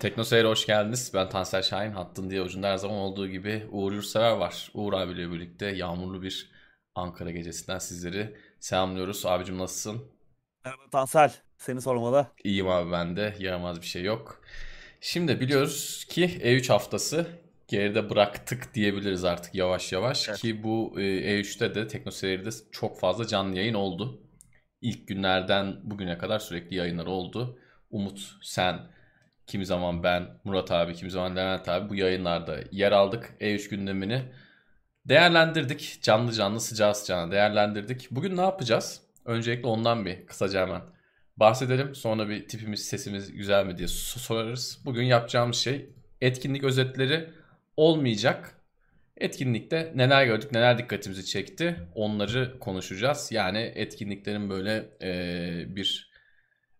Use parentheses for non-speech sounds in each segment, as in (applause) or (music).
Tekno Seyir'e hoş geldiniz. Ben Tansel Şahin. Hattın diye ucunda her zaman olduğu gibi Uğur Yurtsever var. Uğur abiyle birlikte yağmurlu bir Ankara gecesinden sizleri selamlıyoruz. Abicim nasılsın? Merhaba Tansel. Seni sormalı. İyiyim abi ben de. Yaramaz bir şey yok. Şimdi biliyoruz ki E3 haftası geride bıraktık diyebiliriz artık yavaş yavaş. Evet. Ki bu e, E3'te de Tekno Seyir'de çok fazla canlı yayın oldu. İlk günlerden bugüne kadar sürekli yayınlar oldu. Umut, sen, kimi zaman ben, Murat abi, kimi zaman Levent abi bu yayınlarda yer aldık. E3 gündemini değerlendirdik. Canlı canlı sıcağı sıcağına değerlendirdik. Bugün ne yapacağız? Öncelikle ondan bir kısaca hemen bahsedelim. Sonra bir tipimiz, sesimiz güzel mi diye so- sorarız. Bugün yapacağımız şey etkinlik özetleri olmayacak. Etkinlikte neler gördük, neler dikkatimizi çekti onları konuşacağız. Yani etkinliklerin böyle e, bir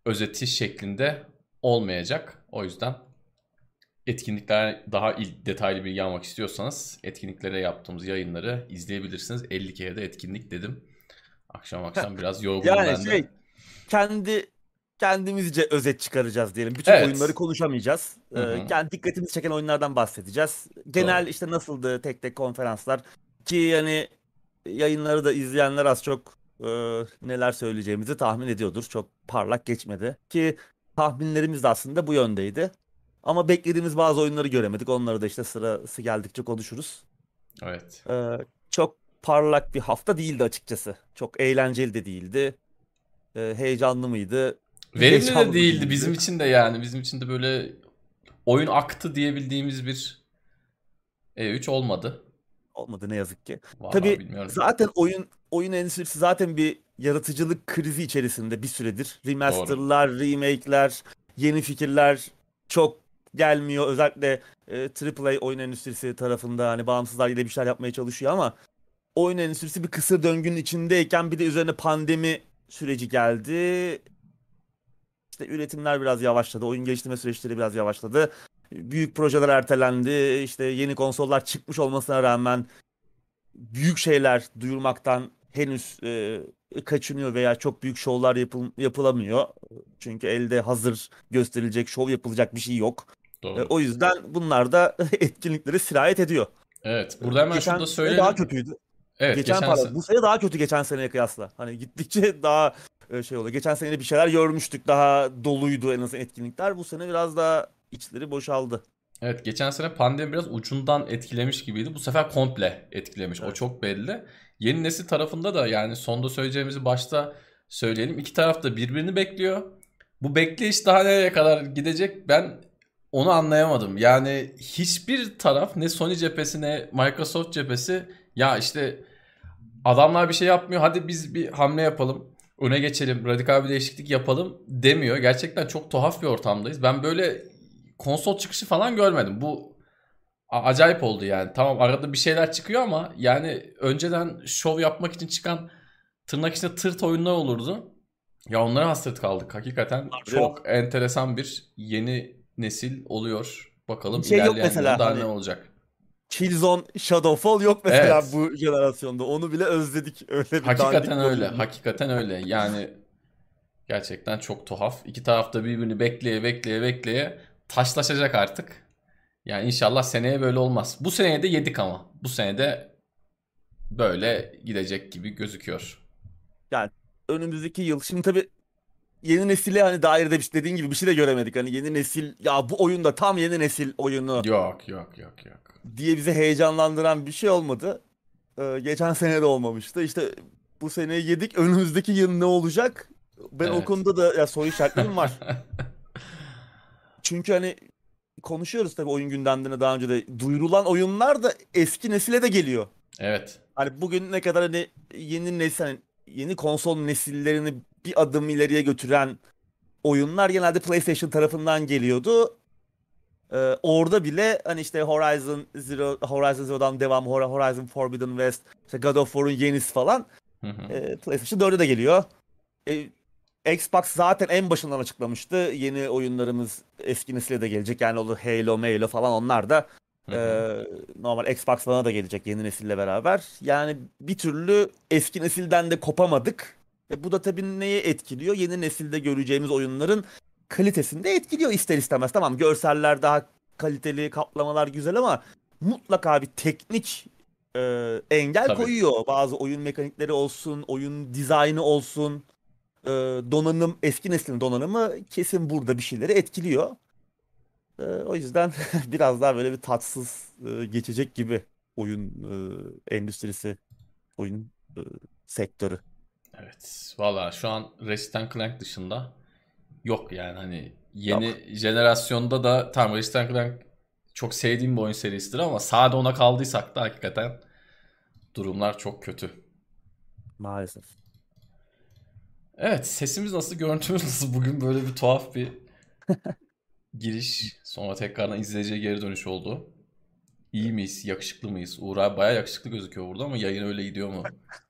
özeti şeklinde olmayacak. O yüzden etkinlikler daha il- detaylı bilgi almak istiyorsanız etkinliklere yaptığımız yayınları izleyebilirsiniz. 50 kere de etkinlik dedim. Akşam akşam biraz yorgunum ben Yani de. şey kendi kendimizce özet çıkaracağız diyelim. Bütün Evet. oyunları konuşamayacağız. Ee, Hı hı. kendi dikkatimizi çeken oyunlardan bahsedeceğiz. Genel işte nasıldı tek tek konferanslar ki yani yayınları da izleyenler az çok e, neler söyleyeceğimizi tahmin ediyordur. Çok parlak geçmedi ki tahminlerimiz de aslında bu yöndeydi. Ama beklediğimiz bazı oyunları göremedik. Onları da işte sırası geldikçe konuşuruz. Evet. Ee, çok parlak bir hafta değildi açıkçası. Çok eğlenceli de değildi. Ee, heyecanlı mıydı? Verimli de Heyecanlı değildi değildi. bizim için de yani. Bizim için de böyle oyun aktı diyebildiğimiz bir E3 olmadı. Olmadı ne yazık ki. Vallahi Tabii bilmiyorum. zaten oyun oyun endüstrisi zaten bir yaratıcılık krizi içerisinde bir süredir. Remasterlar, remake'ler, yeni fikirler çok gelmiyor. Özellikle e, AAA oyun endüstrisi tarafında hani bağımsızlar yine bir şeyler yapmaya çalışıyor ama oyun endüstrisi bir kısır döngünün içindeyken bir de üzerine pandemi süreci geldi. İşte üretimler biraz yavaşladı. Oyun geliştirme süreçleri biraz yavaşladı. Büyük projeler ertelendi. İşte yeni konsollar çıkmış olmasına rağmen büyük şeyler duyurmaktan henüz e, kaçınıyor veya çok büyük şovlar yapıl- yapılamıyor. Çünkü elde hazır gösterilecek, şov yapılacak bir şey yok. Doğru. E, o yüzden bunlar da (laughs) etkinlikleri sirayet ediyor. Evet. Burada hemen Geçen şunu da söyleyelim. daha kötüydü. Evet, geçen, geçen sene- bu sene daha kötü geçen seneye kıyasla. Hani gittikçe (laughs) daha e, şey oluyor. Geçen sene bir şeyler görmüştük. Daha doluydu en azından etkinlikler. Bu sene biraz daha içleri boşaldı. Evet geçen sene pandemi biraz ucundan etkilemiş gibiydi. Bu sefer komple etkilemiş. O Evet. çok belli. Yeni nesil tarafında da yani sonda söyleyeceğimizi başta söyleyelim. İki taraf da birbirini bekliyor. Bu bekleyiş daha nereye kadar gidecek ben onu anlayamadım. Yani hiçbir taraf ne Sony cephesi ne Microsoft cephesi ya işte adamlar bir şey yapmıyor hadi biz bir hamle yapalım. Öne geçelim, radikal bir değişiklik yapalım demiyor. Gerçekten çok tuhaf bir ortamdayız. Ben böyle konsol çıkışı falan görmedim. Bu acayip oldu yani. Tamam arada bir şeyler çıkıyor ama yani önceden şov yapmak için çıkan tırnak içinde tırt oyunlar olurdu. Ya onlara hasret kaldık. Hakikaten Harbi çok enteresan bir yeni nesil oluyor. Bakalım Bir şey yok ilerleyen mesela, yılda hani- ne olacak. Killzone Shadowfall yok mesela Evet. bu jenerasyonda. Onu bile özledik. Öyle bir Hakikaten öyle. oyun. Hakikaten öyle. Yani gerçekten çok tuhaf. İki tarafta birbirini bekleye bekleye bekleye taşlaşacak artık. Yani inşallah seneye böyle olmaz. Bu seneye de yedik ama. Bu senede böyle gidecek gibi gözüküyor. önümüzdeki yıl. Şimdi tabii yeni nesile hani dair de bir- dediğin gibi bir şey de göremedik. Hani yeni nesil ya bu oyunda tam yeni nesil oyunu Yok yok yok yok. diye bizi heyecanlandıran bir şey olmadı. Ee, geçen sene de olmamıştı. İşte bu seneyi yedik. Önümüzdeki yıl ne olacak? Ben o Evet. konuda da ya soru işaretlerim var. (laughs) Çünkü hani konuşuyoruz tabii oyun gündemlerine daha önce de duyurulan oyunlar da eski nesile de geliyor. Evet. Hani bugün ne kadar hani yeni nesil hani yeni konsol nesillerini bir adım ileriye götüren oyunlar genelde PlayStation tarafından geliyordu. Ee, orada bile hani işte Horizon Zero, Horizon Zero'dan devam, Hor- Horizon Forbidden West, işte God of War'un yenisi falan Hı hı. e, PlayStation 4'e de geliyor. E, Xbox zaten en başından açıklamıştı. Yeni oyunlarımız eski nesile de gelecek. Yani olur Halo, Halo falan onlar da ee, normal Xbox falan da gelecek yeni nesille beraber. Yani bir türlü eski nesilden de kopamadık. E bu da tabii neye etkiliyor? Yeni nesilde göreceğimiz oyunların kalitesini de etkiliyor ister istemez. Tamam görseller daha kaliteli, kaplamalar güzel ama mutlaka bir teknik e, engel Tabii. koyuyor. Bazı oyun mekanikleri olsun, oyun dizaynı olsun, e, donanım, eski neslin donanımı kesin burada bir şeyleri etkiliyor. E, o yüzden (laughs) biraz daha böyle bir tatsız e, geçecek gibi oyun e, endüstrisi, oyun e, sektörü. Evet. Valla şu an Ratchet Clank dışında yok yani hani yeni jenerasyonda da tam Ratchet Clank çok sevdiğim bir oyun serisidir ama sade ona kaldıysak da hakikaten durumlar çok kötü. Maalesef. Evet sesimiz nasıl görüntümüz nasıl bugün böyle bir tuhaf bir (laughs) giriş sonra tekrardan izleyiciye geri dönüş oldu. İyi miyiz? Yakışıklı mıyız? Uğur abi baya yakışıklı gözüküyor burada ama yayın öyle gidiyor mu?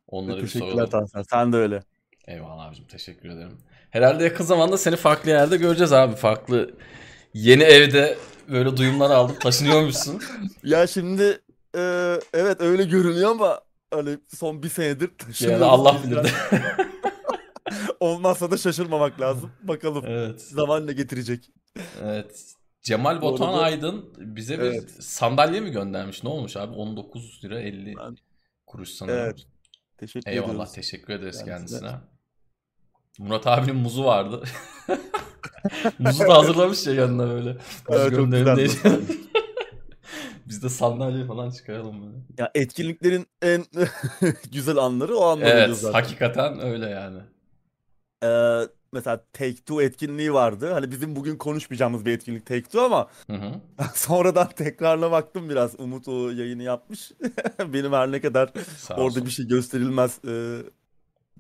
Onları bir Teşekkürler soralım. Tansel. Sen de öyle. Eyvallah abicim teşekkür ederim. Herhalde yakın zamanda seni farklı yerde göreceğiz abi. Farklı yeni evde böyle duyumlar aldım. Taşınıyormuşsun. (laughs) Ya şimdi e, evet öyle görünüyor ama hani son bir senedir Yani taşınıyoruz Allah bilir de. (laughs) (laughs) Olmazsa da şaşırmamak lazım. Bakalım Evet. zaman ne getirecek. Evet. Cemal Botan arada- Aydın bize bir Evet. sandalye mi göndermiş? Ne olmuş abi? 19 lira 50 Ben- kuruş sanırım. Evet. Teşekkür Eyvallah ediyoruz. teşekkür ederiz kendisine. kendisine. Murat abinin muzu vardı. (laughs) Muzu da hazırlamış ya yanına böyle. Muz Evet. (laughs) Biz de sandalye falan çıkaralım böyle. Ya etkinliklerin en güzel anları o anlar Evet, zaten. hakikaten öyle yani. Ee, mesela Take Two etkinliği vardı. Hani bizim bugün konuşmayacağımız bir etkinlik Take Two ama Hı hı. (laughs) sonradan tekrarına baktım biraz. Umut o yayını yapmış. (laughs) Benim her ne kadar Sağ orada olsun. bir şey gösterilmez e,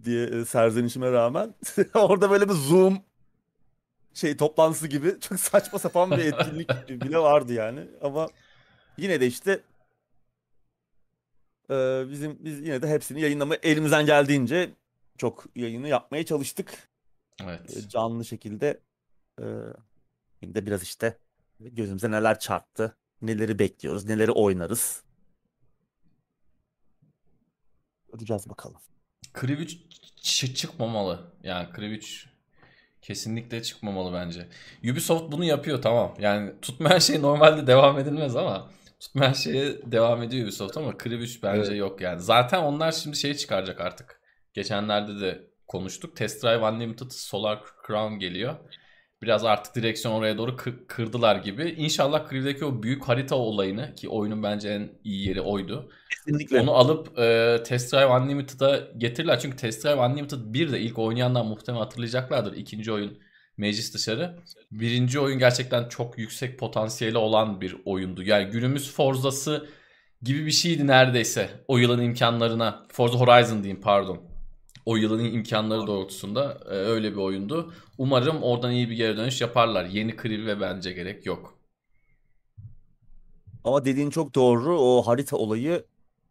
diye e, serzenişime rağmen (laughs) orada böyle bir Zoom şey toplantısı gibi çok saçma sapan bir etkinlik bile vardı yani ama yine de işte e, bizim biz yine de hepsini yayınlamaya elimizden geldiğince çok yayını yapmaya çalıştık Evet. E, canlı şekilde e, şimdi de biraz işte gözümüze neler çarptı neleri bekliyoruz neleri oynarız göreceğiz bakalım. Kriv 3 çı- çıkmamalı. Yani Kriv 3 kesinlikle çıkmamalı bence. Ubisoft bunu yapıyor tamam. Yani tutmayan şey normalde devam edilmez ama tutmayan şeye devam ediyor Ubisoft ama Kriv 3 bence Evet. yok yani. Zaten onlar şimdi şey çıkaracak artık. Geçenlerde de konuştuk. Test Drive Unlimited Solar Crown geliyor. Biraz artık direksiyon oraya doğru kır- kırdılar gibi. İnşallah Kriv'deki o büyük harita olayını ki oyunun bence en iyi yeri oydu. Kesinlikle. Onu alıp e, Test Drive Unlimited'a getirirler. Çünkü Test Drive Unlimited 1 de ilk oynayanlar muhtemelen hatırlayacaklardır. İkinci oyun meclis dışarı. Birinci oyun gerçekten çok yüksek potansiyeli olan bir oyundu. Yani günümüz Forza'sı gibi bir şeydi neredeyse. O yılın imkanlarına. Forza Horizon diyeyim pardon. O yılın imkanları doğrultusunda e, öyle bir oyundu. Umarım oradan iyi bir geri dönüş yaparlar. Yeni Kriv ve bence gerek yok. Ama dediğin çok doğru. O harita olayı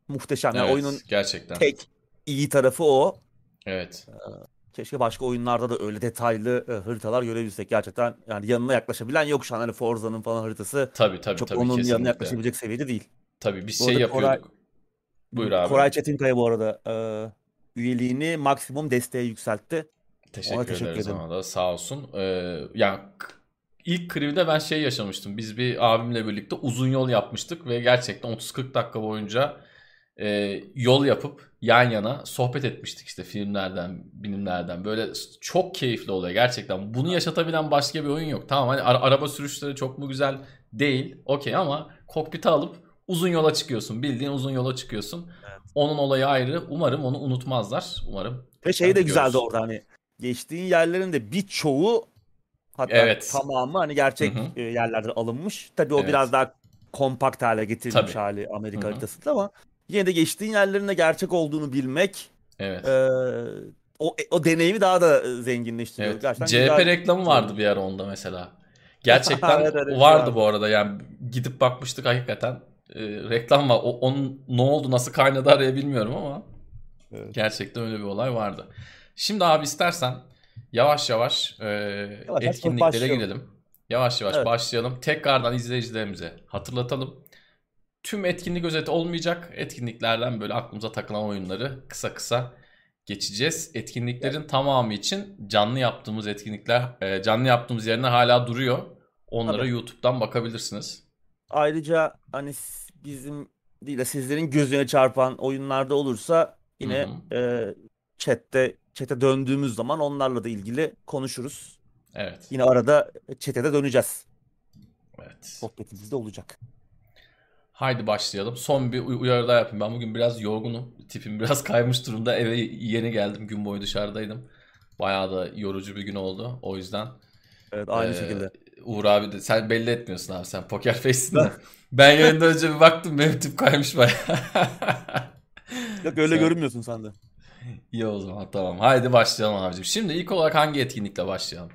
muhteşem. Yani Evet, oyunun gerçekten. tek iyi tarafı o. Evet. Keşke başka oyunlarda da öyle detaylı e, haritalar görebilsek. Gerçekten yani yanına yaklaşabilen yok şu an. Hani Forza'nın falan haritası Tabii tabii çok tabii onun yanına kesinlikle. yaklaşabilecek seviyede değil. Tabii biz Bu şey arada Koray- yapıyorduk. Buyur abi. Koray Çetinkaya bu arada e, üyeliğini maksimum desteğe yükseltti. Teşekkür, Ona teşekkür ederiz ona da sağ olsun. Ee, yani k- ilk Kriv'de ben şey yaşamıştım. Biz bir abimle birlikte uzun yol yapmıştık ve gerçekten 30-40 dakika boyunca e, yol yapıp yan yana sohbet etmiştik işte filmlerden, bilimlerden. Böyle çok keyifli oluyor gerçekten. Bunu yaşatabilen başka bir oyun yok. Tamam hani ara- araba sürüşleri çok mu güzel değil. Okey ama kokpite alıp uzun yola çıkıyorsun. Bildiğin uzun yola çıkıyorsun. Onun olayı ayrı. Umarım onu unutmazlar. Umarım. Ve şey de güzeldi görürüz. orada hani geçtiğin yerlerin de birçoğu hatta Evet. tamamı hani gerçek Hı hı. e, yerlerden alınmış. Tabii o Evet. biraz daha kompakt hale getirilmiş Tabii. hali Amerika Hı hı. haritasında ama yine de geçtiğin yerlerin de gerçek olduğunu bilmek Evet. e, o o deneyimi daha da e, zenginleştiriyor. Evet. Gerçekten CHP güzel. reklamı vardı bir ara onda mesela. Gerçekten (laughs) Evet, evet, vardı güzel. bu arada yani gidip bakmıştık hakikaten e, reklam var. O, onun ne oldu nasıl kaynadı araya bilmiyorum ama Evet. gerçekten öyle bir olay vardı. Şimdi abi istersen yavaş yavaş e, yavaş etkinliklere gidelim. Yavaş yavaş Evet. başlayalım. Tekrardan izleyicilerimize hatırlatalım. Tüm etkinlik özeti olmayacak. Etkinliklerden böyle aklımıza takılan oyunları kısa kısa geçeceğiz. Etkinliklerin evet. tamamı için canlı yaptığımız etkinlikler, e, canlı yaptığımız yerine hala duruyor. Onlara Tabii. YouTube'dan bakabilirsiniz. Ayrıca hani bizim değil de sizlerin gözüne çarpan oyunlarda olursa yine e, chatte chat'e döndüğümüz zaman onlarla da ilgili konuşuruz. Evet. Yine arada chat'e de döneceğiz. Evet. Sohbetimiz de olacak. Haydi başlayalım. Son bir uyarı daha yapayım. Ben bugün biraz yorgunum. Tipim biraz (laughs) kaymış durumda. Eve yeni geldim. Gün boyu dışarıdaydım. Bayağı da yorucu bir gün oldu. O yüzden. Evet aynı e, şekilde. Uğur abi de sen belli etmiyorsun abi sen poker face'sin de. (laughs) ben yayından önce bir baktım benim tip kaymış bayağı. (laughs) Yok öyle sen... görünmüyorsun sen de. İyi o zaman tamam. Haydi başlayalım abicim. Şimdi ilk olarak hangi etkinlikle başlayalım?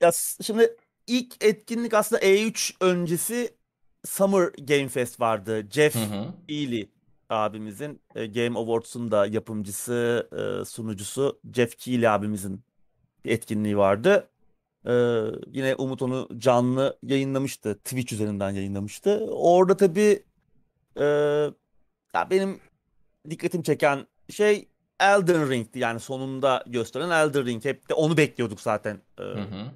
Ya şimdi ilk etkinlik aslında E3 öncesi Summer Game Fest vardı. Jeff hı hı. Ely abimizin e, Game Awards'un da yapımcısı, e, sunucusu Jeff Keighley abimizin etkinliği vardı. E, yine Umut onu canlı yayınlamıştı. Twitch üzerinden yayınlamıştı. Orada tabii ya benim dikkatim çeken şey Elden Ring'ti. Yani sonunda gösteren Elden Ring. Hep de onu bekliyorduk zaten. Hı hı.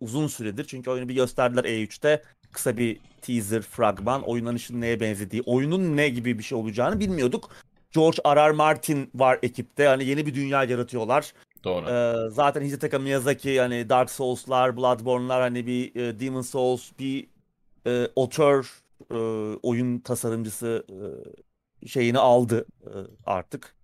Uzun süredir. Çünkü oyunu bir gösterdiler E3'te kısa bir teaser fragman oynanışın neye benzediği, oyunun ne gibi bir şey olacağını bilmiyorduk. George R. R. Martin var ekipte. Hani yeni bir dünya yaratıyorlar. Doğru. Ee, zaten Hidetaka Miyazaki hani Dark Souls'lar, Bloodborne'lar hani bir e, Demon Souls, bir e, author e, oyun tasarımcısı e, şeyini aldı e, artık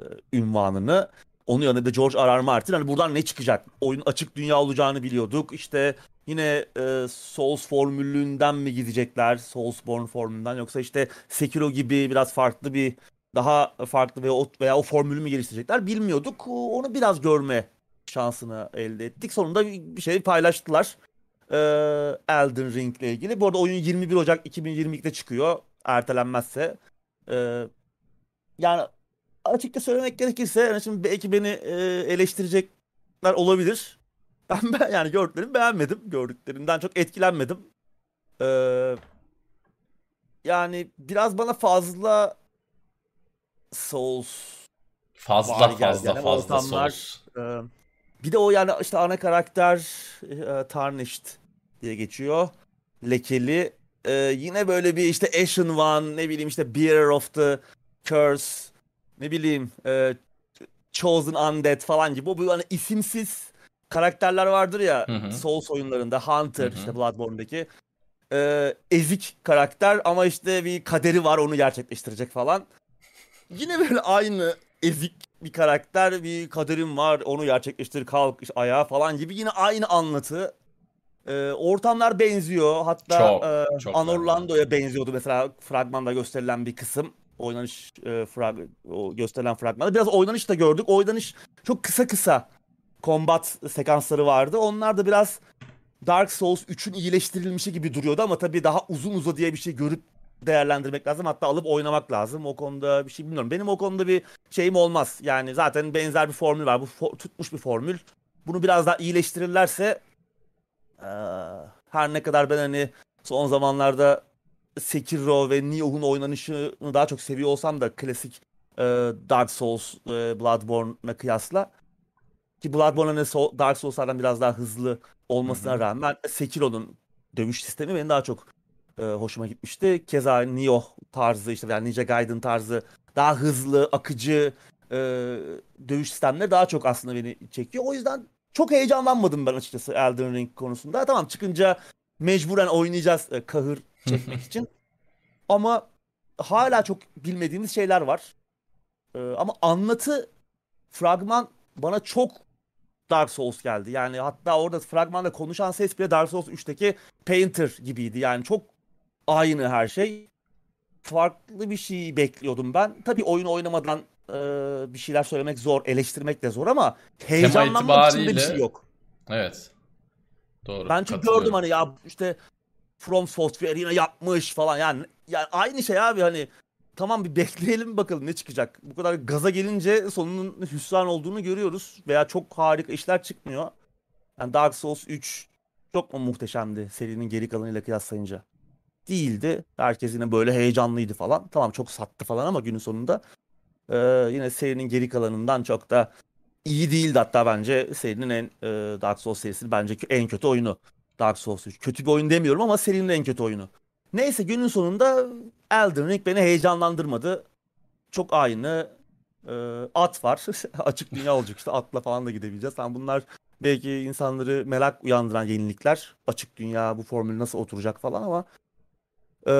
e, ünvanını. Onun yanında George R. R. Martin hani buradan ne çıkacak? Oyun açık dünya olacağını biliyorduk. İşte yine e, Souls formülünden mi gidecekler? Soulsborne formülünden yoksa işte Sekiro gibi biraz farklı bir daha farklı veya o, veya o formülü mü geliştirecekler bilmiyorduk. Onu biraz görme şansını elde ettik. Sonunda bir şey paylaştılar. Ee, Elden Ring ile ilgili. Bu arada oyun 21 Ocak 2022'de çıkıyor. Ertelenmezse. Ee, yani açıkça söylemek gerekirse yani şimdi belki beni e, eleştirecekler olabilir. (laughs) Ben, ben yani gördüklerimi beğenmedim. Gördüklerimden çok etkilenmedim. Ee, yani biraz bana fazla Souls fazla fazla yani fazla ortamlar, Souls. E, bir de o yani işte ana karakter e, Tarnished diye geçiyor. Lekeli. E, yine böyle bir işte Ashen One ne bileyim işte Bearer of the Curse ne bileyim e, Chosen Undead falan gibi. O böyle hani isimsiz karakterler vardır ya hı hı. Souls oyunlarında Hunter hı hı. işte Bloodborne'daki e, ezik karakter ama işte bir kaderi var onu gerçekleştirecek falan. Yine böyle aynı ezik bir karakter bir kaderim var onu gerçekleştir kalk işte, ayağa falan gibi yine aynı anlatı. E, ortamlar benziyor hatta çok, e, çok Anorlando'ya benziyordu mesela fragmanda gösterilen bir kısım oynanış e, frag o gösterilen fragmanda biraz oynanış da gördük. Oynanış çok kısa kısa combat sekansları vardı. Onlar da biraz Dark Souls 3'ün iyileştirilmişi gibi duruyordu ama tabii daha uzun uza diye bir şey görüp değerlendirmek lazım. Hatta alıp oynamak lazım. O konuda bir şey bilmiyorum. Benim o konuda bir şeyim olmaz. Yani zaten benzer bir formül var. Bu for- tutmuş bir formül. Bunu biraz daha iyileştirirlerse ee, her ne kadar ben hani son zamanlarda Sekiro ve Nioh'un oynanışını daha çok seviyor olsam da klasik e, Dark Souls, e, Bloodborne'a kıyasla ki Bloodborne hani Dark Souls'lardan biraz daha hızlı olmasına Hı-hı. rağmen Sekiro'nun dövüş sistemi benim daha çok e, hoşuma gitmişti. Keza Nioh tarzı işte yani Ninja Gaiden tarzı daha hızlı, akıcı e, dövüş sistemleri daha çok aslında beni çekiyor. O yüzden çok heyecanlanmadım ben açıkçası Elden Ring konusunda. Tamam çıkınca mecburen oynayacağız e, kahır çekmek için. Ama hala çok bilmediğimiz şeyler var. E, ama anlatı fragman bana çok Dark Souls geldi. Yani hatta orada fragmanda konuşan ses bile Dark Souls 3'teki Painter gibiydi. Yani çok aynı her şey. Farklı bir şey bekliyordum ben. Tabii oyun oynamadan e, bir şeyler söylemek zor, eleştirmek de zor ama heyecanlanmak için de bir şey yok. Evet. Doğru. Ben çünkü gördüm hani ya işte From Software yine yapmış falan yani yani aynı şey abi hani tamam bir bekleyelim bakalım ne çıkacak. Bu kadar gaza gelince sonunun hüsran olduğunu görüyoruz veya çok harika işler çıkmıyor. Yani Dark Souls 3 çok mu muhteşemdi serinin geri kalanıyla kıyaslayınca? Değildi. Herkes yine böyle heyecanlıydı falan. Tamam çok sattı falan ama günün sonunda Ee, yine serinin geri kalanından çok da iyi değildi hatta bence serinin en e, Dark Souls serisinin bence en kötü oyunu. Dark Souls 3. Kötü bir oyun demiyorum ama serinin en kötü oyunu. Neyse günün sonunda Elden Ring beni heyecanlandırmadı. Çok aynı e, at var. (laughs) Açık dünya olacak işte atla falan da gidebileceğiz. Yani bunlar belki insanları merak uyandıran yenilikler. Açık dünya bu formül nasıl oturacak falan ama e,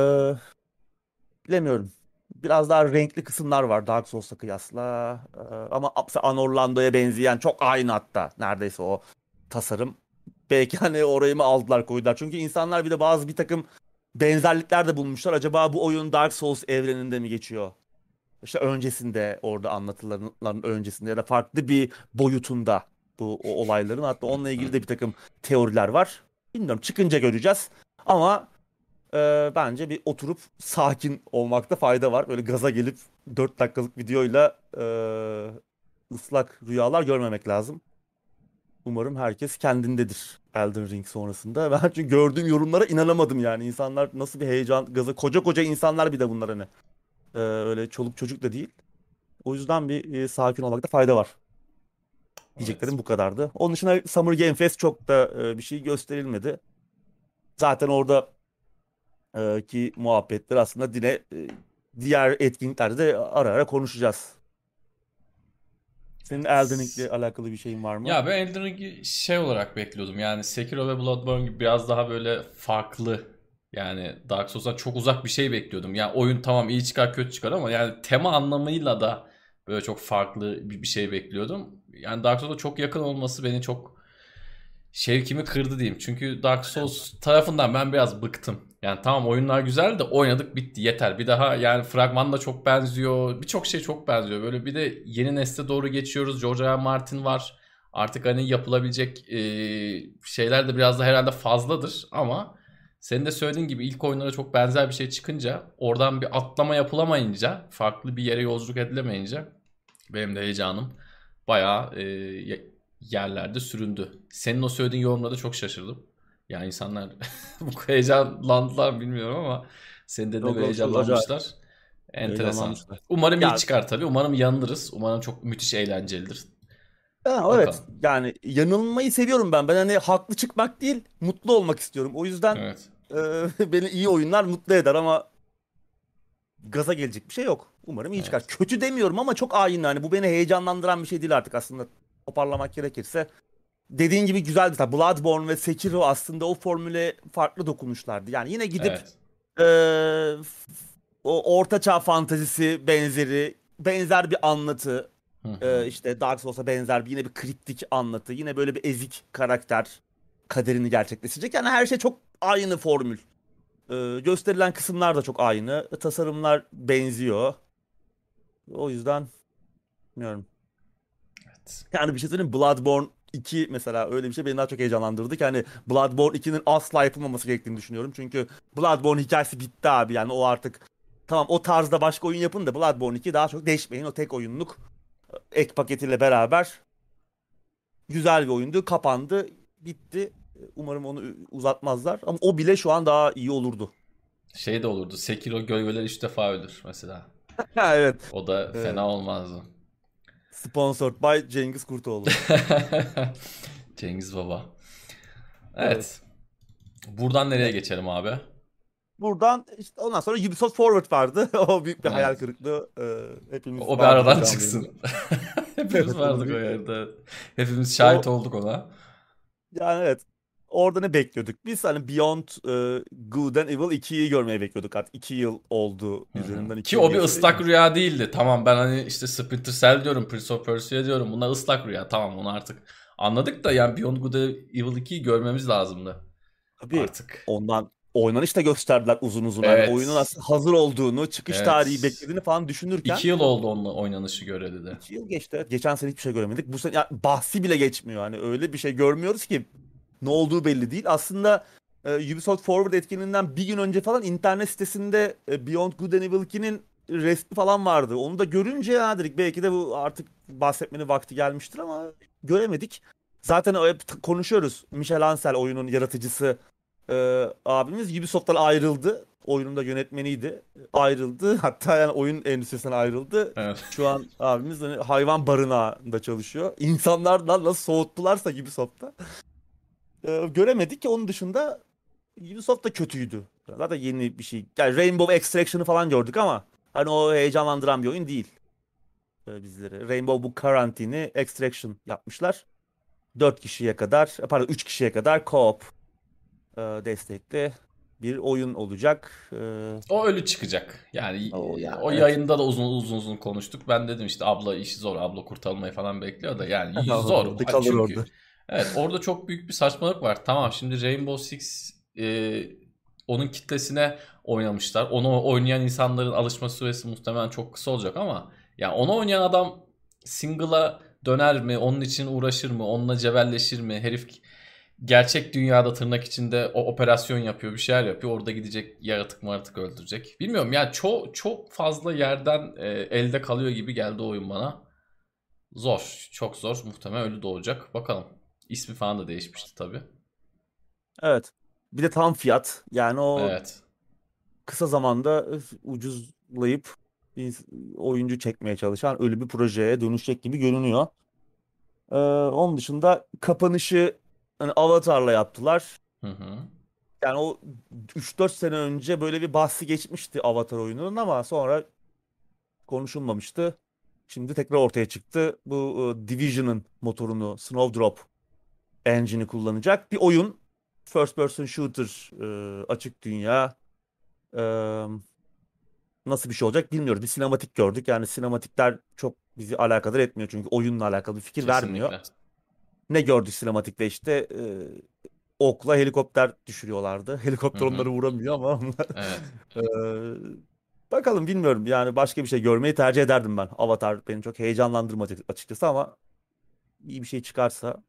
bilemiyorum. Biraz daha renkli kısımlar var Dark Souls'a kıyasla. E, ama Anorlando'ya benzeyen çok aynı hatta neredeyse o tasarım. Belki (laughs) hani orayı mı aldılar koydular. Çünkü insanlar bir de bazı bir takım benzerlikler de bulmuşlar. Acaba bu oyun Dark Souls evreninde mi geçiyor? İşte öncesinde orada anlatılanların öncesinde ya da farklı bir boyutunda bu o olayların. Hatta onunla ilgili de bir takım teoriler var. Bilmiyorum çıkınca göreceğiz. Ama e, bence bir oturup sakin olmakta fayda var. Böyle gaza gelip 4 dakikalık videoyla e, ıslak rüyalar görmemek lazım. Umarım herkes kendindedir Elden Ring sonrasında. (laughs) Ben çünkü gördüğüm yorumlara inanamadım yani. İnsanlar nasıl bir heyecan, gaza koca koca insanlar bir de bunlar hani. Ee, öyle çoluk çocuk da değil. O yüzden bir e, sakin olmakta fayda var. Diyeceklerim evet. bu kadardı. Onun dışında Summer Game Fest çok da e, bir şey gösterilmedi. Zaten orada e, ki muhabbetler aslında dine e, diğer etkinliklerde de ara ara konuşacağız. Senin Elden Ring'le alakalı bir şeyin var mı? Ya ben Elden Ring'i şey olarak bekliyordum. Yani Sekiro ve Bloodborne gibi biraz daha böyle farklı. Yani Dark Souls'tan çok uzak bir şey bekliyordum. Yani oyun tamam iyi çıkar kötü çıkar ama yani tema anlamıyla da böyle çok farklı bir şey bekliyordum. Yani Dark Souls'a çok yakın olması beni çok şevkimi kırdı diyeyim. Çünkü Dark Souls tarafından ben biraz bıktım. Yani tamam oyunlar güzel de oynadık bitti yeter. Bir daha yani fragman da çok benziyor. Birçok şey çok benziyor. Böyle bir de yeni nesle doğru geçiyoruz. George R. Martin var. Artık hani yapılabilecek şeyler de biraz da herhalde fazladır ama senin de söylediğin gibi ilk oyunlara çok benzer bir şey çıkınca oradan bir atlama yapılamayınca farklı bir yere yolculuk edilemeyince benim de heyecanım bayağı e, yerlerde süründü. Senin o söylediğin yorumlarda çok şaşırdım. Yani insanlar (laughs) bu heyecanlandılar bilmiyorum ama senin de böyle heyecanlanmışlar. Enteresan. Umarım iyi çıkar tabii. Umarım yanılırız. Umarım çok müthiş eğlencelidir. Ha, evet. Yani yanılmayı seviyorum ben. Ben hani haklı çıkmak değil, mutlu olmak istiyorum. O yüzden evet. e, (laughs) beni iyi oyunlar mutlu eder ama gaza gelecek bir şey yok. Umarım iyi evet. çıkar. Kötü demiyorum ama çok aynı hani bu beni heyecanlandıran bir şey değil artık aslında. Toparlamak gerekirse dediğin gibi güzeldi. Tabii Bloodborne ve Sekiro aslında o formüle farklı dokunmuşlardı. Yani yine gidip evet. e, o ortaçağ fantazisi benzeri benzer bir anlatı e, işte Dark Souls'a benzer bir yine bir kriptik anlatı. Yine böyle bir ezik karakter kaderini gerçekleştirecek. Yani her şey çok aynı formül. E, gösterilen kısımlar da çok aynı. Tasarımlar benziyor. O yüzden bilmiyorum. Evet. Yani bir şey söyleyeyim Bloodborne 2 mesela öyle bir şey beni daha çok heyecanlandırdı ki hani Bloodborne 2'nin asla yapılmaması gerektiğini düşünüyorum. Çünkü Bloodborne hikayesi bitti abi yani o artık tamam o tarzda başka oyun yapın da Bloodborne 2 daha çok değişmeyin o tek oyunluk e, ek paketiyle beraber güzel bir oyundu kapandı bitti. Umarım onu uzatmazlar ama o bile şu an daha iyi olurdu. Şey de olurdu Sekiro gölgeler 3 defa ölür mesela. (laughs) evet. O da fena evet. olmazdı. Sponsored by Cengiz Kurtoğlu. (laughs) Cengiz Baba. Evet. evet. Buradan nereye geçelim abi? Buradan işte ondan sonra Ubisoft Forward vardı. (laughs) o büyük bir evet. hayal kırıklığı. Ee, hepimiz o bir aradan çıksın. (laughs) Hepimiz vardık o yerde. Hepimiz şahit o, olduk ona. Yani evet orada ne bekliyorduk? Biz hani Beyond uh, Good and Evil 2'yi görmeyi bekliyorduk artık. 2 yıl oldu üzerinden. Iki Ki o bir ıslak rüya değildi. Tamam ben hani işte Splinter Cell diyorum, Prince of Persia diyorum. Bunlar ıslak rüya. Tamam onu artık anladık da yani Beyond Good and Evil 2'yi görmemiz lazımdı. Tabii artık. Ondan oynanış da gösterdiler uzun uzun. Evet. Yani oyunun aslında hazır olduğunu, çıkış evet. tarihi beklediğini falan düşünürken. İki yıl oldu onun oynanışı göreli de. İki yıl geçti. Geçen sene hiçbir şey göremedik. Bu sene yani bahsi bile geçmiyor. Hani öyle bir şey görmüyoruz ki ne olduğu belli değil. Aslında e, Ubisoft Forward etkinliğinden bir gün önce falan internet sitesinde e, Beyond Good and Evil 2'nin resmi falan vardı. Onu da görünce ya dedik belki de bu artık bahsetmenin vakti gelmiştir ama göremedik. Zaten hep konuşuyoruz. Michel Ancel oyunun yaratıcısı e, abimiz Ubisoft'tan ayrıldı. Oyunun da yönetmeniydi. Ayrıldı. (laughs) Hatta yani oyun endüstrisinden ayrıldı. Evet. Şu an abimiz hani hayvan barınağında çalışıyor. İnsanlardan nasıl soğuttularsa Ubisoft'ta. E, göremedik ki onun dışında Ubisoft da kötüydü. Zaten yeni bir şey. Yani Rainbow Extraction'ı falan gördük ama hani o heyecanlandıran bir oyun değil e, bizleri. Rainbow bu Quarantine'i Extraction yapmışlar. 4 kişiye kadar, pardon 3 kişiye kadar co-op e, destekli bir oyun olacak. E, O ölü çıkacak. Yani O o, yani, evet. yayında da uzun uzun uzun konuştuk. Ben dedim işte abla işi zor. Abla kurtarılmayı falan bekliyor da yani (laughs) zor. Kalır Çünkü orada. Evet orada çok büyük bir saçmalık var. Tamam şimdi Rainbow Six e, onun kitlesine oynamışlar. Onu oynayan insanların alışma süresi muhtemelen çok kısa olacak ama ya onu oynayan adam single'a döner mi? Onun için uğraşır mı? Onunla cebelleşir mi? Herif gerçek dünyada tırnak içinde o operasyon yapıyor, bir şeyler yapıyor. Orada gidecek yaratık maratık öldürecek. Bilmiyorum yani çok çok fazla yerden e, elde kalıyor gibi geldi oyun bana. Zor, çok zor. Muhtemelen ölü doğacak. Bakalım. İsmi falan da değişmişti tabii. Evet. Bir de tam fiyat. Yani o Evet. kısa zamanda ucuzlayıp oyuncu çekmeye çalışan ölü bir projeye dönüşecek gibi görünüyor. Ee, onun dışında kapanışı hani Avatar'la yaptılar. Hı hı. Yani o 3-4 sene önce böyle bir bahsi geçmişti Avatar oyununun ama sonra konuşulmamıştı. Şimdi tekrar ortaya çıktı. Bu e, Division'ın motorunu Snowdrop engine'i kullanacak bir oyun. First person shooter e, açık dünya. E, nasıl bir şey olacak bilmiyoruz. Bir sinematik gördük. Yani sinematikler çok bizi alakadar etmiyor çünkü oyunla alakalı bir fikir vermiyor. Kesinlikle. Ne gördük sinematikte işte e, okla helikopter düşürüyorlardı. (laughs) Helikopter Hı hı. onları vuramıyor ama onlar Evet. Ee, (laughs) bakalım bilmiyorum yani başka bir şey görmeyi tercih ederdim ben. Avatar beni çok heyecanlandırmadı açıkçası ama iyi bir şey çıkarsa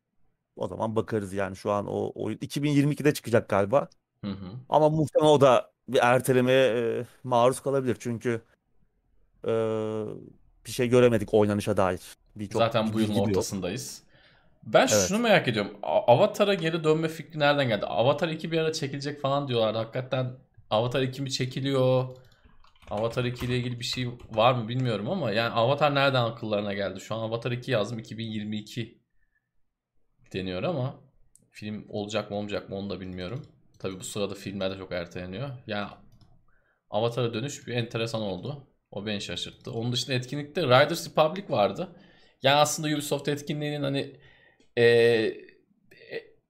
o zaman bakarız yani şu an o oyun 2022'de çıkacak galiba. Hı hı. Ama muhtemelen o da bir ertelemeye e, maruz kalabilir çünkü e, bir şey göremedik oynanışa dair. Bir çok Zaten bu yılın yok. ortasındayız. Ben Evet. şunu merak ediyorum. Avatar'a geri dönme fikri nereden geldi? Avatar 2 bir ara çekilecek falan diyorlardı. Hakikaten Avatar 2 mi çekiliyor? Avatar 2 ile ilgili bir şey var mı bilmiyorum ama yani Avatar nereden akıllarına geldi? Şu an Avatar 2 yazdım 2022 deniyor ama film olacak mı olmayacak mı onu da bilmiyorum. Tabii bu sırada filmler de çok erteleniyor. Yani Avatar'a dönüş bir enteresan oldu. O beni şaşırttı. Onun dışında etkinlikte Riders Republic vardı. Yani aslında Ubisoft etkinliğinin hani e,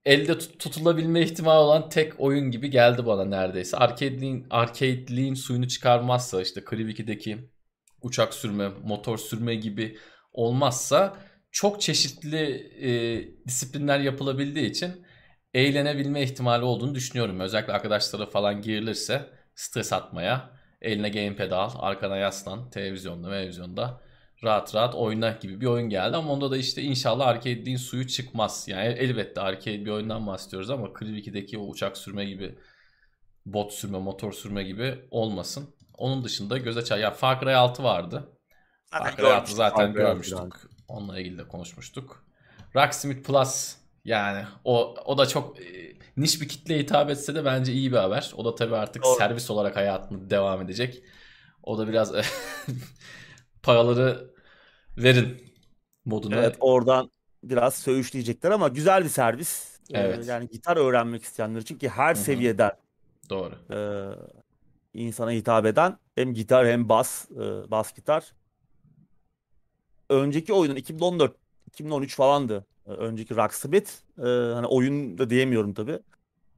elde tut- tutulabilme ihtimali olan tek oyun gibi geldi bana neredeyse. Arcade'liğin, arcade'liğin suyunu çıkarmazsa işte Kriv 2'deki uçak sürme, motor sürme gibi olmazsa çok çeşitli e, disiplinler yapılabildiği için eğlenebilme ihtimali olduğunu düşünüyorum. Özellikle arkadaşlara falan girilirse stres atmaya, eline gamepad al, arkana yaslan, televizyonda, televizyonda rahat rahat oyna gibi bir oyun geldi ama onda da işte inşallah arcade'liğin suyu çıkmaz. Yani elbette arcade bir oyundan bahsediyoruz ama Kriv 2'deki o uçak sürme gibi bot sürme, motor sürme gibi olmasın. Onun dışında göze çay. Ya Far Cry 6 vardı. Zaten Far Cry 6 görmüştük, zaten Far Cry 6 görmüştük. Onunla ilgili de konuşmuştuk. Rocksmith Plus yani o o da çok e, niş bir kitleye hitap etse de bence iyi bir haber. O da tabii artık Doğru. servis olarak hayatını devam edecek. O da biraz (laughs) paraları verin moduna. Evet oradan biraz söğüşleyecekler ama güzel bir servis. Ee, Evet. yani gitar öğrenmek isteyenler için ki her Hı hı. seviyeden Doğru. e, insana hitap eden hem gitar hem bas, e, bas gitar. Önceki oyunun 2014, 2013 falandı. Önceki Rocksmith. E, hani oyun da diyemiyorum tabii.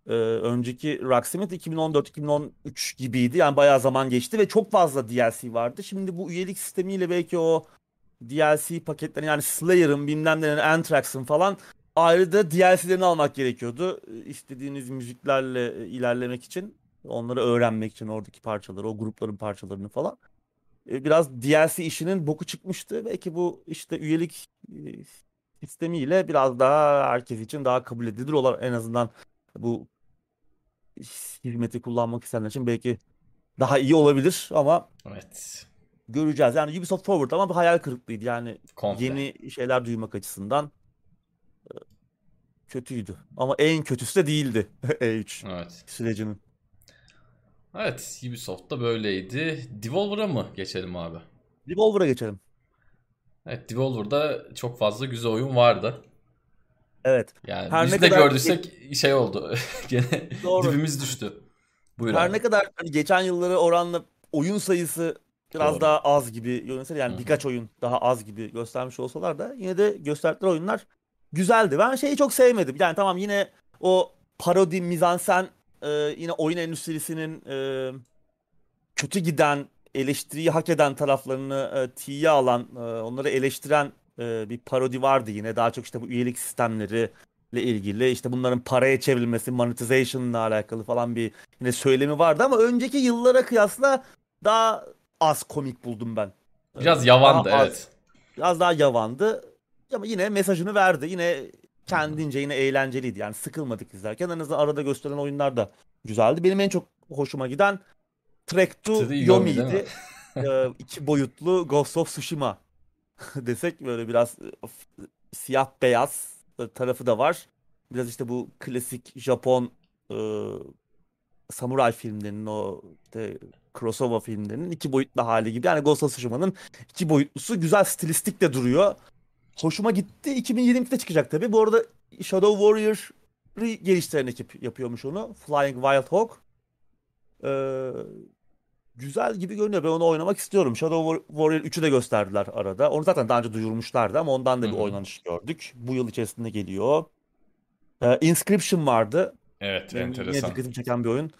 E, önceki Rocksmith 2014-2013 gibiydi. Yani bayağı zaman geçti ve çok fazla DLC vardı. Şimdi bu üyelik sistemiyle belki o DLC paketlerini yani Slayer'ın bilmem ne Anthrax'ın falan ayrı da DLC'lerini almak gerekiyordu. E, İstediğiniz müziklerle e, ilerlemek için. Onları öğrenmek için oradaki parçaları, o grupların parçalarını falan. E, Biraz DLC işinin boku çıkmıştı. Belki bu işte üyelik e, sistemiyle biraz daha herkes için daha kabul edilir olan en azından bu hizmeti kullanmak isteyenler için belki daha iyi olabilir ama Evet. göreceğiz. Yani Ubisoft Forward ama bir hayal kırıklığıydı. Yani Komple. yeni şeyler duymak açısından. E, kötüydü. Ama en kötüsü de değildi (laughs) E3 Evet. sürecinin. Evet, Ubisoft da böyleydi. Devolver'a mı geçelim abi? Devolver'a geçelim. Evet, Devolver'da çok fazla güzel oyun vardı. Evet. Yani Her biz ne de kadar- gördüysek şey oldu. (laughs) Gene Doğru. dibimiz düştü. Buyur Her abi. ne kadar hani geçen yılları oranla oyun sayısı biraz Doğru. daha az gibi görünse yani Hı hı. birkaç oyun daha az gibi göstermiş olsalar da yine de gösterdikleri oyunlar güzeldi. Ben şeyi çok sevmedim. Yani tamam yine o parodi mizansen e, yine oyun endüstrisinin e, kötü giden eleştiriyi hak eden taraflarını e, tiye alan e, onları eleştiren e, bir parodi vardı yine daha çok işte bu üyelik sistemleri ile ilgili işte bunların paraya çevrilmesi monetization'la alakalı falan bir yine söylemi vardı ama önceki yıllara kıyasla daha az komik buldum ben. Biraz Ee, yavandı daha az- evet. Biraz daha yavandı ama yine mesajını verdi. Yine kendince yine eğlenceliydi. Yani sıkılmadık izlerken. En azından arada gösterilen oyunlar da güzeldi. Benim en çok hoşuma giden Trek to to? Yomi'ydi. (laughs) Ee, iki boyutlu Ghost of Tsushima (laughs) desek böyle biraz e, f- siyah beyaz tarafı da var. Biraz işte bu klasik Japon e, samuray filmlerinin o işte crossover filmlerinin iki boyutlu hali gibi. Yani Ghost of Tsushima'nın iki boyutlusu güzel stilistik de duruyor. Hoşuma gitti. 2022'de çıkacak tabii. Bu arada Shadow Warrior'ı geliştiren ekip yapıyormuş onu. Flying Wild Hawk. Ee, güzel gibi görünüyor. Ben onu oynamak istiyorum. Shadow War- Warrior 3'ü de gösterdiler arada. Onu zaten daha önce duyurmuşlardı ama ondan da bir Hı hı. oynanış gördük. Bu yıl içerisinde geliyor. Ee, Inscription vardı. Evet, Benim yine enteresan. dikkatimi çeken bir oyun.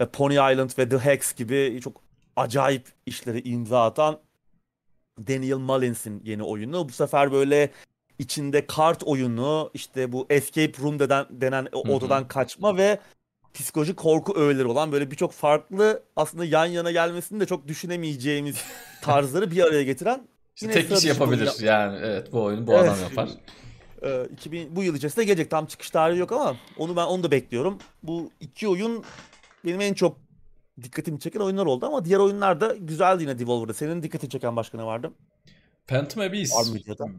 Ve Pony Island ve The Hex gibi çok acayip işleri imza atan Daniel Mullins'in yeni oyunu. Bu sefer böyle içinde kart oyunu, işte bu escape room denen, denen odadan kaçma ve psikolojik korku öğeleri olan böyle birçok farklı aslında yan yana gelmesini de çok düşünemeyeceğimiz (laughs) tarzları bir araya getiren İşte tek kişi yapabilir. Yani evet bu oyunu bu Evet. adam yapar. (laughs) Ee, 2000 bu yıl içerisinde gelecek. Tam çıkış tarihi yok ama onu ben onu da bekliyorum. Bu iki oyun benim en çok dikkatimi çeken oyunlar oldu ama diğer oyunlar da güzeldi yine Devolver'da. Senin dikkatini çeken başka ne vardı? Phantom Abyss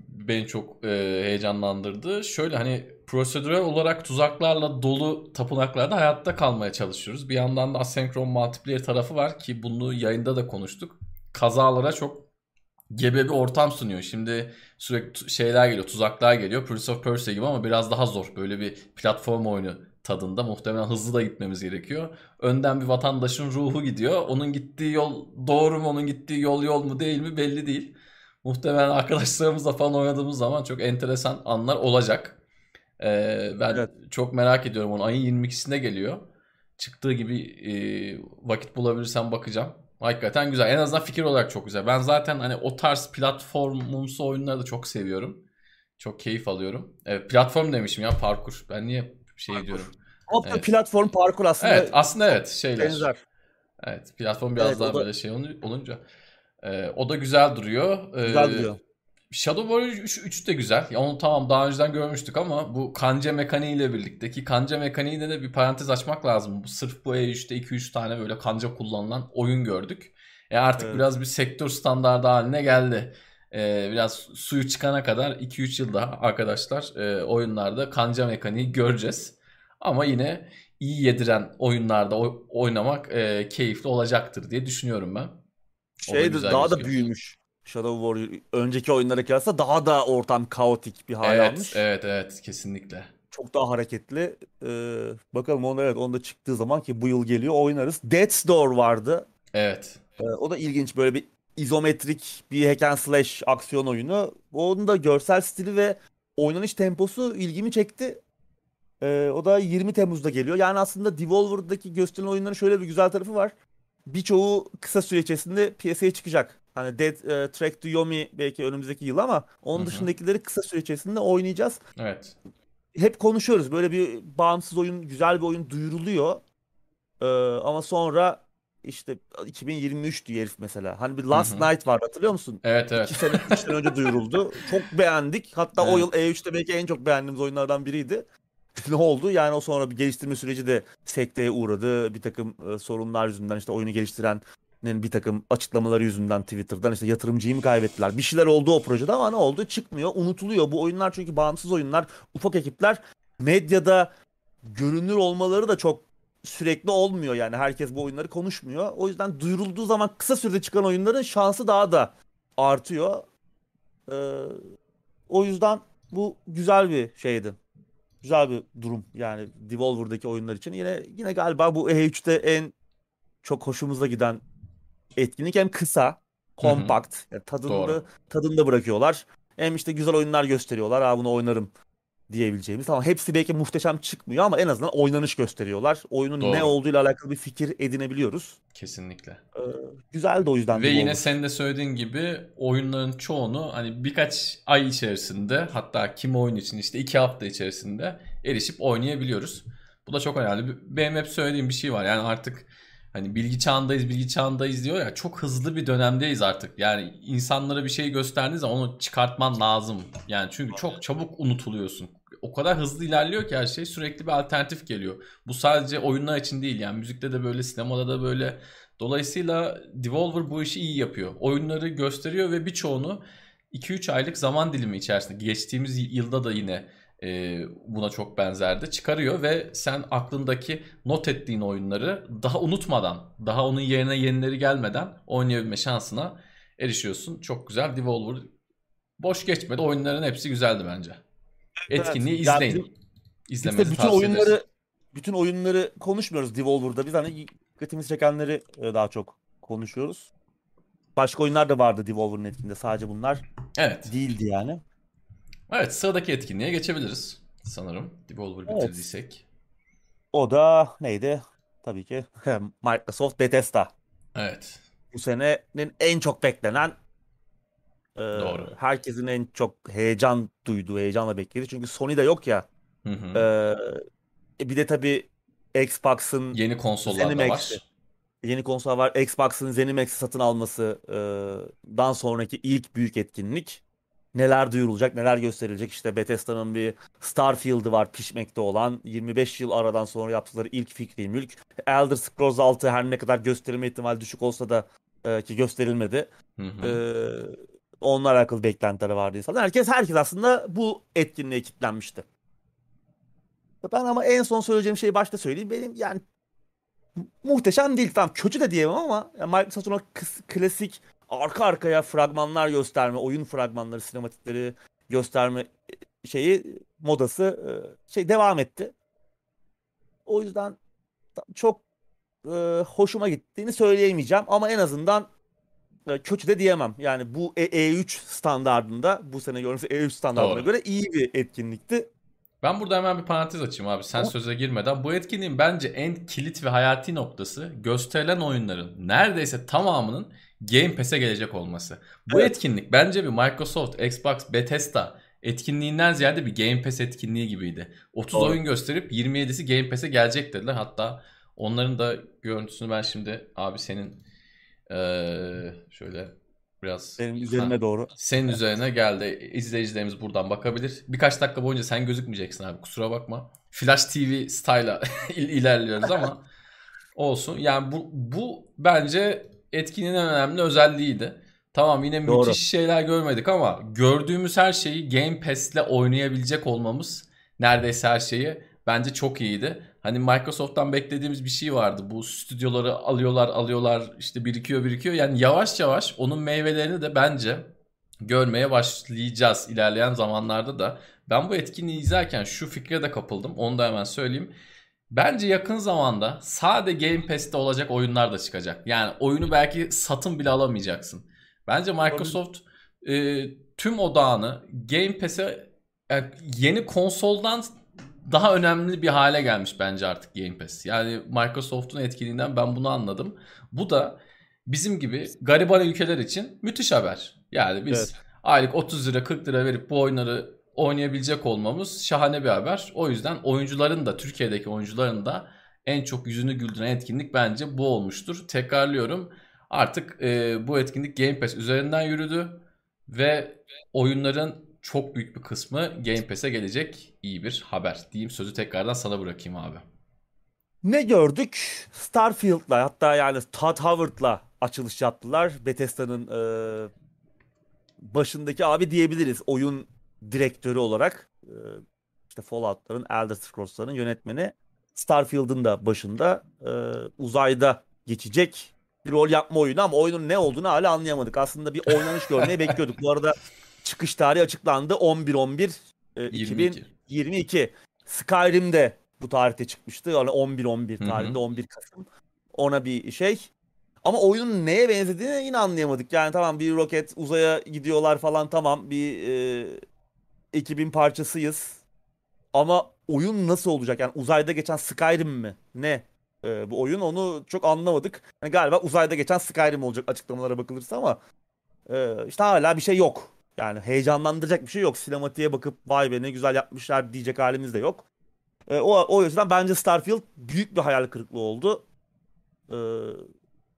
beni çok e, heyecanlandırdı. Şöyle hani prosedürel olarak tuzaklarla dolu tapınaklarda hayatta kalmaya çalışıyoruz. Bir yandan da asenkron multiplayer tarafı var ki bunu yayında da konuştuk. Kazalara çok gebe bir ortam sunuyor. Şimdi sürekli şeyler geliyor, tuzaklar geliyor. Prince of Persia gibi ama biraz daha zor. Böyle bir platform oyunu tadında. Muhtemelen hızlı da gitmemiz gerekiyor. Önden bir vatandaşın ruhu gidiyor. Onun gittiği yol doğru mu, onun gittiği yol yol mu değil mi belli değil. Muhtemelen arkadaşlarımızla falan oynadığımız zaman çok enteresan anlar olacak. Ee, ben Evet. çok merak ediyorum onu. Ayın 22'sinde geliyor. Çıktığı gibi e, vakit bulabilirsem bakacağım. Hakikaten güzel. En azından fikir olarak çok güzel. Ben zaten hani o tarz platformumsu oyunları da çok seviyorum. Çok keyif alıyorum. Evet, platform demişim ya parkur. Ben niye şey Parkur. diyorum. Hop Evet. platform parkur aslında Evet aslında evet şeyler. benzer. Evet platform biraz Evet, daha da- böyle şey olu- olunca. Ee, o da güzel duruyor. Ee, Güzel duruyor. Shadow Warrior 3, 3 de güzel. Ya onu tamam daha önceden görmüştük ama bu kanca mekaniği ile birlikte ki kanca mekaniğinde de bir parantez açmak lazım. Bu sırf bu E3'te 2-3 tane böyle kanca kullanılan oyun gördük. E artık Evet. biraz bir sektör standardı haline geldi. Ee, biraz suyu çıkana kadar 2-3 yıl daha arkadaşlar e, oyunlarda kanca mekaniği göreceğiz. Ama yine iyi yediren oyunlarda oy- oynamak e, keyifli olacaktır diye düşünüyorum ben. Şey daha da büyümüş. Shadow Warrior önceki oyunlara kıyasla daha da ortam kaotik bir hal Evet, almış. evet, evet, kesinlikle. Çok daha hareketli. Ee, bakalım onu evet onda çıktığı zaman ki bu yıl geliyor oynarız. Death's Door vardı. Evet. Ee, o da ilginç böyle bir izometrik bir hack and slash aksiyon oyunu. Onun da görsel stili ve oynanış temposu ilgimi çekti. Ee, o da 20 Temmuz'da geliyor. Yani aslında Devolver'daki gösterilen oyunların şöyle bir güzel tarafı var. Birçoğu kısa süre içerisinde piyasaya çıkacak. Hani Dead e, Track to Yomi belki önümüzdeki yıl ama onun Hı hı. dışındakileri kısa süre içerisinde oynayacağız. Evet. Hep konuşuyoruz. Böyle bir bağımsız oyun, güzel bir oyun duyuruluyor. Ee, ama sonra işte 2023 diyor herif mesela. Hani bir Last hı. Night var hatırlıyor musun? Evet, evet. İki sene, üç sene önce duyuruldu. (laughs) Çok beğendik. Hatta o Evet. yıl E3'te belki en çok beğendiğimiz oyunlardan biriydi. (laughs) ne oldu? Yani o sonra bir geliştirme süreci de sekteye uğradı. Bir takım e, sorunlar yüzünden işte oyunu geliştirenin bir takım açıklamaları yüzünden Twitter'dan işte yatırımcıyı mı kaybettiler? Bir şeyler oldu o projede ama ne oldu? Çıkmıyor, unutuluyor. Bu oyunlar çünkü bağımsız oyunlar, ufak ekipler medyada görünür olmaları da çok sürekli olmuyor yani herkes bu oyunları konuşmuyor. O yüzden duyurulduğu zaman kısa sürede çıkan oyunların şansı daha da artıyor. Ee, o yüzden bu güzel bir şeydi. Güzel bir durum yani Devolver'daki oyunlar için. Yine yine galiba bu E3'te en çok hoşumuza giden etkinlik hem kısa, kompakt, yani tadında tadında bırakıyorlar. Hem işte güzel oyunlar gösteriyorlar. Ha bunu oynarım diyebileceğimiz. Tamam hepsi belki muhteşem çıkmıyor ama en azından oynanış gösteriyorlar. Oyunun Doğru. ne olduğuyla alakalı bir fikir edinebiliyoruz. Kesinlikle. Ee, güzel de o yüzden. Ve yine olmuş. senin de söylediğin gibi oyunların çoğunu hani birkaç ay içerisinde hatta kim oyun için işte iki hafta içerisinde erişip oynayabiliyoruz. Bu da çok önemli. Benim hep söylediğim bir şey var. Yani artık hani bilgi çağındayız, bilgi çağındayız diyor ya çok hızlı bir dönemdeyiz artık. Yani insanlara bir şey gösterdiğiniz zaman onu çıkartman lazım. Yani çünkü çok çabuk unutuluyorsun o kadar hızlı ilerliyor ki her şey sürekli bir alternatif geliyor. Bu sadece oyunlar için değil yani müzikte de böyle sinemada da böyle. Dolayısıyla Devolver bu işi iyi yapıyor. Oyunları gösteriyor ve birçoğunu 2-3 aylık zaman dilimi içerisinde geçtiğimiz yılda da yine e, buna çok benzerdi. Çıkarıyor ve sen aklındaki not ettiğin oyunları daha unutmadan, daha onun yerine yenileri gelmeden oynayabilme şansına erişiyorsun. Çok güzel Devolver boş geçmedi. Oyunların hepsi güzeldi bence. Etkinliği evet. izleyin. Ya İzlemenizi bütün oyunları ederiz. bütün oyunları konuşmuyoruz Devolver'da. Biz hani dikkatimizi çekenleri e, daha çok konuşuyoruz. Başka oyunlar da vardı Devolver'ın etkinliğinde. Sadece bunlar evet. değildi yani. Evet sıradaki etkinliğe geçebiliriz sanırım. Devolver evet. bitirdiysek. O da neydi? Tabii ki (laughs) Microsoft Bethesda. Evet. Bu senenin en çok beklenen ee, Doğru. Herkesin en çok heyecan duyduğu, heyecanla beklediği. Çünkü Sony'de yok ya. Hı hı. Ee, bir de tabii Xbox'ın yeni konsollar da var. Yeni konsol var. Xbox'ın ZeniMax'i satın almasıdan sonraki ilk büyük etkinlik. Neler duyurulacak, neler gösterilecek. İşte Bethesda'nın bir Starfield'ı var pişmekte olan. 25 yıl aradan sonra yaptıkları ilk fikri mülk. Elder Scrolls 6 her ne kadar gösterilme ihtimali düşük olsa da e, ki gösterilmedi. Hı hı. E, onunla alakalı beklentileri vardı insanlar. Herkes herkes aslında bu etkinliğe kilitlenmişti. Ben ama en son söyleyeceğim şeyi başta söyleyeyim. Benim yani muhteşem değil. Tamam kötü de diyemem ama yani Microsoft'un o klasik arka arkaya fragmanlar gösterme, oyun fragmanları, sinematikleri gösterme e, şeyi modası e, şey devam etti. O yüzden çok e, hoşuma gittiğini söyleyemeyeceğim ama en azından kötü de diyemem. Yani bu E3 e standartında bu sene gördüğümüz E3 standartına Doğru. göre iyi bir etkinlikti. Ben burada hemen bir parantez açayım abi sen söze girmeden. Bu etkinliğin bence en kilit ve hayati noktası gösterilen oyunların neredeyse tamamının Game Pass'e gelecek olması. Bu evet. etkinlik bence bir Microsoft, Xbox, Bethesda etkinliğinden ziyade bir Game Pass etkinliği gibiydi. 30 Doğru. oyun gösterip 27'si Game Pass'e gelecek dediler. Hatta onların da görüntüsünü ben şimdi abi senin ee, şöyle biraz benim üzerime ha, doğru. Senin üzerine geldi. İzleyicilerimiz buradan bakabilir. Birkaç dakika boyunca sen gözükmeyeceksin abi. Kusura bakma. Flash TV style'a (laughs) ilerliyoruz ama olsun. Yani bu bu bence etkinin en önemli özelliğiydi. Tamam yine Doğru. müthiş şeyler görmedik ama gördüğümüz her şeyi Game Pass'le oynayabilecek olmamız neredeyse her şeyi bence çok iyiydi. Hani Microsoft'tan beklediğimiz bir şey vardı. Bu stüdyoları alıyorlar, alıyorlar, işte birikiyor, birikiyor. Yani yavaş yavaş onun meyvelerini de bence görmeye başlayacağız ilerleyen zamanlarda da. Ben bu etkinliği izlerken şu fikre de kapıldım. Onu da hemen söyleyeyim. Bence yakın zamanda sade Game Pass'te olacak oyunlar da çıkacak. Yani oyunu belki satın bile alamayacaksın. Bence Microsoft e, tüm odağını Game Pass'e yani yeni konsoldan daha önemli bir hale gelmiş bence artık Game Pass. Yani Microsoft'un etkiliğinden ben bunu anladım. Bu da bizim gibi gariban ülkeler için müthiş haber. Yani biz evet. aylık 30 lira 40 lira verip bu oyunları oynayabilecek olmamız şahane bir haber. O yüzden oyuncuların da Türkiye'deki oyuncuların da en çok yüzünü güldüren etkinlik bence bu olmuştur. Tekrarlıyorum artık e, bu etkinlik Game Pass üzerinden yürüdü ve oyunların çok büyük bir kısmı Game Pass'e gelecek iyi bir haber diyeyim. Sözü tekrardan sana bırakayım abi. Ne gördük? Starfield'la hatta yani Todd Howard'la açılış yaptılar. Bethesda'nın e, başındaki abi diyebiliriz oyun direktörü olarak. E, işte Fallout'ların, Elder Scrolls'ların yönetmeni. Starfield'ın da başında e, uzayda geçecek bir rol yapma oyunu ama oyunun ne olduğunu hala anlayamadık. Aslında bir oynanış görmeyi (laughs) bekliyorduk. Bu arada çıkış tarihi açıklandı. 11-11 e, 2022. Skyrim de bu tarihte çıkmıştı. Yani 11-11 tarihinde 11 Kasım. Ona bir şey. Ama oyunun neye benzediğini yine anlayamadık. Yani tamam bir roket uzaya gidiyorlar falan tamam bir e, ekibin parçasıyız. Ama oyun nasıl olacak? Yani uzayda geçen Skyrim mi? Ne? E, bu oyun onu çok anlamadık. Yani galiba uzayda geçen Skyrim olacak açıklamalara bakılırsa ama e, işte hala bir şey yok. Yani heyecanlandıracak bir şey yok. Sinematiğe bakıp vay be ne güzel yapmışlar diyecek halimiz de yok. E, o, o yüzden bence Starfield büyük bir hayal kırıklığı oldu. E,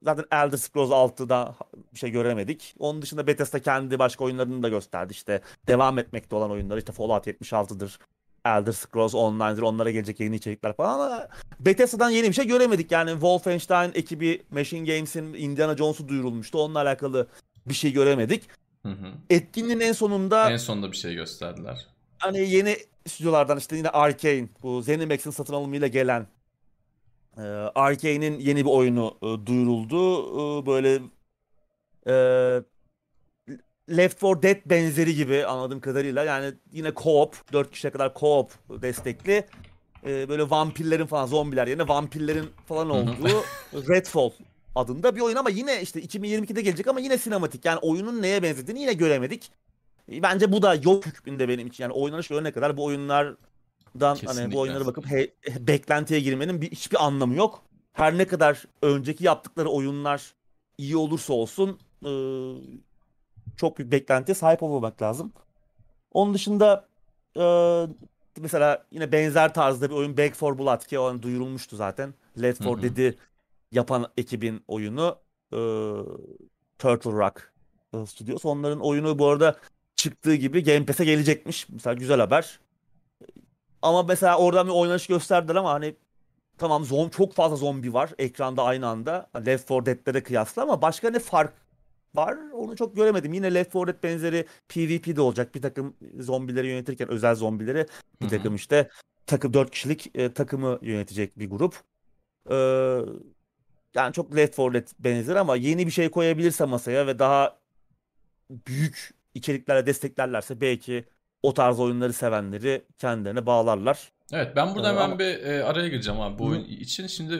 zaten Elder Scrolls 6'da bir şey göremedik. Onun dışında Bethesda kendi başka oyunlarını da gösterdi. İşte devam etmekte olan oyunlar işte Fallout 76'dır. Elder Scrolls Online'dır. Onlara gelecek yeni içerikler falan ama Bethesda'dan yeni bir şey göremedik. Yani Wolfenstein ekibi Machine Games'in Indiana Jones'u duyurulmuştu. Onunla alakalı bir şey göremedik. Hı hı. Etkinliğin en sonunda en sonunda bir şey gösterdiler. Hani yeni stüdyolardan işte yine Arkane bu ZeniMax'in satın alımıyla gelen e, Arkane'in yeni bir oyunu e, duyuruldu. E, böyle e, Left 4 Dead benzeri gibi anladığım kadarıyla. Yani yine co-op, 4 kişiye kadar co-op destekli. E, böyle vampirlerin falan zombiler yerine vampirlerin falan olduğu (laughs) Redfall adında bir oyun ama yine işte 2022'de gelecek ama yine sinematik. Yani oyunun neye benzediğini yine göremedik. Bence bu da yok hükmünde benim için. Yani oynanış görene kadar bu oyunlardan Kesinlikle. hani bu oyunlara bakıp he, beklentiye girmenin bir, hiçbir anlamı yok. Her ne kadar önceki yaptıkları oyunlar iyi olursa olsun e, çok büyük beklentiye sahip olmamak lazım. Onun dışında e, mesela yine benzer tarzda bir oyun Back 4 Blood ki o an duyurulmuştu zaten. Let for dedi yapan ekibin oyunu e, Turtle Rock e, Studios. Onların oyunu bu arada çıktığı gibi Game Pass'e gelecekmiş. Mesela güzel haber. Ama mesela oradan bir oynanış gösterdiler ama hani tamam zom çok fazla zombi var ekranda aynı anda. Left 4 Dead'lere kıyasla ama başka ne fark var onu çok göremedim. Yine Left 4 Dead benzeri PvP de olacak. Bir takım zombileri yönetirken özel zombileri bir takım işte takım 4 kişilik e, takımı yönetecek bir grup. Ee, yani çok Left 4 Dead benzer ama yeni bir şey koyabilirse masaya ve daha büyük içeriklerle desteklerlerse belki o tarz oyunları sevenleri kendilerine bağlarlar. Evet ben burada ee, hemen ama... bir e, araya gireceğim abi bu Hı. oyun için. Şimdi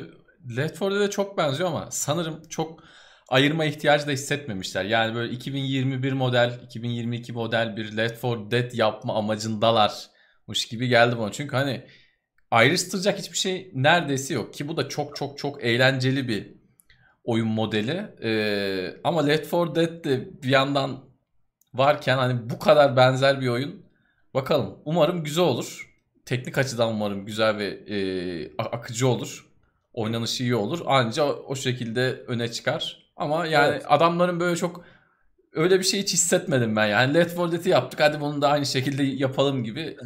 Left 4 Dead'e çok benziyor ama sanırım çok ayırma ihtiyacı da hissetmemişler. Yani böyle 2021 model, 2022 model bir Left 4 Dead yapma amacındalarmış gibi geldi bana. Çünkü hani ayrıştıracak hiçbir şey neredeyse yok ki bu da çok çok çok eğlenceli bir oyun modeli. Ee, ama Left 4 Dead de bir yandan varken hani bu kadar benzer bir oyun bakalım. Umarım güzel olur. Teknik açıdan umarım güzel ve e, akıcı olur. Oynanışı iyi olur. Anca o şekilde öne çıkar. Ama yani evet. adamların böyle çok öyle bir şey hiç hissetmedim ben. Yani Left 4 Dead'i yaptık hadi bunu da aynı şekilde yapalım gibi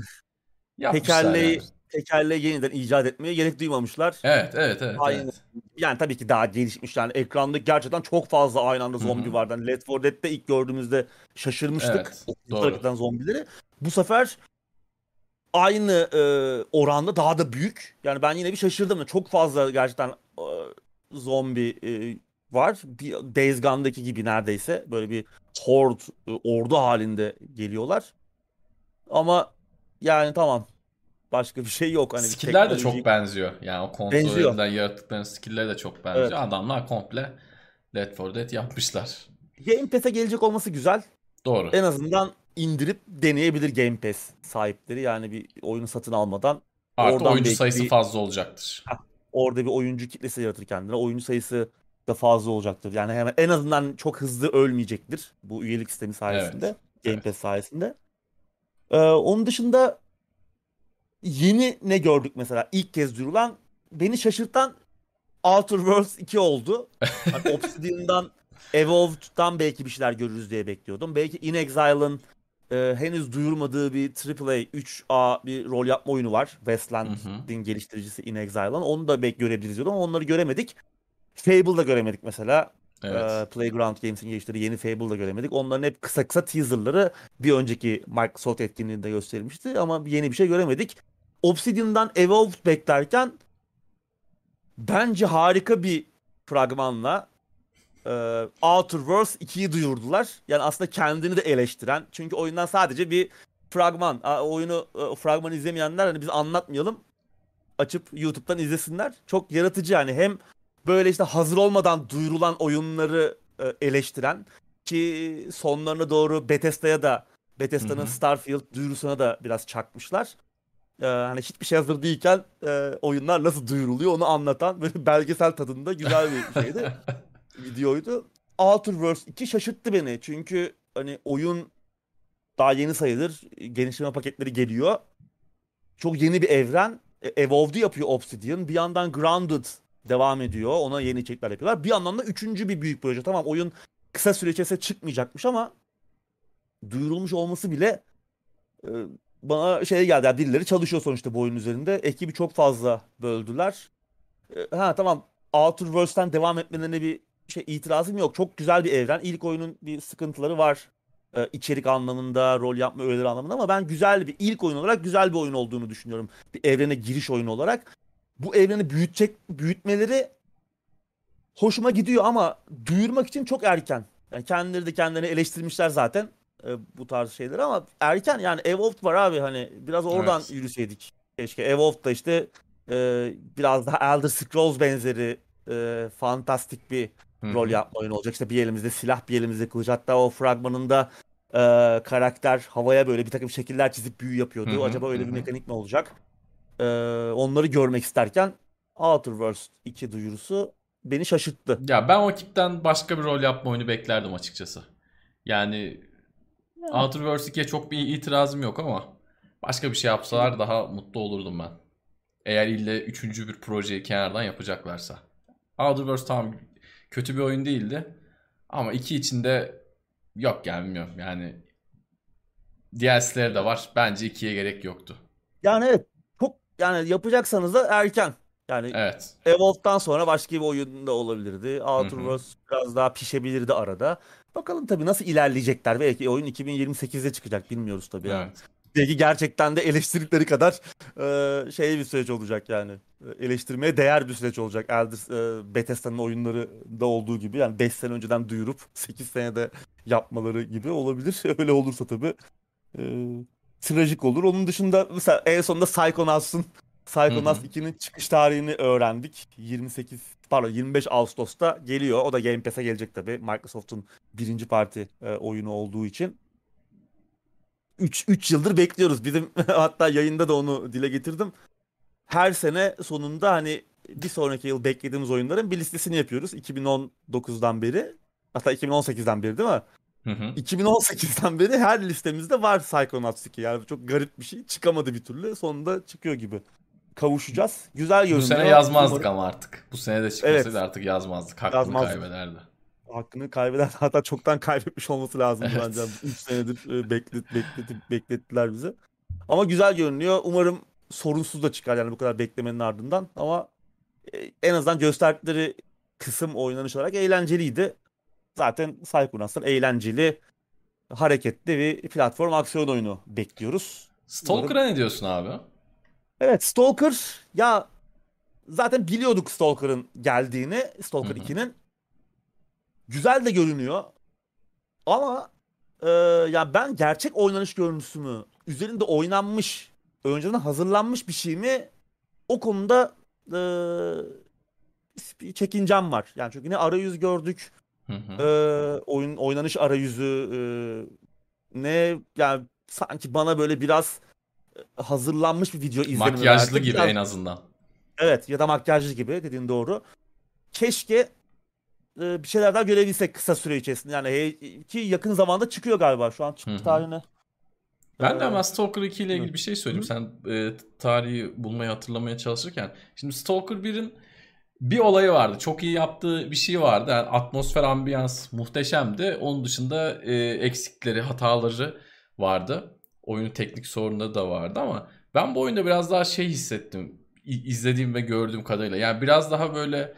yapmışlar Tekerleği yani tekerleği yeniden icat etmeye gerek duymamışlar. Evet, evet, evet. Aynı. Evet. Yani tabii ki daha gelişmiş. Yani ekranda gerçekten çok fazla aynı anda zombi Hı-hı. vardı. Yani Left 4 Dead'de ilk gördüğümüzde şaşırmıştık. Evet, doğru. zombileri. Bu sefer aynı e, oranda daha da büyük. Yani ben yine bir şaşırdım. Çok fazla gerçekten e, zombi e, var. Bir Days Gone'daki gibi neredeyse böyle bir horde, e, ordu halinde geliyorlar. Ama yani tamam başka bir şey yok. Hani skill'ler de çok benziyor. Yani o edilen yaratıkların skill'leri de çok benziyor. Evet. Adamlar komple Left 4 Dead yapmışlar. Game Pass'e gelecek olması güzel. Doğru. En azından indirip deneyebilir Game Pass sahipleri. Yani bir oyunu satın almadan. Artı oyuncu sayısı bir, fazla olacaktır. Orada bir oyuncu kitlesi yaratır kendine. Oyuncu sayısı da fazla olacaktır. Yani hemen en azından çok hızlı ölmeyecektir bu üyelik sistemi sayesinde. Evet. Game evet. Pass sayesinde. Ee, onun dışında yeni ne gördük mesela ilk kez duyurulan beni şaşırtan Outer Worlds 2 oldu. (laughs) Hani Obsidian'dan Evolved'dan belki bir şeyler görürüz diye bekliyordum. Belki In Exile'ın e, henüz duyurmadığı bir AAA 3A bir rol yapma oyunu var. Westland'in geliştiricisi In Exile'ın. Onu da belki görebiliriz diyordum ama onları göremedik. Fable'da göremedik mesela. Evet. Ee, Playground Games'in geliştirdiği yeni Fable'da göremedik. Onların hep kısa kısa teaserları bir önceki Microsoft etkinliğinde gösterilmişti ama yeni bir şey göremedik. Obsidian'dan Evolved beklerken bence harika bir fragmanla e, Outer Worlds 2'yi duyurdular. Yani aslında kendini de eleştiren. Çünkü oyundan sadece bir fragman. Oyunu e, fragmanı izlemeyenler hani biz anlatmayalım. Açıp YouTube'dan izlesinler. Çok yaratıcı yani. Hem böyle işte hazır olmadan duyurulan oyunları e, eleştiren ki sonlarına doğru Bethesda'ya da Bethesda'nın Starfield duyurusuna da biraz çakmışlar. Ee, hani hiçbir şey hazır değilken e, oyunlar nasıl duyuruluyor onu anlatan böyle (laughs) belgesel tadında güzel bir şeydi. (laughs) videoydu. Outer Worlds 2 şaşırttı beni. Çünkü hani oyun daha yeni sayılır. Genişleme paketleri geliyor. Çok yeni bir evren. E, Evolved'u yapıyor Obsidian. Bir yandan Grounded devam ediyor. Ona yeni içerikler yapıyorlar. Bir yandan da üçüncü bir büyük proje. Tamam oyun kısa süre içerisinde çıkmayacakmış ama duyurulmuş olması bile e, bana şey geldi. Yani birileri çalışıyor sonuçta bu oyun üzerinde. Ekibi çok fazla böldüler. E, ha tamam Outer Worlds'ten devam etmelerine bir şey itirazım yok. Çok güzel bir evren. İlk oyunun bir sıkıntıları var. Ee, içerik anlamında, rol yapma öğeleri anlamında ama ben güzel bir ilk oyun olarak güzel bir oyun olduğunu düşünüyorum. Bir evrene giriş oyunu olarak. Bu evreni büyütecek büyütmeleri hoşuma gidiyor ama duyurmak için çok erken. Yani kendileri de kendilerini eleştirmişler zaten e, bu tarz şeyleri ama erken yani Evolved var abi hani biraz oradan evet. yürüseydik. Keşke Evolved da işte e, biraz daha Elder Scrolls benzeri e, fantastik bir Hı-hı. rol yapma oyunu olacak. İşte bir elimizde silah bir elimizde kılıç. Hatta o fragmanında e, karakter havaya böyle bir takım şekiller çizip büyü yapıyordu. Hı-hı. Acaba öyle bir mekanik mi olacak? E, onları görmek isterken Outer Worlds 2 duyurusu beni şaşırttı. Ya ben o ekipten başka bir rol yapma oyunu beklerdim açıkçası. Yani ya. Outer Worlds 2'ye çok bir itirazım yok ama başka bir şey yapsalar daha mutlu olurdum ben. Eğer ille üçüncü bir projeyi kenardan yapacaklarsa. Outer Worlds tamam kötü bir oyun değildi. Ama iki içinde yok yani bilmiyorum yani DLC'leri de var. Bence ikiye gerek yoktu. Yani evet yani yapacaksanız da erken. Yani evet. Evolved'dan sonra başka bir oyun da olabilirdi. Outer Worlds biraz daha pişebilirdi arada. Bakalım tabii nasıl ilerleyecekler. Belki oyun 2028'de çıkacak bilmiyoruz tabii. Evet. Yani belki gerçekten de eleştirdikleri kadar e, şey bir süreç olacak yani. Eleştirmeye değer bir süreç olacak. Elder e, Bethesda'nın oyunları da olduğu gibi yani 5 sene önceden duyurup 8 senede yapmaları gibi olabilir. (laughs) Öyle olursa tabii e, trajik olur. Onun dışında mesela en sonunda Psychonauts'un Psychonauts 2'nin çıkış tarihini öğrendik. 28 pardon 25 Ağustos'ta geliyor. O da Game Pass'e gelecek tabii. Microsoft'un birinci parti e, oyunu olduğu için. 3 3 yıldır bekliyoruz. Bizim (laughs) hatta yayında da onu dile getirdim. Her sene sonunda hani bir sonraki yıl beklediğimiz oyunların bir listesini yapıyoruz. 2019'dan beri. Hatta 2018'den beri değil mi? Hı hı. 2018'den beri her listemizde var Psychonauts 2. Yani çok garip bir şey. Çıkamadı bir türlü. Sonunda çıkıyor gibi. Kavuşacağız. Güzel görünüyor. Bu sene yazmazdık Umarım. ama artık. Bu sene de çıkmasaydı evet. artık yazmazdık. Hakkını yazmazdık. kaybederdi hakkını kaybeden (laughs) hatta çoktan kaybetmiş olması lazım evet. bence. 3 senedir e, beklet, beklet, beklettiler bizi. Ama güzel görünüyor. Umarım sorunsuz da çıkar yani bu kadar beklemenin ardından. Ama e, en azından gösterdikleri kısım oynanış olarak eğlenceliydi. Zaten Psychonauts'tan eğlenceli, hareketli bir platform aksiyon oyunu bekliyoruz. Stalker'a ne diyorsun abi? Evet Stalker ya zaten biliyorduk Stalker'ın geldiğini. Stalker 2'nin güzel de görünüyor. Ama e, ya ben gerçek oynanış görüntüsü mü, üzerinde oynanmış, önceden hazırlanmış bir şey mi o konuda e, bir çekincem var. Yani çünkü ne arayüz gördük, hı hı. Oyun oynanış arayüzü e, ne yani sanki bana böyle biraz hazırlanmış bir video izlenimi Makyajlı verdi. gibi biraz, en azından. Evet ya da makyajlı gibi dediğin doğru. Keşke e, bir şeyler daha görebilsek kısa süre içerisinde. Yani ki yakın zamanda çıkıyor galiba şu an çıktı tarihine. Ben de ama Stalker 2 ile ilgili bir şey söyleyeyim. Sen e, tarihi bulmayı hatırlamaya çalışırken. Şimdi Stalker 1'in bir olayı vardı. Çok iyi yaptığı bir şey vardı. Yani atmosfer, ambiyans muhteşemdi. Onun dışında e, eksikleri, hataları vardı. Oyunun teknik sorunları da vardı ama ben bu oyunda biraz daha şey hissettim. İzlediğim ve gördüğüm kadarıyla. Yani biraz daha böyle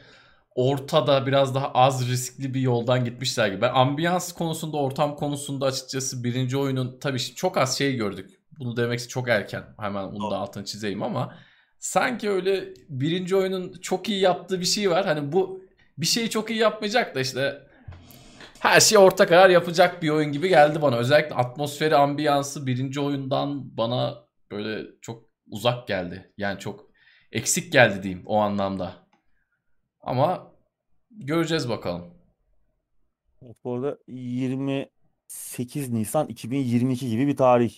ortada biraz daha az riskli bir yoldan gitmişler gibi. Ben ambiyans konusunda, ortam konusunda açıkçası birinci oyunun tabii çok az şey gördük. Bunu demek çok erken. Hemen bunu da altını çizeyim ama sanki öyle birinci oyunun çok iyi yaptığı bir şey var. Hani bu bir şeyi çok iyi yapmayacak da işte her şey orta karar yapacak bir oyun gibi geldi bana. Özellikle atmosferi, ambiyansı birinci oyundan bana böyle çok uzak geldi. Yani çok eksik geldi diyeyim o anlamda. Ama göreceğiz bakalım. Bu arada 28 Nisan 2022 gibi bir tarih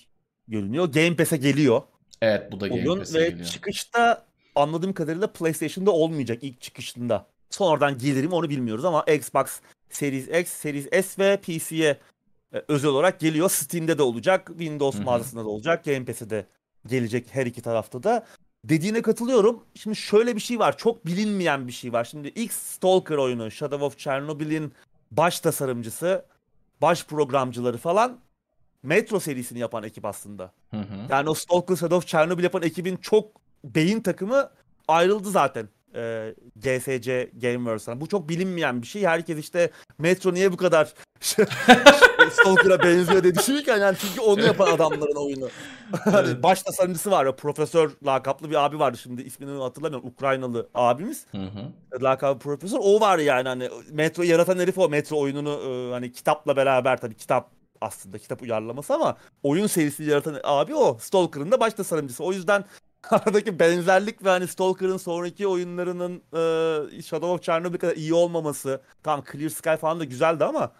görünüyor. Game Pass'e geliyor. Evet bu da Game Pass'e ve geliyor. çıkışta anladığım kadarıyla PlayStation'da olmayacak ilk çıkışında. Sonradan gelir mi onu bilmiyoruz ama Xbox Series X, Series S ve PC'ye e, özel olarak geliyor. Steam'de de olacak, Windows Hı hı. mağazasında da olacak, Game Pass'e de gelecek her iki tarafta da. Dediğine katılıyorum. Şimdi şöyle bir şey var. Çok bilinmeyen bir şey var. Şimdi X Stalker oyunu, Shadow of Chernobyl'in baş tasarımcısı, baş programcıları falan Metro serisini yapan ekip aslında. Hı hı. Yani o Stalker Shadow of Chernobyl yapan ekibin çok beyin takımı ayrıldı zaten. E, GSC Gameworks'tan. Bu çok bilinmeyen bir şey. Herkes işte Metro niye bu kadar (laughs) Stalker'a benziyor diye düşünürken yani çünkü onu yapan adamların oyunu. (laughs) Hani. Baş tasarımcısı var. O profesör lakaplı bir abi vardı şimdi ismini hatırlamıyorum. Ukraynalı abimiz. Hı hı. Lakabı profesör. O var yani hani Metro'yu yaratan herif o. Metro oyununu e, hani kitapla beraber tabii kitap aslında kitap uyarlaması ama oyun serisini yaratan abi o. Stalker'ın da baş tasarımcısı. O yüzden (laughs) aradaki benzerlik ve hani Stalker'ın sonraki oyunlarının e, Shadow of Chernobyl kadar iyi olmaması. Tamam Clear Sky falan da güzeldi ama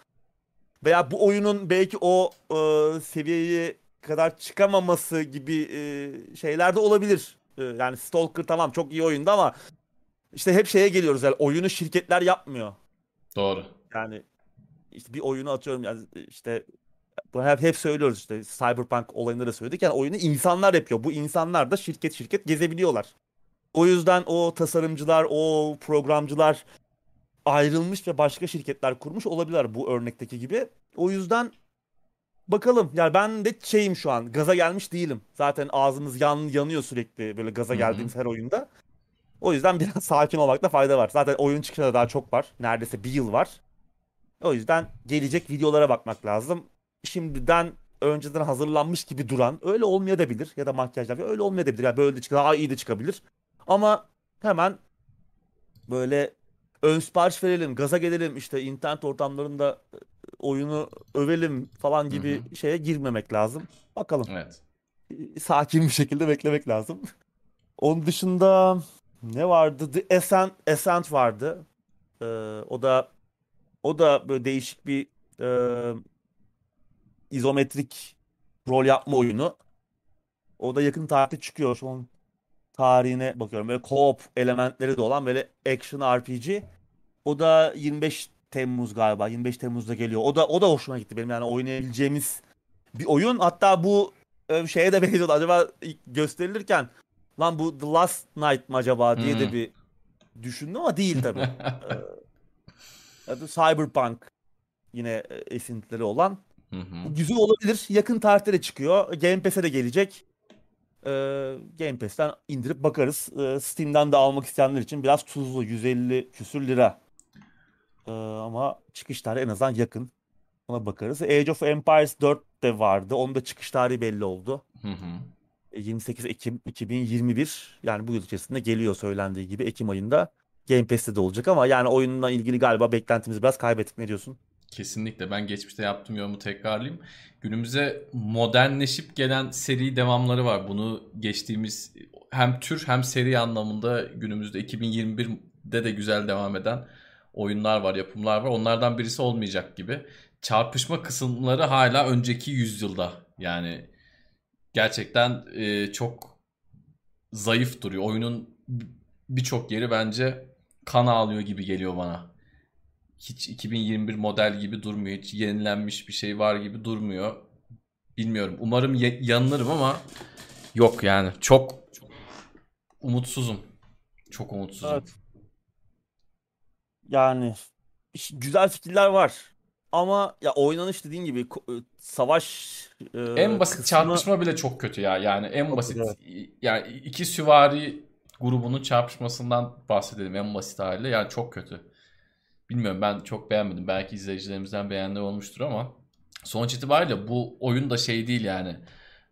veya bu oyunun belki o e, seviyeye kadar çıkamaması gibi e, şeyler de olabilir. E, yani Stalker tamam çok iyi oyundu ama işte hep şeye geliyoruz yani oyunu şirketler yapmıyor. Doğru. Yani işte bir oyunu atıyorum yani işte bu hep, hep söylüyoruz işte Cyberpunk olayında da söyledik yani oyunu insanlar yapıyor. Bu insanlar da şirket şirket gezebiliyorlar. O yüzden o tasarımcılar, o programcılar ayrılmış ve başka şirketler kurmuş olabilirler bu örnekteki gibi. O yüzden bakalım. Yani ben de şeyim şu an. Gaza gelmiş değilim. Zaten ağzımız yan, yanıyor sürekli böyle gaza geldiğimiz her oyunda. O yüzden (laughs) biraz sakin olmakta fayda var. Zaten oyun çıkışına da daha çok var. Neredeyse bir yıl var. O yüzden gelecek videolara bakmak lazım. Şimdiden önceden hazırlanmış gibi duran öyle olmayabilir ya da makyajlar öyle olmayabilir. Yani böyle de çıkar, daha iyi de çıkabilir. Ama hemen böyle ön sipariş verelim, gaza gelelim işte internet ortamlarında e, oyunu övelim falan gibi Hı şeye girmemek lazım. Bakalım. Evet. Sakin bir şekilde beklemek lazım. Onun dışında ne vardı? The Ascent, Ascent vardı. Ee, o da o da böyle değişik bir e, izometrik rol yapma oyunu. O da yakın tarihte çıkıyor. Şu an tarihine bakıyorum. Böyle co-op elementleri de olan böyle action RPG. O da 25 Temmuz galiba. 25 Temmuz'da geliyor. O da o da hoşuma gitti benim yani oynayabileceğimiz bir oyun. Hatta bu e, şeye de (laughs) benziyordu. Acaba gösterilirken lan bu The Last Night mı acaba diye de Hmm. bir düşündüm ama değil tabii. (laughs) Ee, Cyberpunk yine e, esintileri olan. Hı güzel olabilir. Yakın tarihte de çıkıyor. Game Pass'e de gelecek. Ee, Game Pass'ten indirip bakarız. Ee, Steam'den de almak isteyenler için biraz tuzlu. 150 küsür lira. Ee, ama çıkış tarihi en azından yakın. Ona bakarız. Age of Empires 4 de vardı. Onun da çıkış tarihi belli oldu. Hı hı. E, 28 Ekim 2021 yani bu yıl içerisinde geliyor söylendiği gibi Ekim ayında Game Pass'te de olacak ama yani oyunla ilgili galiba beklentimizi biraz kaybettik ne diyorsun? Kesinlikle ben geçmişte yaptığım yorumu tekrarlayayım. Günümüze modernleşip gelen seri devamları var. Bunu geçtiğimiz hem tür hem seri anlamında günümüzde 2021'de de güzel devam eden oyunlar var, yapımlar var. Onlardan birisi olmayacak gibi. Çarpışma kısımları hala önceki yüzyılda. Yani gerçekten e, çok zayıf duruyor. Oyunun birçok yeri bence kan ağlıyor gibi geliyor bana hiç 2021 model gibi durmuyor. Hiç yenilenmiş bir şey var gibi durmuyor. Bilmiyorum. Umarım yanılırım ama yok yani. Çok umutsuzum. Çok umutsuzum. Evet. Yani güzel fikirler var ama ya oynanış dediğin gibi e, savaş e, En basit kısmı- çarpışma bile çok kötü ya. Yani en Çok basit kötü, yani iki süvari grubunun çarpışmasından bahsedelim en basit haliyle. Yani çok kötü. Bilmiyorum ben çok beğenmedim. Belki izleyicilerimizden beğenenler olmuştur ama sonuç itibariyle bu oyun da şey değil yani.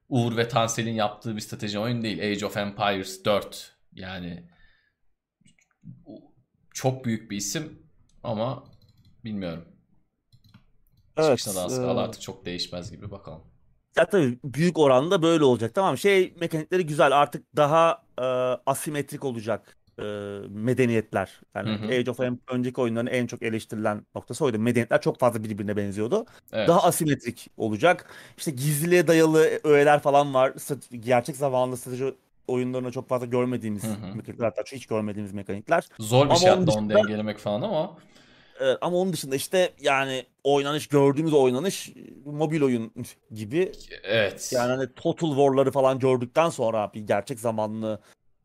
Uğur ve Tansel'in yaptığı bir strateji oyun değil. Age of Empires 4 yani çok büyük bir isim ama bilmiyorum. Evet, Çıkışına da az kaldı artık çok değişmez gibi bakalım. Ya tabii büyük oranda böyle olacak. Tamam şey mekanikleri güzel artık daha e, asimetrik olacak e, medeniyetler. Yani hı hı. Age of Empires önceki oyunların en çok eleştirilen noktası oydu. Medeniyetler çok fazla birbirine benziyordu. Evet. Daha asimetrik olacak. İşte gizliliğe dayalı öğeler falan var. Gerçek zamanlı strateji oyunlarında çok fazla görmediğimiz hı hı. mekanikler hatta hiç görmediğimiz mekanikler. Zor bir ama şey hatta onu dengelemek falan ama. Evet, ama onun dışında işte yani oynanış gördüğümüz oynanış mobil oyun gibi. Evet. Yani hani Total War'ları falan gördükten sonra bir gerçek zamanlı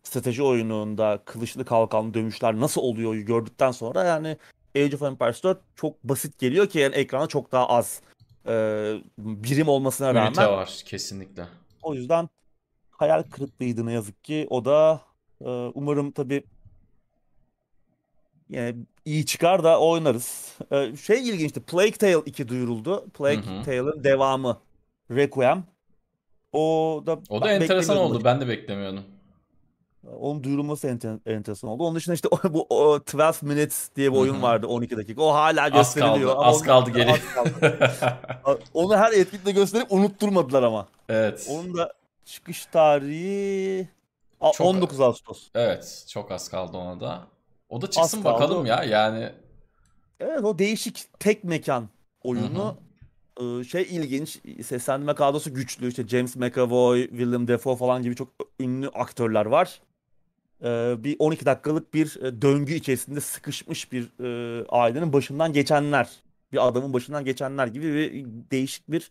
strateji oyununda kılıçlı kalkanlı dövüşler nasıl oluyor gördükten sonra yani Age of Empires 4 çok basit geliyor ki yani ekrana çok daha az e, birim olmasına Ünite rağmen. Var kesinlikle. O yüzden hayal kırıklığıydı ne yazık ki. O da e, umarım tabii yani iyi çıkar da oynarız. E, şey ilginçti. Plague Tale 2 duyuruldu. Plague Tale'ın devamı. Requiem. O da O da enteresan oldu. Ben de beklemiyordum. Onun duyurulması enter, enteresan oldu. Onun dışında işte o, bu o 12 Minutes diye bir oyun vardı 12 dakika. O hala gösteriliyor. Az kaldı, az kaldı geri. Az kaldı. (laughs) onu her etkinlikte gösterip unutturmadılar ama. Evet. Onun da çıkış tarihi çok, 19 Ağustos. Evet, çok az kaldı ona da. O da çıksın az bakalım kaldı. ya yani. Evet o değişik tek mekan oyunu Hı-hı. şey ilginç seslendirme kadrosu güçlü işte James McAvoy, William Defoe falan gibi çok ünlü aktörler var. Bir 12 dakikalık bir döngü içerisinde sıkışmış bir ailenin başından geçenler, bir adamın başından geçenler gibi bir değişik bir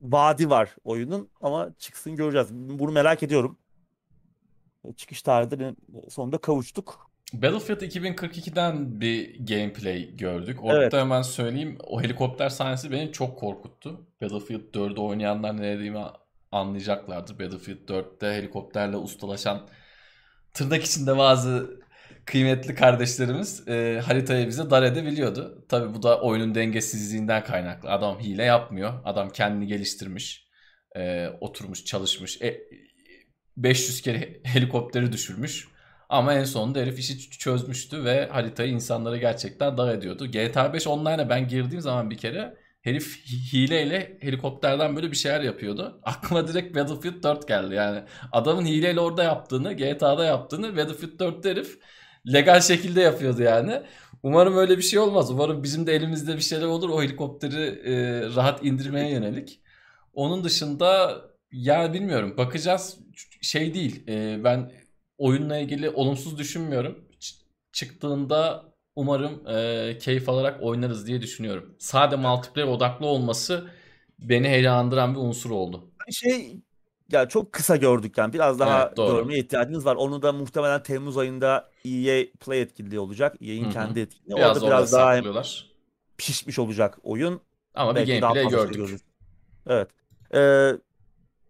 vadi var oyunun ama çıksın göreceğiz. Bunu merak ediyorum. Çıkış tarihi sonunda kavuştuk. Battlefield 2042'den bir gameplay gördük. Orada evet. hemen söyleyeyim. O helikopter sahnesi beni çok korkuttu. Battlefield 4'ü oynayanlar ne dediğimi anlayacaklardır. Battlefield 4'te helikopterle ustalaşan tırnak içinde bazı kıymetli kardeşlerimiz e, haritayı bize dar edebiliyordu. Tabi bu da oyunun dengesizliğinden kaynaklı. Adam hile yapmıyor. Adam kendini geliştirmiş. E, oturmuş, çalışmış. E, 500 kere (laughs) helikopteri düşürmüş. Ama en sonunda herif işi çözmüştü ve haritayı insanlara gerçekten dar ediyordu. GTA 5 Online'a ben girdiğim zaman bir kere herif hileyle helikopterden böyle bir şeyler yapıyordu. (laughs) Aklıma direkt Battlefield 4 geldi yani. Adamın hileyle orada yaptığını, GTA'da yaptığını Battlefield 4'te herif legal şekilde yapıyordu yani. Umarım öyle bir şey olmaz. Umarım bizim de elimizde bir şeyler olur o helikopteri e, rahat indirmeye yönelik. Onun dışında yani bilmiyorum bakacağız şey değil. E, ben oyunla ilgili olumsuz düşünmüyorum. Ç- çıktığında umarım e, keyif alarak oynarız diye düşünüyorum. Sade multiplayer odaklı olması beni heyecanlandıran bir unsur oldu. Şey ya çok kısa gördük yani biraz daha evet, görmeye ihtiyacımız var. Onu da muhtemelen Temmuz ayında EA Play etkinliği olacak. EA'in kendi etkinliği. Biraz Orada biraz daha pişmiş olacak oyun. Ama Belki bir gameplay gördük. Görürüz. Evet. Ee,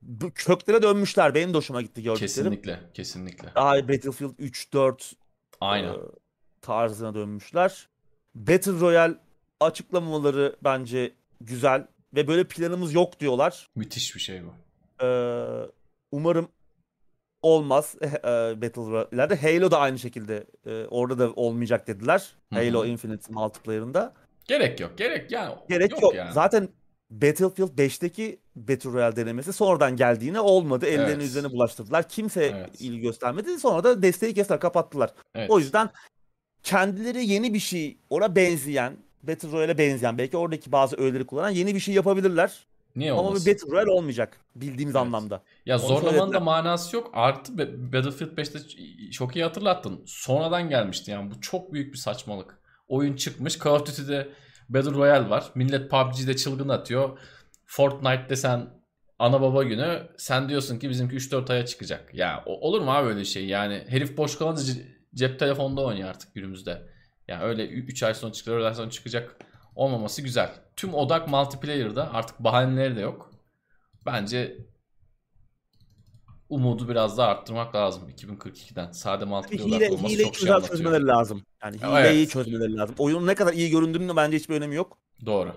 bu köklere dönmüşler. Benim de hoşuma gitti gördüklerim. Kesinlikle, kesinlikle. Daha Battlefield 3 4 Aynen. E, tarzına dönmüşler. Battle Royale açıklamaları bence güzel ve böyle planımız yok diyorlar. Müthiş bir şey bu. Ee, umarım olmaz (laughs) e, Battle Royale'lerde. Halo da aynı şekilde e, orada da olmayacak dediler. Hı-hı. Halo Infinite multiplayer'ında. Gerek yok. Gerek yani. Gerek yok. yok. Yani. Zaten Battlefield 5'teki Battle Royale denemesi sonradan geldiğine olmadı. Ellerinin evet. üzerine bulaştırdılar. Kimse evet. ilgi göstermedi. Sonra da desteği kestiler, kapattılar. Evet. O yüzden kendileri yeni bir şey ona benzeyen, Battle Royale'e benzeyen, belki oradaki bazı öğeleri kullanan yeni bir şey yapabilirler. Niye Ama olmasın? bir Battle Royale olmayacak bildiğimiz evet. anlamda. Ya Onu zorlamanın da manası yok. Artı Battlefield 5'te çok iyi hatırlattın. Sonradan gelmişti yani. Bu çok büyük bir saçmalık. Oyun çıkmış. Call of Duty'de Battle Royale var. Millet PUBG'de çılgın atıyor. Fortnite'de sen ana baba günü sen diyorsun ki bizimki 3-4 aya çıkacak. Ya olur mu abi öyle şey? Yani herif boş kalınca cep telefonda oynuyor artık günümüzde. Yani öyle 3 ay sonra çıkacak, 4 ay sonra çıkacak olmaması güzel. Tüm odak multiplayer'da artık bahaneleri de yok. Bence umudu biraz daha arttırmak lazım 2042'den. Sade mantıklı hile, olması hileyi çok şey anlatıyor. çözmeleri lazım. Yani Evet. hileyi çözmeleri lazım. Oyunun ne kadar iyi göründüğünün bence hiçbir önemi yok. Doğru.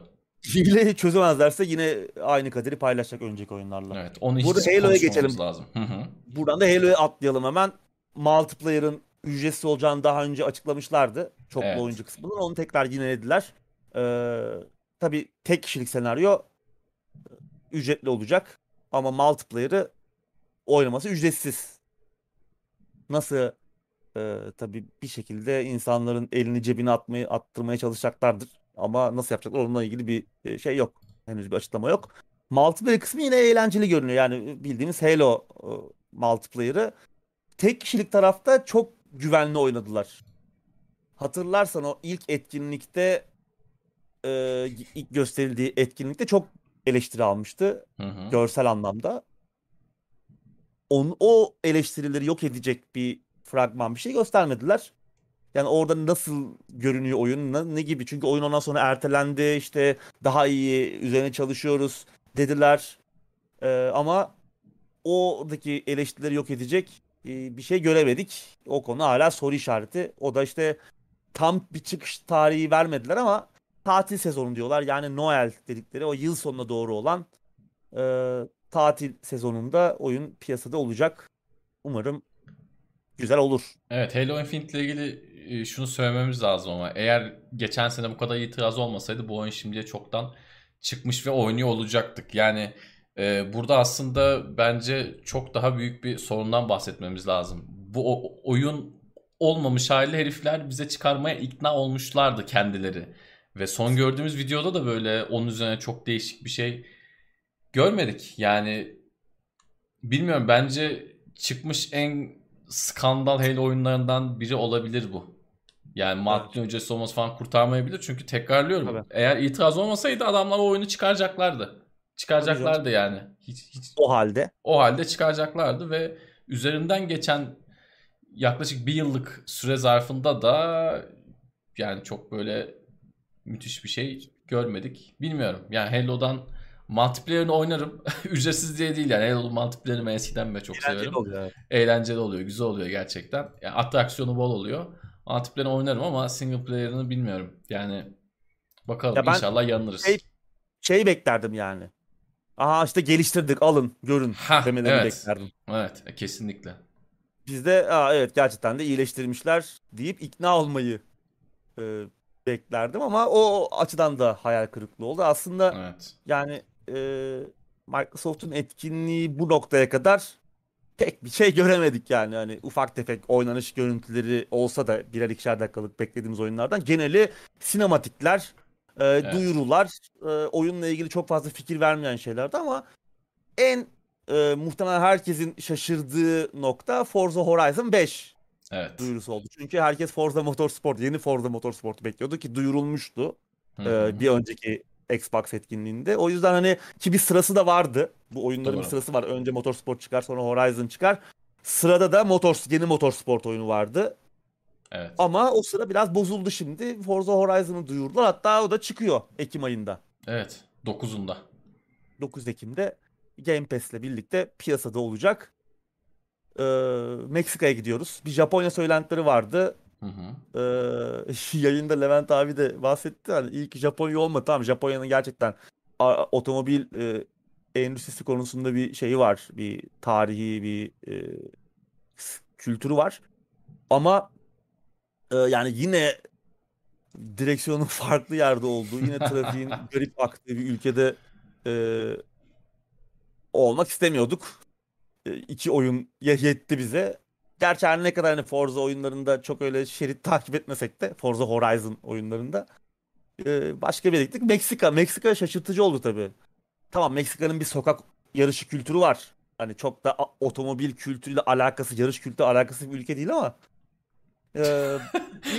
Hileyi çözemezlerse yine aynı kaderi paylaşacak önceki oyunlarla. Evet. Onu hiç Burada Halo'ya geçelim. lazım. Hı hı. Buradan da Halo'ya atlayalım hemen. Multiplayer'ın ücretsiz olacağını daha önce açıklamışlardı. Çoklu Evet. oyuncu kısmını. Onu tekrar yinelediler. Ee, tabii tek kişilik senaryo e, ücretli olacak. Ama multiplayer'ı oynaması ücretsiz. Nasıl e, tabii bir şekilde insanların elini cebine atmayı attırmaya çalışacaklardır. Ama nasıl yapacaklar onunla ilgili bir e, şey yok. Henüz bir açıklama yok. Multiplayer kısmı yine eğlenceli görünüyor. Yani bildiğimiz Halo e, multiplayer'ı tek kişilik tarafta çok güvenli oynadılar. Hatırlarsan o ilk etkinlikte e, ilk gösterildiği etkinlikte çok eleştiri almıştı Hı hı. görsel anlamda. On, o eleştirileri yok edecek bir fragman bir şey göstermediler. Yani orada nasıl görünüyor oyun ne, gibi? Çünkü oyun ondan sonra ertelendi işte daha iyi üzerine çalışıyoruz dediler. Ee, ama oradaki eleştirileri yok edecek e, bir şey göremedik. O konu hala soru işareti. O da işte tam bir çıkış tarihi vermediler ama tatil sezonu diyorlar. Yani Noel dedikleri o yıl sonuna doğru olan e, tatil sezonunda oyun piyasada olacak. Umarım güzel olur. Evet Halo Infinite ile ilgili e, şunu söylememiz lazım ama eğer geçen sene bu kadar itiraz olmasaydı bu oyun şimdiye çoktan çıkmış ve oynuyor olacaktık. Yani e, burada aslında bence çok daha büyük bir sorundan bahsetmemiz lazım. Bu o- oyun olmamış hali herifler bize çıkarmaya ikna olmuşlardı kendileri. Ve son gördüğümüz videoda da böyle onun üzerine çok değişik bir şey görmedik. Yani bilmiyorum bence çıkmış en skandal Halo oyunlarından biri olabilir bu. Yani maddi öncesi olması falan kurtarmayabilir. Çünkü tekrarlıyorum. Tabii. Eğer itiraz olmasaydı adamlar o oyunu çıkaracaklardı. Çıkaracaklardı yani. Hiç, hiç O halde o halde çıkaracaklardı ve üzerinden geçen yaklaşık bir yıllık süre zarfında da yani çok böyle müthiş bir şey görmedik. Bilmiyorum. Yani Halo'dan multiplayer'ını oynarım. (laughs) Ücretsiz diye değil yani. Halo'nun multiplayer'ını ben eskiden beri çok eğlenceli severim. oluyor. Eğlenceli oluyor. Güzel oluyor gerçekten. Yani atraksiyonu bol oluyor. Multiplayer'ını oynarım ama single player'ını bilmiyorum. Yani bakalım Ya inşallah yanılırız. şey- Şey beklerdim yani. Aha işte geliştirdik alın görün Hah, demelerini evet. beklerdim. Evet kesinlikle. Bizde Aa, evet gerçekten de iyileştirmişler deyip ikna olmayı e, beklerdim ama o açıdan da hayal kırıklığı oldu. Aslında Evet. yani e, Microsoft'un etkinliği bu noktaya kadar pek bir şey göremedik yani. Hani ufak tefek oynanış görüntüleri olsa da birer ikişer dakikalık beklediğimiz oyunlardan geneli sinematikler, e, Evet. duyurular, e, oyunla ilgili çok fazla fikir vermeyen şeylerdi ama en e, muhtemelen herkesin şaşırdığı nokta Forza Horizon 5 Evet. duyurusu oldu. Çünkü herkes Forza Motorsport, yeni Forza Motorsport'u bekliyordu ki duyurulmuştu e, bir önceki Xbox etkinliğinde. O yüzden hani ki bir sırası da vardı. Bu oyunların bir Doğru. sırası var. Önce Motorsport çıkar sonra Horizon çıkar. Sırada da Motor, yeni Motorsport oyunu vardı. Evet. Ama o sıra biraz bozuldu şimdi. Forza Horizon'ı duyurdular. Hatta o da çıkıyor Ekim ayında. Evet. 9'unda. 9 Ekim'de Game Pass'le birlikte piyasada olacak. Ee, Meksika'ya gidiyoruz. Bir Japonya söylentileri vardı. Hı hı. Ee, (laughs) yayında Levent abi de bahsetti. Hani ilk Japonya olmadı. Tamam Japonya'nın gerçekten otomobil e, endüstrisi konusunda bir şeyi var. Bir tarihi bir e, kültürü var. Ama e, yani yine direksiyonun (laughs) farklı yerde olduğu, yine trafiğin (laughs) garip aktığı bir ülkede e, olmak istemiyorduk. E, iki oyun ye- yetti bize. Gerçi her ne kadar hani Forza oyunlarında çok öyle şerit takip etmesek de Forza Horizon oyunlarında e, başka bir yere gittik. Meksika. Meksika şaşırtıcı oldu tabii. Tamam Meksika'nın bir sokak yarışı kültürü var. Hani çok da otomobil kültürüyle alakası, yarış kültürü alakası bir ülke değil ama (laughs) e,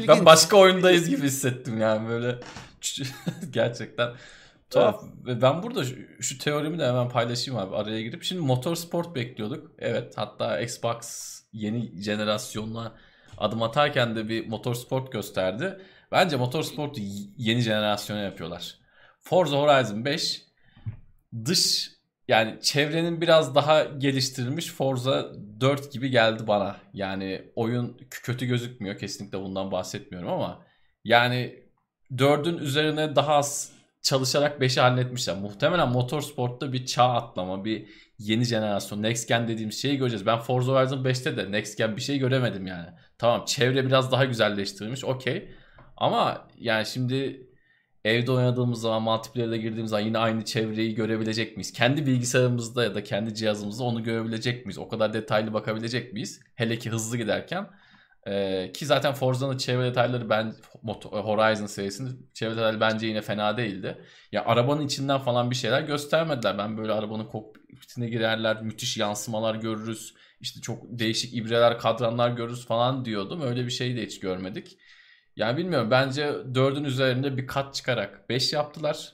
Ben başka oyundayız gibi hissettim yani böyle (laughs) gerçekten tuhaf. Ve ben burada şu, şu teorimi de hemen paylaşayım abi araya girip. Şimdi motorsport bekliyorduk. Evet hatta Xbox yeni jenerasyonla adım atarken de bir motorsport gösterdi. Bence motorsportu yeni jenerasyona yapıyorlar. Forza Horizon 5 dış yani çevrenin biraz daha geliştirilmiş Forza 4 gibi geldi bana. Yani oyun kötü gözükmüyor. Kesinlikle bundan bahsetmiyorum ama yani 4'ün üzerine daha az çalışarak 5'i halletmişler. Muhtemelen motorsportta bir çağ atlama, bir yeni jenerasyon, next gen dediğimiz şeyi göreceğiz. Ben Forza Horizon 5'te de next gen bir şey göremedim yani. Tamam çevre biraz daha güzelleştirilmiş okey. Ama yani şimdi evde oynadığımız zaman multiplayer'da girdiğimiz zaman yine aynı çevreyi görebilecek miyiz? Kendi bilgisayarımızda ya da kendi cihazımızda onu görebilecek miyiz? O kadar detaylı bakabilecek miyiz? Hele ki hızlı giderken. Ee, ki zaten Forza'nın çevre detayları ben Horizon serisinin çevre detayları bence yine fena değildi. Ya arabanın içinden falan bir şeyler göstermediler. Ben böyle arabanın kokpitine girerler, müthiş yansımalar görürüz. İşte çok değişik ibreler, kadranlar görürüz falan diyordum. Öyle bir şey de hiç görmedik. Yani bilmiyorum bence 4'ün üzerinde bir kat çıkarak 5 yaptılar.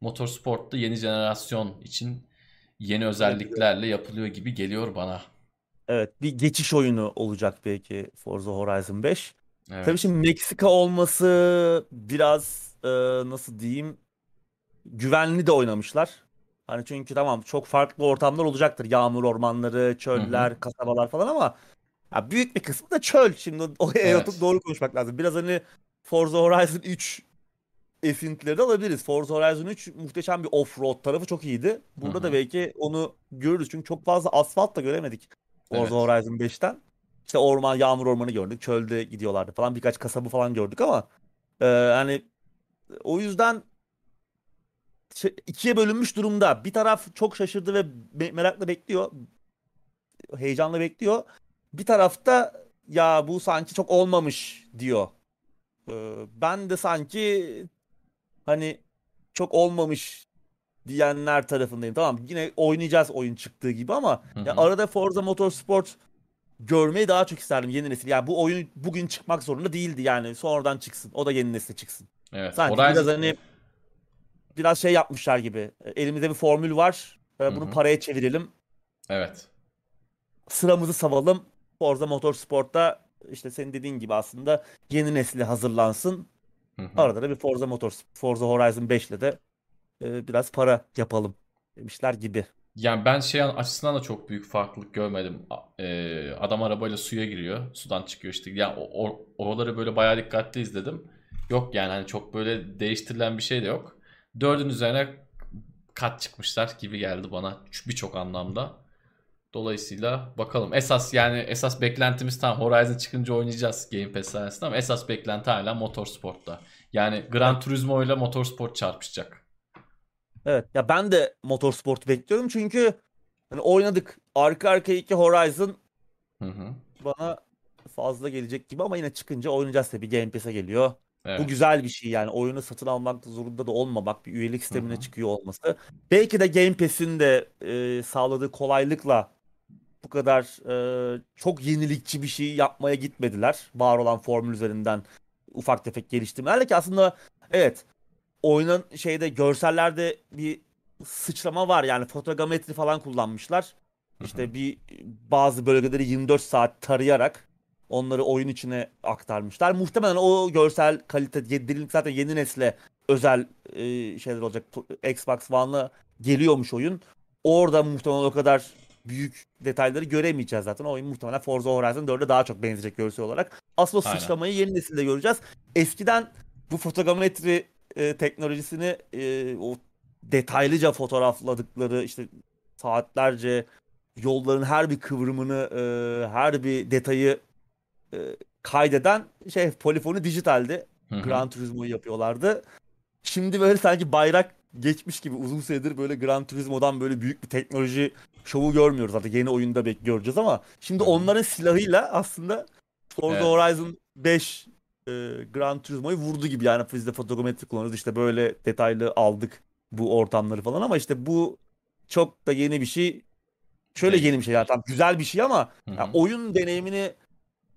Motorsport'ta yeni jenerasyon için yeni özelliklerle yapılıyor gibi geliyor bana. Evet bir geçiş oyunu olacak belki Forza Horizon 5. Evet. Tabii şimdi Meksika olması biraz e, nasıl diyeyim güvenli de oynamışlar. Hani çünkü tamam çok farklı ortamlar olacaktır. Yağmur ormanları, çöller, Hı-hı. kasabalar falan ama ya büyük bir kısmı da çöl. Şimdi oraya evet. doğru konuşmak lazım. Biraz hani Forza Horizon 3 esintileri de alabiliriz. Forza Horizon 3 muhteşem bir off-road tarafı çok iyiydi. Burada Hı-hı. da belki onu görürüz. Çünkü çok fazla asfalt da göremedik. Forza evet. Horizon 5'ten. İşte orman, yağmur ormanı gördük. Çölde gidiyorlardı falan. Birkaç kasabı falan gördük ama e, hani o yüzden şey, ikiye bölünmüş durumda. Bir taraf çok şaşırdı ve merakla bekliyor. Heyecanla bekliyor. Bir tarafta ya bu sanki çok olmamış diyor. Ee, ben de sanki hani çok olmamış diyenler tarafındayım. Tamam yine oynayacağız oyun çıktığı gibi ama hı hı. Ya arada Forza Motorsport görmeyi daha çok isterdim yeni nesil. Yani bu oyun bugün çıkmak zorunda değildi yani. Sonradan çıksın. O da yeni nesle çıksın. Evet. Sanki Horizon... biraz hani biraz şey yapmışlar gibi. Elimizde bir formül var. Bunu Hı-hı. paraya çevirelim. Evet. Sıramızı savalım. Forza Motorsport'ta işte senin dediğin gibi aslında yeni nesli hazırlansın. Hı-hı. Arada da bir Forza Motor Forza Horizon 5 ile de e, biraz para yapalım demişler gibi. Yani ben şey açısından da çok büyük farklılık görmedim. E, adam arabayla suya giriyor. Sudan çıkıyor işte. Yani o, o, oraları böyle bayağı dikkatli izledim. Yok yani hani çok böyle değiştirilen bir şey de yok. Dördün üzerine kat çıkmışlar gibi geldi bana birçok anlamda. Dolayısıyla bakalım. Esas yani esas beklentimiz tam Horizon çıkınca oynayacağız Game Pass sayesinde ama esas beklenti hala Motorsport'ta. Yani Gran Turismo ile Motorsport çarpışacak. Evet ya ben de Motorsport bekliyorum çünkü hani oynadık arka arkaya iki Horizon hı hı. bana fazla gelecek gibi ama yine çıkınca oynayacağız tabii Game Pass'e geliyor. Evet. Bu güzel bir şey yani oyunu satın almak zorunda da olmamak bir üyelik sistemine Hı-hı. çıkıyor olması. Belki de Game Pass'in de e, sağladığı kolaylıkla bu kadar e, çok yenilikçi bir şey yapmaya gitmediler. Var olan formül üzerinden ufak tefek geliştirmelerle ki aslında evet oyunun şeyde görsellerde bir sıçrama var yani fotogrametri falan kullanmışlar. İşte bir bazı bölgeleri 24 saat tarayarak onları oyun içine aktarmışlar. Muhtemelen o görsel kalite derinlik zaten yeni nesle özel e, şeyler olacak. Xbox One'la geliyormuş oyun. Orada muhtemelen o kadar büyük detayları göremeyeceğiz zaten. O oyun muhtemelen Forza Horizon 4'e daha çok benzeyecek görsel olarak. Asıl o sıçramayı yeni nesilde göreceğiz. Eskiden bu fotogrametri e, teknolojisini e, o detaylıca fotoğrafladıkları işte saatlerce yolların her bir kıvrımını, e, her bir detayı e, kaydeden şey polifonu dijitaldi. Hı-hı. Gran Turismo'yu yapıyorlardı. Şimdi böyle sanki bayrak geçmiş gibi uzun süredir böyle Gran Turismo'dan böyle büyük bir teknoloji şovu görmüyoruz. Artık yeni oyunda bek göreceğiz ama şimdi onların silahıyla aslında Forza evet. Horizon 5 e, Gran Turismo'yu vurdu gibi. Yani biz de fotogrametri kullanıyoruz. İşte böyle detaylı aldık bu ortamları falan ama işte bu çok da yeni bir şey. Şöyle yeni bir şey. Yani tam güzel bir şey ama yani oyun deneyimini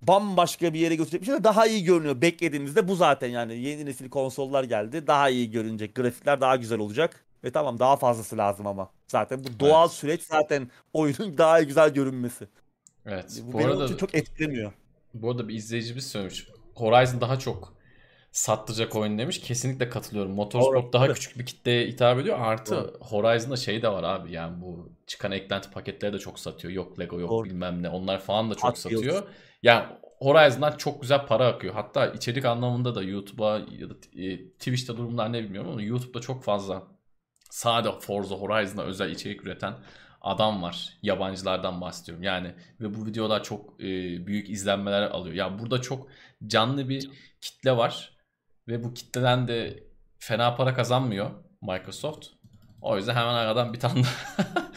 bambaşka bir yere götürecek bir şey de daha iyi görünüyor. Beklediğimizde bu zaten yani yeni nesil konsollar geldi. Daha iyi görünecek. Grafikler daha güzel olacak. Ve tamam daha fazlası lazım ama. Zaten bu doğal evet. süreç zaten oyunun (laughs) daha güzel görünmesi. Evet. Bu, bu beni arada, çok etkilemiyor. Bu arada bir izleyicimiz söylemiş. Horizon daha çok sattıracak oyun demiş. Kesinlikle katılıyorum. Motorsport daha küçük bir kitleye hitap ediyor. Artı Doğru. Horizon'da şey de var abi yani bu çıkan eklenti paketleri de çok satıyor. Yok Lego yok Doğru. bilmem ne. Onlar falan da çok Hot satıyor. Deals. Yani Horizon'dan çok güzel para akıyor. Hatta içerik anlamında da YouTube'a ya da e, Twitch'te durumlar ne bilmiyorum ama YouTube'da çok fazla sade Forza Horizon'a özel içerik üreten adam var. Yabancılardan bahsediyorum. Yani ve bu videolar çok e, büyük izlenmeler alıyor. Yani burada çok canlı bir kitle var ve bu kitleden de fena para kazanmıyor Microsoft. O yüzden hemen aradan bir tane (laughs)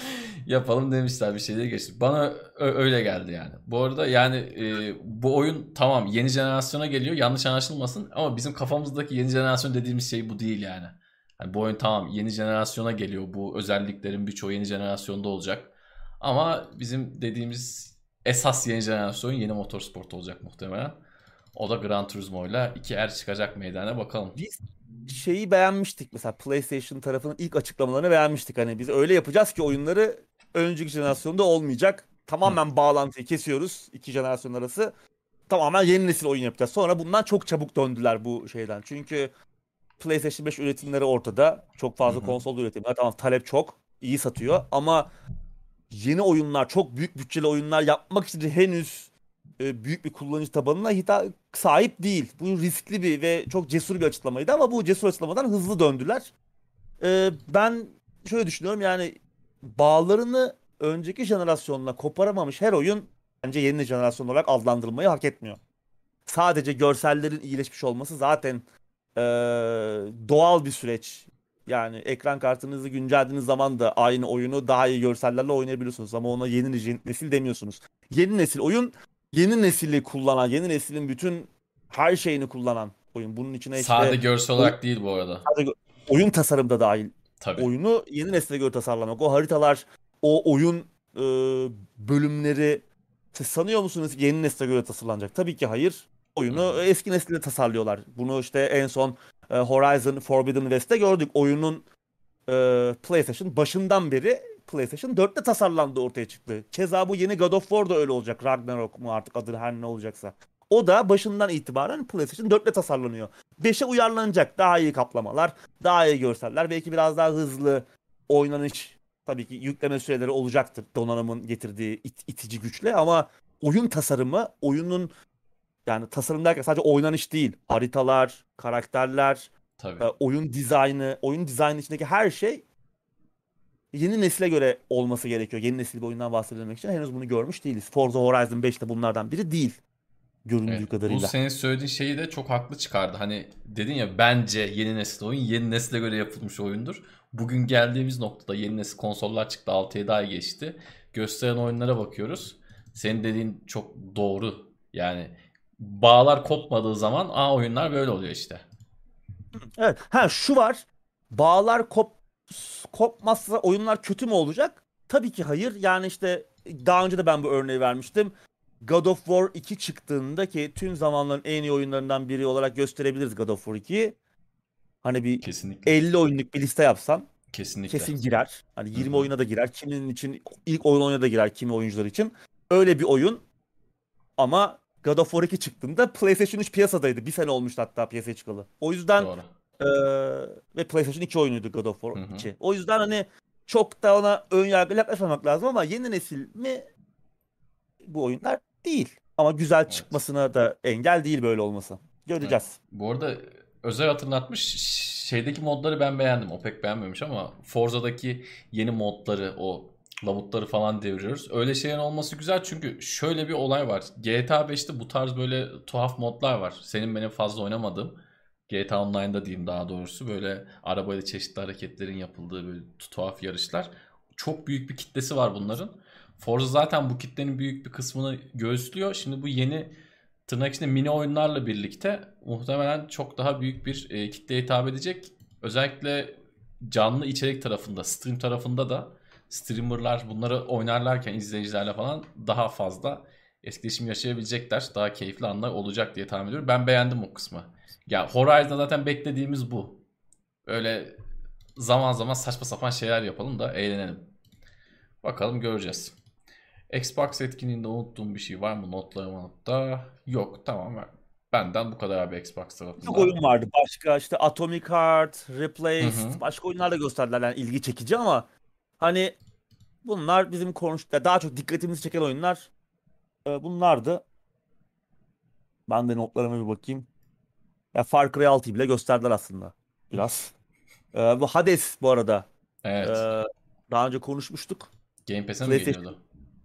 yapalım demişler bir şeyleri geçti. Bana öyle geldi yani. Bu arada yani e, bu oyun tamam yeni jenerasyona geliyor yanlış anlaşılmasın ama bizim kafamızdaki yeni jenerasyon dediğimiz şey bu değil yani. yani bu oyun tamam yeni jenerasyona geliyor bu özelliklerin birçoğu yeni jenerasyonda olacak. Ama bizim dediğimiz esas yeni jenerasyon yeni motorsport olacak muhtemelen. O da Gran Turismo ile iki er çıkacak meydana bakalım. Biz şeyi beğenmiştik mesela PlayStation tarafının ilk açıklamalarını beğenmiştik. Hani biz öyle yapacağız ki oyunları önceki jenerasyonda olmayacak. Tamamen Hı. bağlantıyı kesiyoruz iki jenerasyon arası. Tamamen yeni nesil oyun yapacağız. Sonra bundan çok çabuk döndüler bu şeyden. Çünkü PlayStation 5 üretimleri ortada. Çok fazla Hı-hı. konsol üretimi. Tamam talep çok. iyi satıyor ama yeni oyunlar, çok büyük bütçeli oyunlar yapmak için henüz e, büyük bir kullanıcı tabanına hitap sahip değil. Bu riskli bir ve çok cesur bir açıklamaydı ama bu cesur açıklamadan hızlı döndüler. E, ben şöyle düşünüyorum yani bağlarını önceki jenerasyonla koparamamış her oyun bence yeni jenerasyon olarak adlandırılmayı hak etmiyor. Sadece görsellerin iyileşmiş olması zaten e, doğal bir süreç. Yani ekran kartınızı güncellediğiniz zaman da aynı oyunu daha iyi görsellerle oynayabiliyorsunuz ama ona yeni nesil demiyorsunuz. Yeni nesil oyun yeni nesili kullanan, yeni neslin bütün her şeyini kullanan oyun. Bunun içine işte... Sade görsel olarak değil bu arada. Sade, oyun tasarım da dahil. Tabii. Oyunu yeni nesile göre tasarlamak. O haritalar, o oyun e, bölümleri siz sanıyor musunuz yeni nesile göre tasarlanacak? Tabii ki hayır. Oyunu hmm. eski nesile tasarlıyorlar. Bunu işte en son e, Horizon Forbidden West'te gördük. Oyunun e, PlayStation başından beri PlayStation 4'te tasarlandı ortaya çıktı. Keza bu yeni God of War da öyle olacak. Ragnarok mu artık adı her ne olacaksa. O da başından itibaren PlayStation 4'te tasarlanıyor. 5'e uyarlanacak. Daha iyi kaplamalar, daha iyi görseller, belki biraz daha hızlı oynanış tabii ki yükleme süreleri olacaktır donanımın getirdiği it, itici güçle ama oyun tasarımı, oyunun yani tasarım derken sadece oynanış değil, haritalar, karakterler, Tabii. E, oyun dizaynı, oyun dizaynı içindeki her şey yeni nesile göre olması gerekiyor. Yeni nesil bir oyundan bahsedilmek için henüz bunu görmüş değiliz. Forza Horizon 5 de bunlardan biri değil. Göründüğü evet, kadarıyla. Bu senin söylediğin şeyi de çok haklı çıkardı. Hani dedin ya bence yeni nesil oyun yeni nesile göre yapılmış oyundur. Bugün geldiğimiz noktada yeni nesil konsollar çıktı. 6-7 ay geçti. Gösteren oyunlara bakıyoruz. Senin dediğin çok doğru. Yani bağlar kopmadığı zaman a oyunlar böyle oluyor işte. Evet. Ha şu var. Bağlar kop kopmazsa oyunlar kötü mü olacak? Tabii ki hayır. Yani işte daha önce de ben bu örneği vermiştim. God of War 2 çıktığında ki tüm zamanların en iyi oyunlarından biri olarak gösterebiliriz God of War 2'yi. Hani bir Kesinlikle. 50 oyunluk bir liste yapsan Kesinlikle. kesin girer. Hani 20 Hı-hı. oyuna da girer. Kiminin için ilk oyun oyuna da girer kimi oyuncular için. Öyle bir oyun ama God of War 2 çıktığında PlayStation 3 piyasadaydı. Bir sene olmuştu hatta piyasaya çıkalı. O yüzden Doğru. Ee, ve PlayStation 2 oyunuydu God of War hı hı. 2. O yüzden hani çok da ona ön yargıyla yaklaşmamak lazım ama yeni nesil mi bu oyunlar değil. Ama güzel evet. çıkmasına da engel değil böyle olması. Göreceğiz. Evet. Bu arada özel hatırlatmış şeydeki modları ben beğendim. O pek beğenmemiş ama Forza'daki yeni modları o lavutları falan deviriyoruz. Öyle şeylerin olması güzel çünkü şöyle bir olay var. GTA 5'te bu tarz böyle tuhaf modlar var. Senin benim fazla oynamadığım. GTA Online'da diyeyim daha doğrusu böyle arabayla çeşitli hareketlerin yapıldığı böyle tuhaf yarışlar. Çok büyük bir kitlesi var bunların. Forza zaten bu kitlenin büyük bir kısmını göğüslüyor. Şimdi bu yeni tırnak içinde mini oyunlarla birlikte muhtemelen çok daha büyük bir e, kitleye hitap edecek. Özellikle canlı içerik tarafında, stream tarafında da streamerlar bunları oynarlarken izleyicilerle falan daha fazla etkileşim yaşayabilecekler. Daha keyifli anlar olacak diye tahmin ediyorum. Ben beğendim o kısmı. Ya Horizon'da zaten beklediğimiz bu. Öyle zaman zaman saçma sapan şeyler yapalım da eğlenelim. Bakalım göreceğiz. Xbox etkinliğinde unuttuğum bir şey var mı notlarıma da? Yok tamam. benden bu kadar abi Xbox tarafından. Çok oyun vardı. Başka işte Atomic Heart, Replaced, başka oyunlar da gösterdiler yani ilgi çekici ama hani bunlar bizim konuş daha çok dikkatimizi çeken oyunlar e, bunlardı. Ben de notlarıma bir bakayım. Ya Far Cry 6'yı bile gösterdiler aslında biraz. Ee, (laughs) bu Hades bu arada. Evet. Ee, daha önce konuşmuştuk. Game Pass'e mi geliyordu?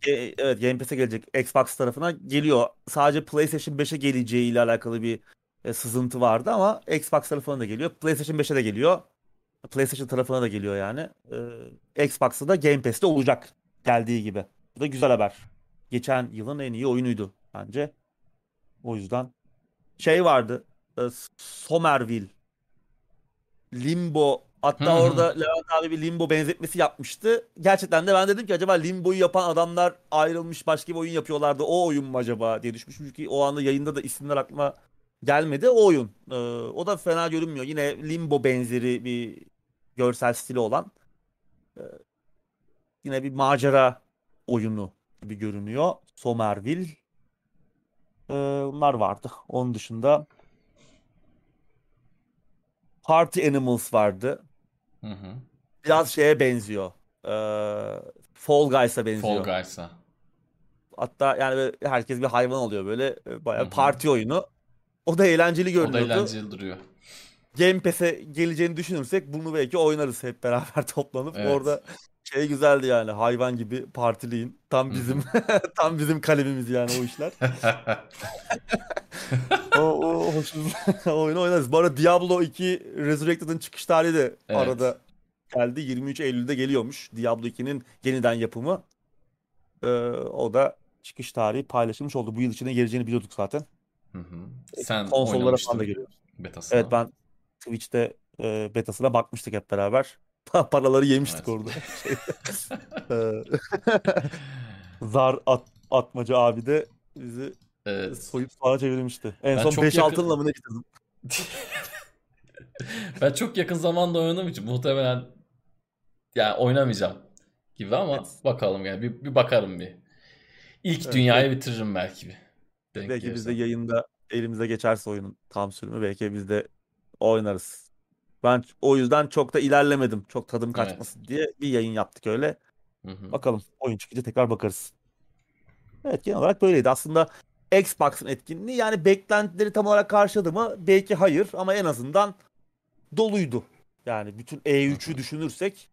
E, evet Game Pass'e gelecek. Xbox tarafına geliyor. Sadece PlayStation 5'e geleceği ile alakalı bir e, sızıntı vardı ama Xbox tarafına da geliyor. PlayStation 5'e de geliyor. PlayStation tarafına da geliyor yani. Ee, Xbox'ta da Game Pass'te olacak geldiği gibi. Bu da güzel haber. Geçen yılın en iyi oyunuydu bence. O yüzden şey vardı. e, Somerville. Limbo. Hatta hı. orada Levent abi bir Limbo benzetmesi yapmıştı. Gerçekten de ben dedim ki acaba Limbo'yu yapan adamlar ayrılmış başka bir oyun yapıyorlardı. O oyun mu acaba diye düşmüşüm. Çünkü o anda yayında da isimler aklıma gelmedi. O oyun. Ee, o da fena görünmüyor. Yine Limbo benzeri bir görsel stili olan. Ee, yine bir macera oyunu gibi görünüyor. Somerville. Ee, bunlar vardı. Onun dışında Party Animals vardı. Hı hı. Biraz şeye benziyor. Ee, Fall Guys'a benziyor. Fall Guys'a. Hatta yani herkes bir hayvan oluyor böyle. e, Bayağı Hı hı. parti oyunu. O da eğlenceli O da görünüyordu. eğlenceli duruyor. Game Pass'e geleceğini düşünürsek bunu belki oynarız hep beraber (laughs) toplanıp. Evet. Orada şey güzeldi yani hayvan gibi partiliğin. Tam bizim (laughs) tam bizim kalemimiz yani o işler. (laughs) o, o hoşumuz (laughs) oyunu oynarız. Bu arada Diablo 2 Resurrected'ın çıkış tarihi de Evet. arada geldi. 23 Eylül'de geliyormuş. Diablo 2'nin yeniden yapımı. Ee, o da çıkış tarihi paylaşılmış oldu. Bu yıl içinde geleceğini biliyorduk zaten. Hı hı. Sen Konsollara falan da geliyor. betasına. Evet ben Twitch'te e, betasına bakmıştık hep beraber. Paraları yemiştik Evet. orada. (laughs) Ee, (laughs) Zar at, atmaca abi de bizi Evet. soyup sağa çevirmişti. En Ben son çok 5 yakın- altınla mı ne getirdim? (laughs) ben çok yakın zamanda oynadığım için muhtemelen yani oynamayacağım gibi ama Evet. bakalım yani bir, bir bakarım bir. İlk Evet, dünyayı bitiririm belki bir. Denk Belki biz de yayında elimize geçerse oyunun tam sürümü belki biz de oynarız. Ben o yüzden çok da ilerlemedim. Çok tadım Evet. kaçmasın diye bir yayın yaptık öyle. Hı hı. Bakalım oyun çıkınca tekrar bakarız. Evet genel olarak böyleydi. Aslında Xbox'ın etkinliği yani beklentileri tam olarak karşıladı mı? Belki hayır ama en azından doluydu. Yani bütün Hı E3'ü hı. düşünürsek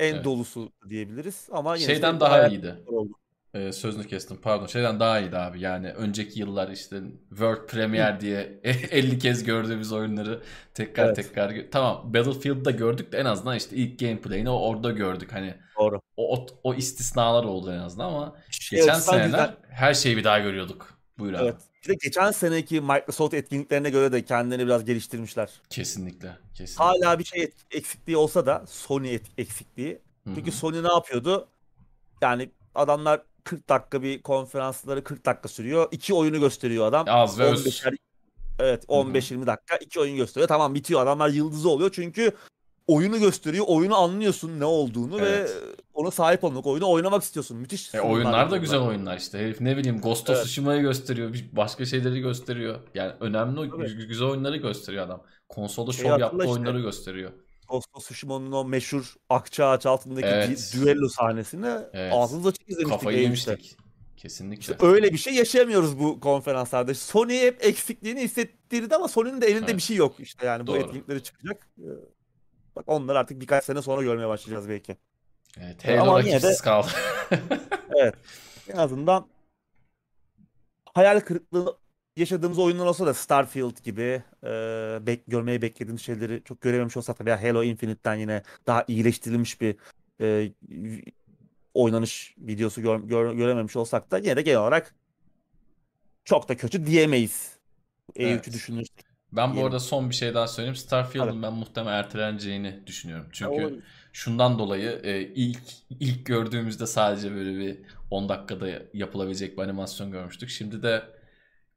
en Evet. dolusu diyebiliriz ama yine de Şeyden daha iyiydi. oldu. Ee, sözünü kestim pardon. Şeyden daha iyiydi abi. Yani önceki yıllar işte World Premiere diye (laughs) 50 kez gördüğümüz oyunları tekrar Evet. tekrar tamam Battlefield'da gördük de en azından işte ilk gameplay'ini orada gördük. Hani Doğru. o, o, o istisnalar oldu en azından ama Şey geçen seneler güzel. her şeyi bir daha görüyorduk. Buyur abi. Evet. Bir de geçen seneki Microsoft etkinliklerine göre de kendilerini biraz geliştirmişler. Kesinlikle. Kesinlikle. Hala bir şey eksikliği olsa da Sony eksikliği. Hı Çünkü. Sony ne yapıyordu? Yani adamlar 40 dakika bir konferansları 40 dakika sürüyor. İki oyunu gösteriyor adam. Az ve öz. 15'er Evet 15-20 dakika iki oyun gösteriyor. Tamam bitiyor. Adamlar yıldızı oluyor çünkü oyunu gösteriyor. Oyunu anlıyorsun ne olduğunu Evet. ve ona sahip olmak, oyunu oynamak istiyorsun. Müthiş. E, oyunlar da güzel oyunlar işte. Herif ne bileyim Ghost of Evet. Tsushima'yı gösteriyor. bir- Başka şeyleri gösteriyor. Yani önemli gü- güzel oyunları gösteriyor adam. Konsolda Şeyi şov hatırla yaptığı işte. oyunları gösteriyor. Ghost of Tsushima'nın o meşhur akça ağaç altındaki Evet. dü- düello sahnesini Evet. ağzınız açık izlemiştik. Kafayı E3'te. yemiştik. Kesinlikle. İşte öyle bir şey yaşayamıyoruz bu konferanslarda. Sony hep eksikliğini hissettirdi ama Sony'nin de elinde Evet. bir şey yok işte yani bu Doğru. etkinlikleri çıkacak. Ee, Bak onları artık birkaç sene sonra görmeye başlayacağız belki. Evet, E, Halo ama yine rakipsiz kaldı. (laughs) En azından hayal kırıklığı yaşadığımız oyunlar olsa da Starfield gibi e, bek görmeyi beklediğimiz şeyleri çok görememiş olsak da veya Halo Infinite'den yine daha iyileştirilmiş bir e, oynanış videosu gör- gör- görememiş olsak da yine de genel olarak çok da kötü diyemeyiz. E3'ü Evet. düşünürsek. Ben bu Diyelim. arada son bir şey daha söyleyeyim. Starfield'ın Tabii. ben muhtemelen erteleneceğini düşünüyorum. Çünkü Olabilir. şundan dolayı e, ilk ilk gördüğümüzde sadece böyle bir 10 dakikada yapılabilecek bir animasyon görmüştük. Şimdi de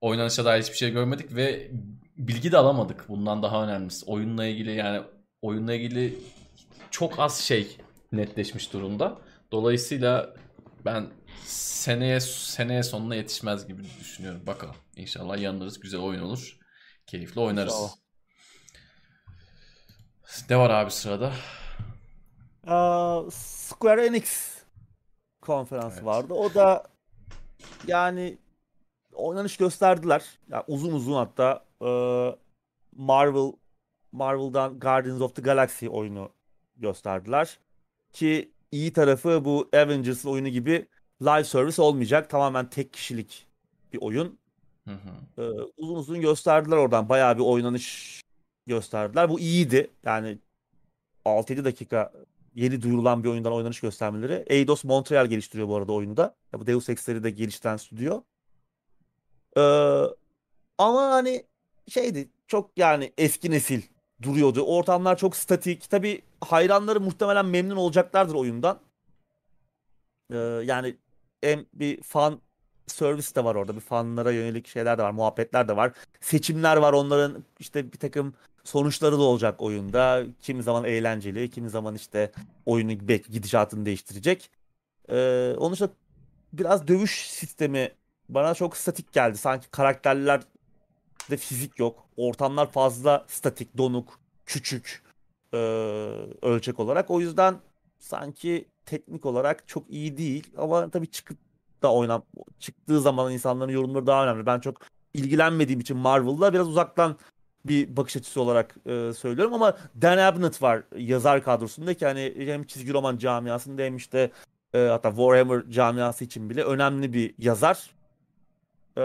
oynanışa dair hiçbir şey görmedik ve bilgi de alamadık. Bundan daha önemlisi. Oyunla ilgili yani oyunla ilgili çok az şey netleşmiş durumda. Dolayısıyla ben seneye seneye sonuna yetişmez gibi düşünüyorum. Bakalım. İnşallah yanılırız. Güzel oyun olur. Keyifli oynarız. İnşallah. Ne var abi sırada? Aa, Square Enix konferansı evet. vardı. O da yani oynanış gösterdiler. Yani uzun uzun hatta e, Marvel Marvel'dan Guardians of the Galaxy oyunu gösterdiler. Ki iyi tarafı bu Avengers oyunu gibi live service olmayacak. Tamamen tek kişilik bir oyun. Hı hı. Ee, uzun uzun gösterdiler oradan. Bayağı bir oynanış gösterdiler. Bu iyiydi. Yani 6-7 dakika yeni duyurulan bir oyundan oynanış göstermeleri. Eidos Montreal geliştiriyor bu arada oyunu da. Ya bu Deus Ex'leri de geliştiren stüdyo. Ee, ama hani şeydi çok yani eski nesil duruyordu. Ortamlar çok statik. Tabi hayranları muhtemelen memnun olacaklardır oyundan. Ee, yani hem bir fan servis de var orada. Bir fanlara yönelik şeyler de var. Muhabbetler de var. Seçimler var. Onların işte bir takım sonuçları da olacak oyunda. Kimi zaman eğlenceli, kimi zaman işte oyunu belki gidişatını değiştirecek. Ee, onun dışında biraz dövüş sistemi bana çok statik geldi. Sanki karakterler de fizik yok. Ortamlar fazla statik, donuk, küçük e, ölçek olarak. O yüzden sanki teknik olarak çok iyi değil. Ama tabii çıkıp da oynam çıktığı zaman insanların yorumları daha önemli. Ben çok ilgilenmediğim için Marvel'la biraz uzaktan bir bakış açısı olarak e, söylüyorum ama Dan Abnett var yazar kadrosunda ki hani hem çizgi roman camiasında hem işte e, hatta Warhammer camiası için bile önemli bir yazar. E,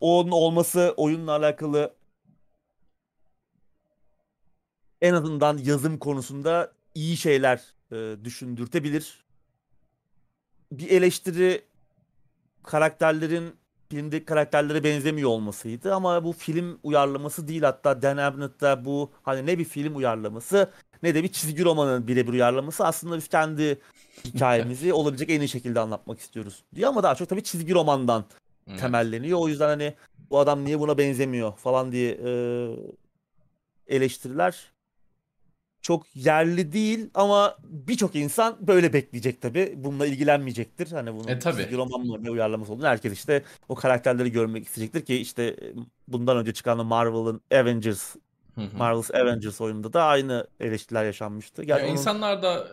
onun olması oyunla alakalı en azından yazım konusunda iyi şeyler e, düşündürtebilir. Bir eleştiri karakterlerin filmdeki karakterlere benzemiyor olmasıydı ama bu film uyarlaması değil hatta Dan Abnett'ta bu hani ne bir film uyarlaması ne de bir çizgi romanın birebir uyarlaması aslında biz kendi hikayemizi (laughs) olabilecek en iyi şekilde anlatmak istiyoruz diye ama daha çok tabii çizgi romandan temelleniyor. O yüzden hani bu adam niye buna benzemiyor falan diye e, eleştiriler çok yerli değil ama birçok insan böyle bekleyecek tabi. Bununla ilgilenmeyecektir. Hani bunun e, tabii. roman mı ne uyarlaması olduğunu herkes işte o karakterleri görmek isteyecektir ki işte bundan önce çıkan Marvel'ın Avengers Marvel's Avengers oyununda da aynı eleştiriler yaşanmıştı. Yani ya onun... insanlar da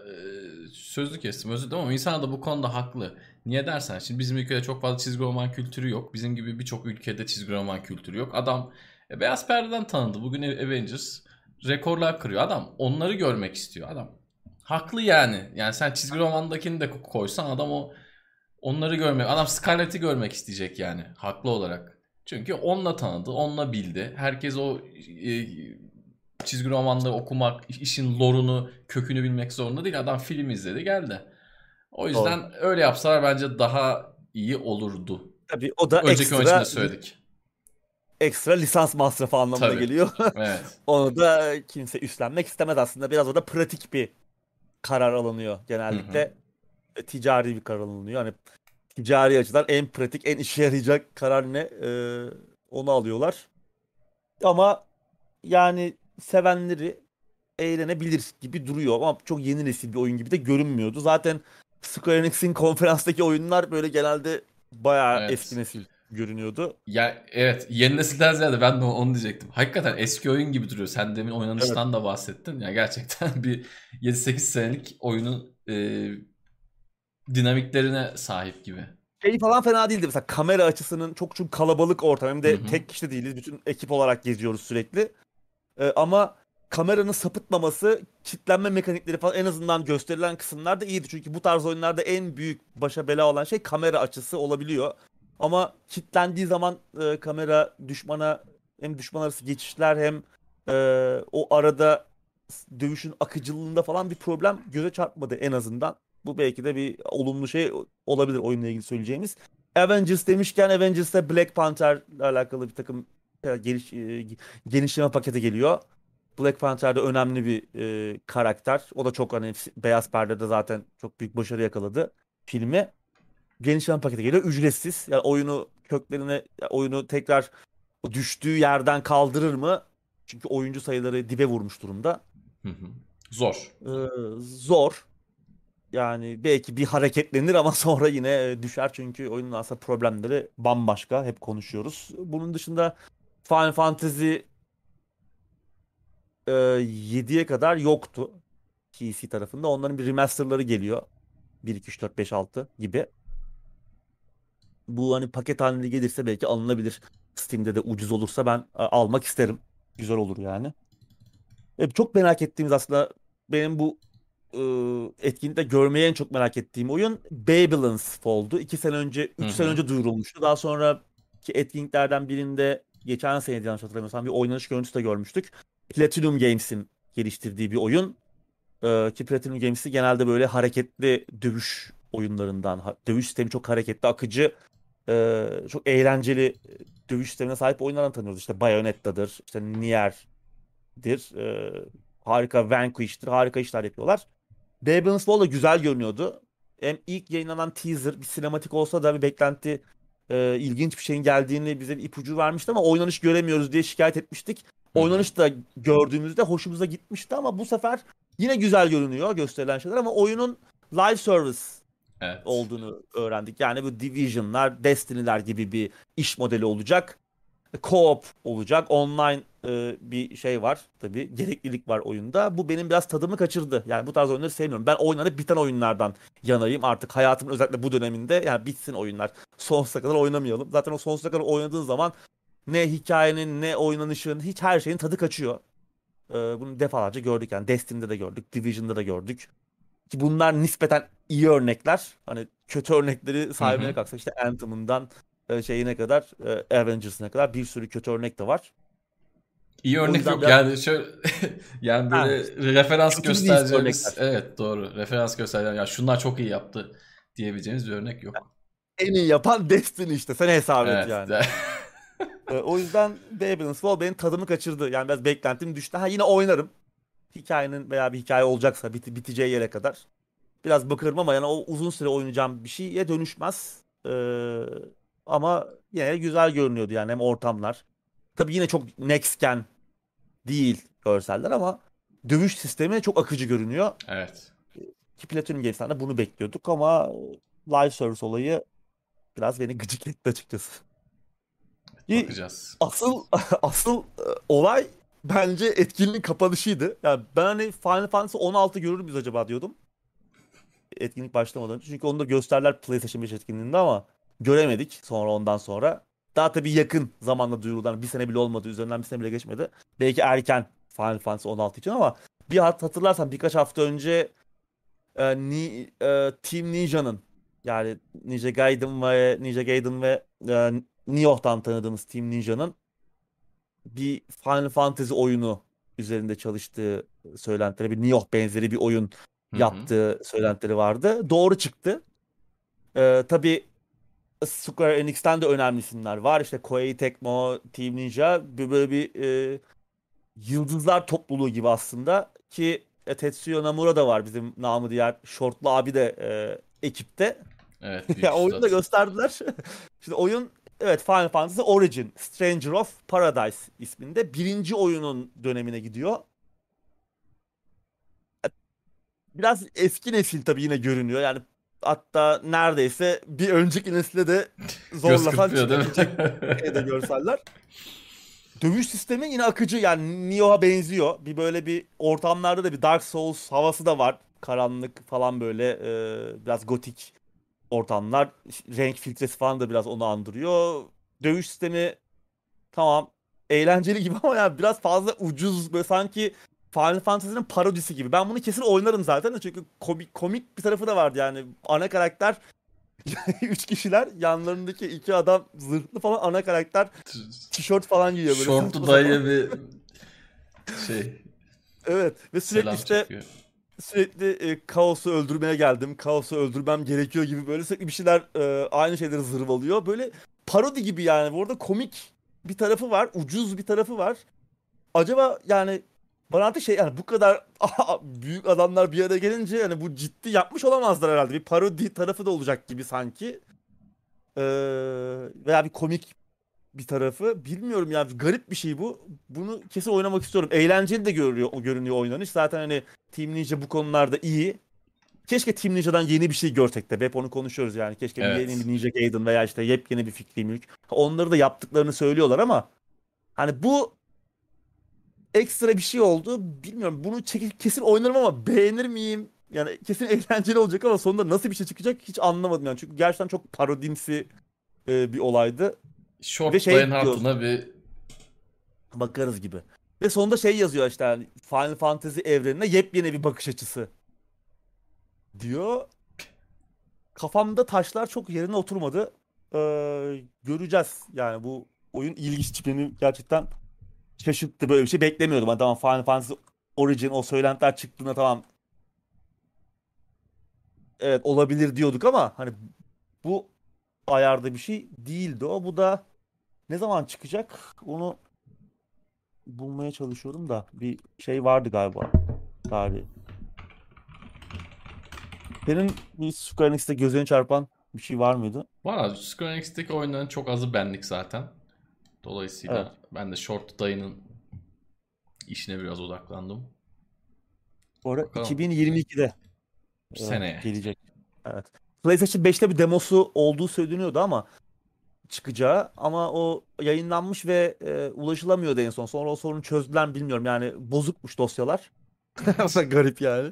sözlü kestim özür dilerim ama insanlar da bu konuda haklı. Niye dersen şimdi bizim ülkede çok fazla çizgi roman kültürü yok. Bizim gibi birçok ülkede çizgi roman kültürü yok. Adam e, Beyaz Perde'den tanındı. Bugün Avengers rekorlar kırıyor. Adam onları görmek istiyor. Adam haklı yani. Yani sen çizgi romandakini de koysan adam o onları görmek. Adam Scarlett'i görmek isteyecek yani. Haklı olarak. Çünkü onunla tanıdı, onunla bildi. Herkes o e, çizgi romanları okumak, işin lorunu, kökünü bilmek zorunda değil. Adam film izledi, geldi. O yüzden Doğru. öyle yapsalar bence daha iyi olurdu. Tabii o da Önceki ekstra söyledik ekstra lisans masrafı anlamına Tabii. geliyor. (laughs) Evet. Onu da kimse üstlenmek istemez aslında. Biraz orada pratik bir karar alınıyor genellikle. Hı hı. Ticari bir karar alınıyor. Hani ticari açıdan en pratik, en işe yarayacak karar ne? Ee, onu alıyorlar. Ama yani sevenleri eğlenebilir gibi duruyor ama çok yeni nesil bir oyun gibi de görünmüyordu. Zaten Square Enix'in konferanstaki oyunlar böyle genelde bayağı evet. eski nesil görünüyordu. Ya evet yeni nesilden ziyade ben de onu diyecektim. Hakikaten eski oyun gibi duruyor. Sen demin oynanıştan evet. da bahsettin. Ya gerçekten (laughs) bir 7-8 senelik oyunun e, dinamiklerine sahip gibi. Şey falan fena değildi. Mesela kamera açısının çok çok kalabalık ortam. Hem de Hı-hı. tek kişi değiliz. Bütün ekip olarak geziyoruz sürekli. Ee, ama kameranın sapıtmaması, kitlenme mekanikleri falan en azından gösterilen kısımlar da iyiydi. Çünkü bu tarz oyunlarda en büyük başa bela olan şey kamera açısı olabiliyor. Ama kilitlendiği zaman e, kamera düşmana hem düşman arası geçişler hem e, o arada dövüşün akıcılığında falan bir problem göze çarpmadı en azından. Bu belki de bir olumlu şey olabilir oyunla ilgili söyleyeceğimiz. Avengers demişken Avengers'ta Black Panther'la alakalı bir takım e, geliş, e, genişleme paketi geliyor. Black Panther'da önemli bir e, karakter. O da çok hani beyaz perdede zaten çok büyük başarı yakaladı filmi genişleme paketi geliyor. Ücretsiz. Yani oyunu köklerine oyunu tekrar düştüğü yerden kaldırır mı? Çünkü oyuncu sayıları dibe vurmuş durumda. Zor. Ee, zor. Yani belki bir hareketlenir ama (laughs) sonra yine e, düşer çünkü oyunun aslında problemleri bambaşka. Hep konuşuyoruz. Bunun dışında Final Fantasy e, 7'ye kadar yoktu. PC tarafında. Onların bir remasterları geliyor. 1, 2, 3, 4, 5, 6 gibi. Bu hani paket halinde gelirse belki alınabilir. Steam'de de ucuz olursa ben e, almak isterim. Güzel olur yani. E, çok merak ettiğimiz aslında benim bu etkinlikte görmeyi en çok merak ettiğim oyun Babylon's Fall'du. 2 sene önce, 3 sene önce duyurulmuştu. Daha sonra ki etkinliklerden birinde geçen sene yanlış hatırlamıyorsam bir oynanış görüntüsü de görmüştük. Platinum Games'in geliştirdiği bir oyun. Ee, ki Platinum Games'i genelde böyle hareketli dövüş oyunlarından, dövüş sistemi çok hareketli, akıcı, e, çok eğlenceli dövüş sistemine sahip oyunlardan tanıyoruz. İşte Bayonetta'dır, işte Nier'dir, e, harika Vanquish'tir, harika işler yapıyorlar. Babylon's Fall da güzel görünüyordu. Hem ilk yayınlanan teaser bir sinematik olsa da bir beklenti e, ilginç bir şeyin geldiğini bize bir ipucu vermişti ama oynanış göremiyoruz diye şikayet etmiştik. Oynanış da gördüğümüzde hoşumuza gitmişti ama bu sefer yine güzel görünüyor gösterilen şeyler ama oyunun live service evet. olduğunu öğrendik. Yani bu Division'lar, Destiny'ler gibi bir iş modeli olacak. Co-op olacak. Online e, bir şey var tabii. Gereklilik var oyunda. Bu benim biraz tadımı kaçırdı. Yani bu tarz oyunları sevmiyorum. Ben oynanıp biten oyunlardan yanayım. Artık hayatımın özellikle bu döneminde yani bitsin oyunlar. Sonsuza kadar oynamayalım. Zaten o sonsuza kadar oynadığın zaman ne hikayenin ne oynanışın hiç her şeyin tadı kaçıyor. Ee, bunu defalarca gördük yani Destiny'de de gördük, Division'da da gördük. Ki bunlar nispeten iyi örnekler. Hani kötü örnekleri sahibine kalksak işte Anthem'ından e, şeyine kadar, e, Avengers'ına kadar bir sürü kötü örnek de var. İyi örnek yok biraz... yani şöyle (laughs) yani böyle ha, referans göstereceğimiz evet doğru referans göstereceğimiz ya şunlar çok iyi yaptı diyebileceğimiz bir örnek yok. En iyi yapan Destiny işte sen hesap et evet, yani. (laughs) Ee, o yüzden Babylon's Fall benim tadımı kaçırdı. Yani biraz beklentim düştü. Ha yine oynarım. Hikayenin veya bir hikaye olacaksa bit biteceği yere kadar. Biraz bakırım ama yani o uzun süre oynayacağım bir şeye dönüşmez. Ee, ama yine güzel görünüyordu yani hem ortamlar. Tabii yine çok next gen değil görseller ama dövüş sistemi çok akıcı görünüyor. Evet. Ki Platinum Games'ten de bunu bekliyorduk ama live service olayı biraz beni gıcık etti açıkçası. Bakacağız. Asıl (laughs) asıl e, olay bence etkinliğin kapanışıydı. Yani ben hani Final Fantasy 16 görür müyüz acaba diyordum. Etkinlik başlamadan önce. Çünkü onu da gösterler PlayStation 5 etkinliğinde ama göremedik sonra ondan sonra. Daha tabii yakın zamanda duyurulan bir sene bile olmadı. Üzerinden bir sene bile geçmedi. Belki erken Final Fantasy 16 için ama bir hatırlarsan birkaç hafta önce e, ni, e, Team Ninja'nın yani Ninja Gaiden ve Ninja Gaiden ve e, Nioh'tan tanıdığımız Team Ninja'nın bir Final Fantasy oyunu üzerinde çalıştığı söylentileri, bir Nioh benzeri bir oyun Hı-hı. yaptığı söylentileri vardı. Doğru çıktı. Ee, tabii Square Enix'ten de önemli isimler var. İşte Koei Tecmo, Team Ninja böyle bir e, yıldızlar topluluğu gibi aslında ki e, Tetsuya Nomura da var bizim namı diğer şortlu abi de e, ekipte. Evet. (laughs) ya oyunu da gösterdiler. (laughs) Şimdi oyun evet Final Fantasy Origin Stranger of Paradise isminde birinci oyunun dönemine gidiyor. Biraz eski nesil tabii yine görünüyor. Yani hatta neredeyse bir önceki nesle de zorlasan çıkabilecek de görseller. Dövüş sistemi yine akıcı yani Nioh'a benziyor. Bir böyle bir ortamlarda da bir Dark Souls havası da var. Karanlık falan böyle e, biraz gotik ortamlar. Renk filtresi falan da biraz onu andırıyor. Dövüş sistemi tamam eğlenceli gibi (laughs) ama yani biraz fazla ucuz böyle sanki Final Fantasy'nin parodisi gibi. Ben bunu kesin oynarım zaten de çünkü komik, komik bir tarafı da vardı yani. Ana karakter (laughs) üç kişiler yanlarındaki iki adam zırhlı falan ana karakter tişört falan giyiyor böyle. Şortlu dayı bir şey. Evet ve sürekli Selam işte çekiyor. sürekli e, kaosu öldürmeye geldim. Kaosu öldürmem gerekiyor gibi böyle sürekli bir şeyler e, aynı şeyleri zırvalıyor. Böyle parodi gibi yani. Bu arada komik bir tarafı var. Ucuz bir tarafı var. Acaba yani bana artık şey yani bu kadar (laughs) büyük adamlar bir araya gelince yani bu ciddi yapmış olamazlar herhalde. Bir parodi tarafı da olacak gibi sanki. Ee, veya bir komik bir tarafı. Bilmiyorum yani garip bir şey bu. Bunu kesin oynamak istiyorum. Eğlenceli de görünüyor, görünüyor oynanış. Zaten hani Team Ninja bu konularda iyi. keşke Team Ninja'dan yeni bir şey görsek de hep onu konuşuyoruz yani. Keşke Evet. yeni bir Ninja Gaiden veya işte yepyeni bir fikri mülk. Onları da yaptıklarını söylüyorlar ama hani bu ekstra bir şey oldu. Bilmiyorum bunu çekip kesin oynarım ama beğenir miyim? Yani kesin (laughs) eğlenceli olacak ama sonunda nasıl bir şey çıkacak hiç anlamadım yani. Çünkü gerçekten çok parodimsi e, bir olaydı. Short Ve şey hatına bir Bakarız gibi. Ve sonunda şey yazıyor işte yani Final Fantasy evrenine yepyeni bir bakış açısı diyor. Kafamda taşlar çok yerine oturmadı. Ee, göreceğiz yani bu oyun ilginç beni gerçekten şaşırttı böyle bir şey beklemiyordum. Hani tamam Final Fantasy Origin o söylentiler çıktığında tamam evet olabilir diyorduk ama hani bu ayarda bir şey değildi o. Bu da ne zaman çıkacak onu bulmaya çalışıyorum da bir şey vardı galiba tarihi. Senin bir Square Enix'te gözüne çarpan bir şey var mıydı? Valla Square Enix'teki oyunların çok azı benlik zaten. Dolayısıyla Evet. ben de Short Day'ın işine biraz odaklandım. Bu Bakalım. 2022'de Bir e, seneye. gelecek. Evet. PlayStation 5'te bir demosu olduğu söyleniyordu ama çıkacağı ama o yayınlanmış ve e, ulaşılamıyordu en son. Sonra o sorunu çözdüler mi bilmiyorum. Yani bozukmuş dosyalar. (laughs) Garip yani.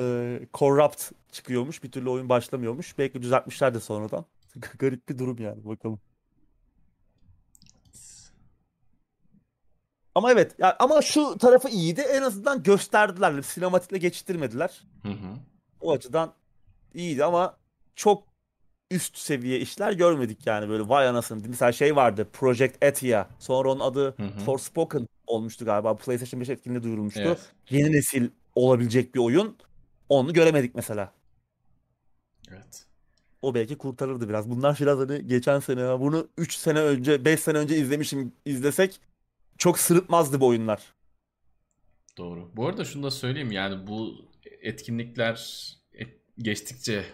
E, corrupt çıkıyormuş. Bir türlü oyun başlamıyormuş. Belki düzeltmişler de sonradan. (laughs) Garip bir durum yani. Bakalım. Ama evet. Ya, ama şu tarafı iyiydi. En azından gösterdiler. Sinematikle geçiştirmediler. Hı hı. O açıdan iyiydi ama çok üst seviye işler görmedik yani böyle vay anasını. Mesela şey vardı Project Athia. Sonra onun adı Hı hı. Forspoken olmuştu galiba. PlayStation 5 etkinliğinde duyurulmuştu. Evet. Yeni nesil olabilecek bir oyun. Onu göremedik mesela. Evet. O belki kurtarırdı biraz. Bunlar biraz hani geçen sene bunu 3 sene önce 5 sene önce izlemişim izlesek çok sırıtmazdı bu oyunlar. Doğru. Bu arada şunu da söyleyeyim yani bu etkinlikler et- geçtikçe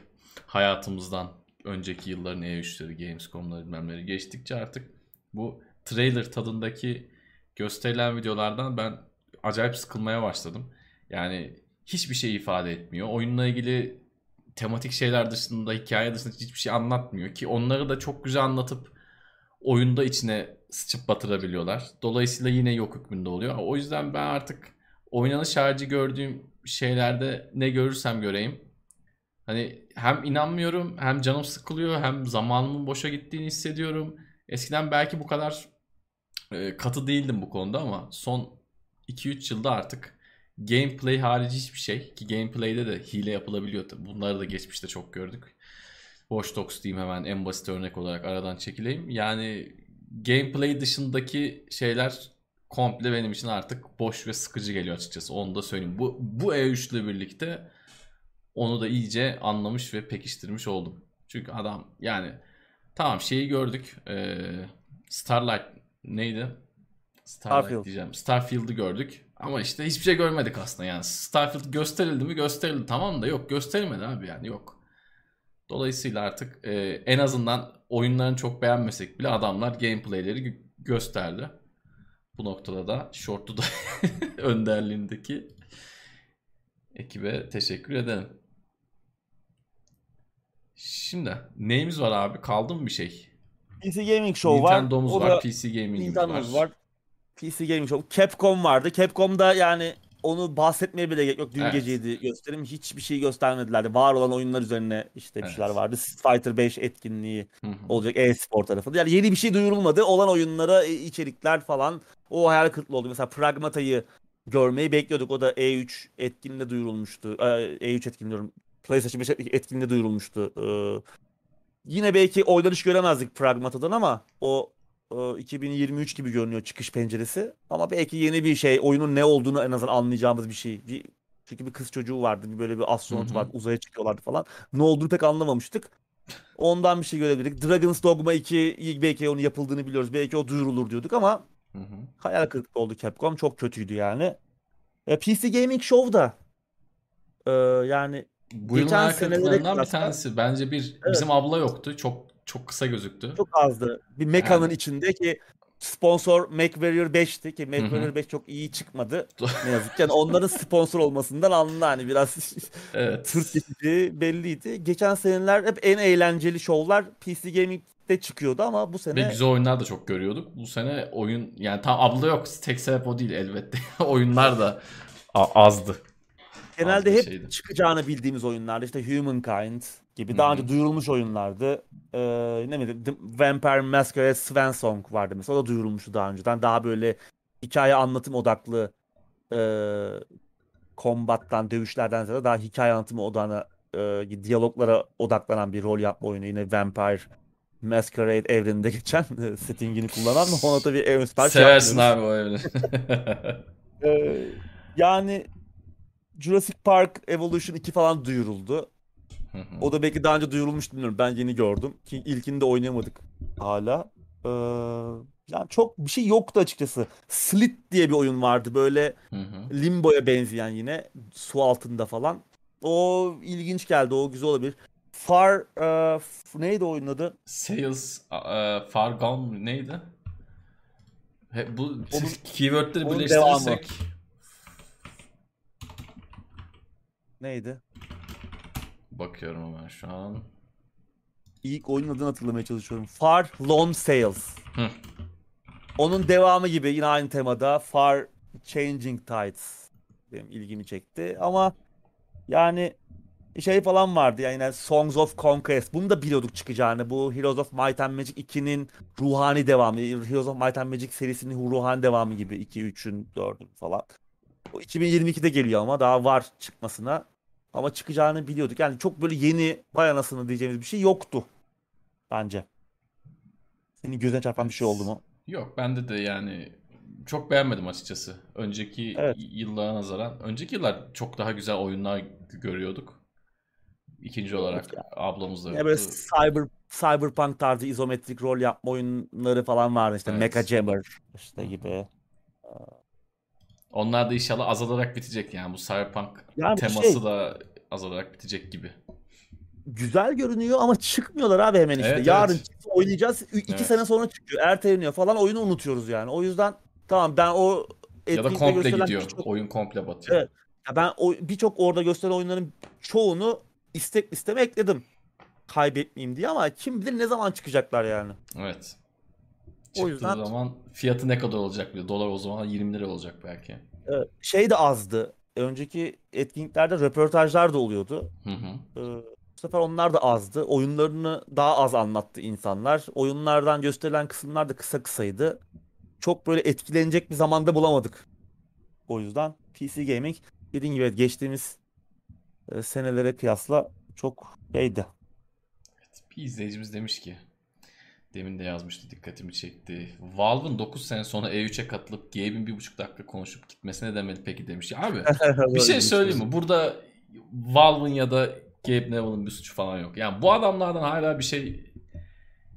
hayatımızdan önceki yılların E3'leri, Gamescom'ları bilmem neleri geçtikçe artık bu trailer tadındaki gösterilen videolardan ben acayip sıkılmaya başladım. Yani hiçbir şey ifade etmiyor. Oyunla ilgili tematik şeyler dışında, hikaye dışında hiçbir şey anlatmıyor ki onları da çok güzel anlatıp oyunda içine sıçıp batırabiliyorlar. Dolayısıyla yine yok hükmünde oluyor. O yüzden ben artık oynanış harici gördüğüm şeylerde ne görürsem göreyim. Hani hem inanmıyorum hem canım sıkılıyor hem zamanımın boşa gittiğini hissediyorum. Eskiden belki bu kadar e, katı değildim bu konuda ama son 2-3 yılda artık gameplay harici hiçbir şey ki gameplay'de de hile yapılabiliyor. tabii. Bunları da geçmişte çok gördük. Watch Dogs diyeyim hemen en basit örnek olarak aradan çekileyim. Yani gameplay dışındaki şeyler komple benim için artık boş ve sıkıcı geliyor açıkçası. Onu da söyleyeyim. Bu, bu E3 ile birlikte onu da iyice anlamış ve pekiştirmiş oldum. Çünkü adam yani tamam şeyi gördük. Ee, Starlight neydi? Starlight Starfield. diyeceğim. Starfield'ı gördük. Ama işte hiçbir şey görmedik aslında yani. Starfield gösterildi mi? Gösterildi. Tamam da yok gösterilmedi abi yani yok. Dolayısıyla artık e, en azından oyunlarını çok beğenmesek bile adamlar gameplayleri gö- gösterdi. Bu noktada da Short'u da (laughs) önderliğindeki ekibe teşekkür ederim. Şimdi neyimiz var abi? Kaldı mı bir şey? PC Gaming Show var. Nintendo'muz var, PC Gaming'imiz Nintendo'muz var. var. PC Gaming Show. Capcom vardı. Capcom'da yani onu bahsetmeye bile gerek yok. Dün Evet. geceydi gösterim. Hiçbir şey göstermediler. Var olan oyunlar üzerine işte bir şeyler vardı. Street Fighter 5 etkinliği Hı hı. olacak e-spor tarafında. Yani yeni bir şey duyurulmadı. Olan oyunlara e, içerikler falan o hayal kırıklığı oldu. Mesela Pragmata'yı görmeyi bekliyorduk. O da E3 etkinliğinde duyurulmuştu. Ee, E3 etkinliği diyorum. PlayStation 5 etkinliğinde duyurulmuştu. Ee, yine belki oynanış göremezdik Pragmata'dan ama o e, 2023 gibi görünüyor çıkış penceresi. Ama belki yeni bir şey, oyunun ne olduğunu en azından anlayacağımız bir şey. Bir, çünkü bir kız çocuğu vardı, bir böyle bir astronot vardı, uzaya çıkıyorlardı falan. Ne olduğunu pek anlamamıştık. Ondan bir şey görebilirdik. Dragon's Dogma 2 belki onun yapıldığını biliyoruz. Belki o duyurulur diyorduk ama Hı hı. hayal kırıklığı oldu Capcom. Çok kötüydü yani. E, PC Gaming Show'da e, yani Bu yılın kırıklıklarından bir tanesi. Bence bir bizim abla yoktu. Çok çok kısa gözüktü. çok azdı. Bir mekanın Yani. içinde ki sponsor MacWarrior 5'ti ki MacWarrior 5 çok iyi çıkmadı. ne yazık ki. Yani onların sponsor olmasından anlı hani biraz (laughs) Evet. tırt geçici belliydi. Geçen seneler hep en eğlenceli şovlar PC Gaming'de çıkıyordu ama bu Ve sene güzel oyunlar da çok görüyorduk. Bu sene oyun yani tam abla yok. Tek sebep o değil elbette. (laughs) Oyunlar da a- azdı. genelde hep şeydi. çıkacağını bildiğimiz oyunlardı. İşte Humankind gibi daha önce duyurulmuş oyunlardı. Ee, ne bileyim The Vampire Masquerade Swansong vardı mesela. O da duyurulmuştu daha önceden. Daha böyle hikaye anlatım odaklı e, kombattan, dövüşlerden ziyade daha hikaye anlatımı odağına, e, diyaloglara odaklanan bir rol yapma oyunu. Yine Vampire Masquerade evreninde (laughs) geçen e, settingini kullanan ona tabii en süper şey Seversin abi o evini. Ee, yani Jurassic Park Evolution 2 falan duyuruldu. O da belki daha önce duyurulmuş bilmiyorum. Ben yeni gördüm. Ki ilkini de oynayamadık hala. Ee, yani çok bir şey yoktu açıkçası. Slit diye bir oyun vardı. Böyle. Limbo'ya benzeyen yine. Su altında falan. O ilginç geldi. O güzel olabilir. Far f- neydi oyunun adı? Sales uh, Far Gone neydi? He, bu Onun- keywordleri onun birleştirirsek Neydi? Bakıyorum hemen şu an. İlk oyunun adını hatırlamaya çalışıyorum. Far Lone Sales. Hı. Onun devamı gibi yine aynı temada Far Changing Tides benim ilgimi çekti ama yani şey falan vardı yani yine Songs of Conquest bunu da biliyorduk çıkacağını bu Heroes of Might and Magic 2'nin ruhani devamı Heroes of Might and Magic serisinin ruhani devamı gibi 2 3'ün 4'ün falan. O 2022'de geliyor ama daha var çıkmasına ama çıkacağını biliyorduk. Yani çok böyle yeni vay anasını diyeceğimiz bir şey yoktu bence. Senin gözüne çarpan bir şey oldu mu? Yok bende de yani çok beğenmedim açıkçası. Önceki Evet. yıllara nazaran. Önceki yıllar çok daha güzel oyunlar görüyorduk. İkinci olarak ablamız da Ya böyle cyber cyberpunk tarzı izometrik rol yapma oyunları falan vardı işte Evet. Mecha Jammer işte gibi. Onlar da inşallah azalarak bitecek yani bu Cyberpunk Yani teması şey- da azalarak bitecek gibi. Güzel görünüyor ama çıkmıyorlar abi hemen işte. Evet, Yarın evet. oynayacağız. İki Evet. sene sonra çıkıyor. Erteleniyor falan. Oyunu unutuyoruz yani. O yüzden tamam ben o Ya da komple gidiyor. birçok- Oyun komple batıyor. Evet. Ya ben o birçok orada gösteren oyunların çoğunu istek listeme ekledim. Kaybetmeyeyim diye ama kim bilir ne zaman çıkacaklar yani. Evet. O yüzden- zaman fiyatı ne kadar olacak bir de. Dolar o zaman 20 lira olacak belki. Evet. Şey de azdı. Önceki etkinliklerde röportajlar da oluyordu. Hı hı. Ee, bu sefer onlar da azdı. Oyunlarını daha az anlattı insanlar. Oyunlardan gösterilen kısımlar da kısa kısaydı. Çok böyle etkilenecek bir zamanda bulamadık. O yüzden PC Gaming dediğim gibi geçtiğimiz e, senelere kıyasla çok şeydi. Bir izleyicimiz demiş ki demin de yazmıştı dikkatimi çekti. Valve'ın 9 sene sonra E3'e katılıp Gabe'in 1,5 dakika konuşup gitmesine demeli peki demiş. Ya abi (laughs) bir şey söyleyeyim mi? Burada Valve'ın ya da Gabe Neville'ın bir suçu falan yok. Yani bu adamlardan hala bir şey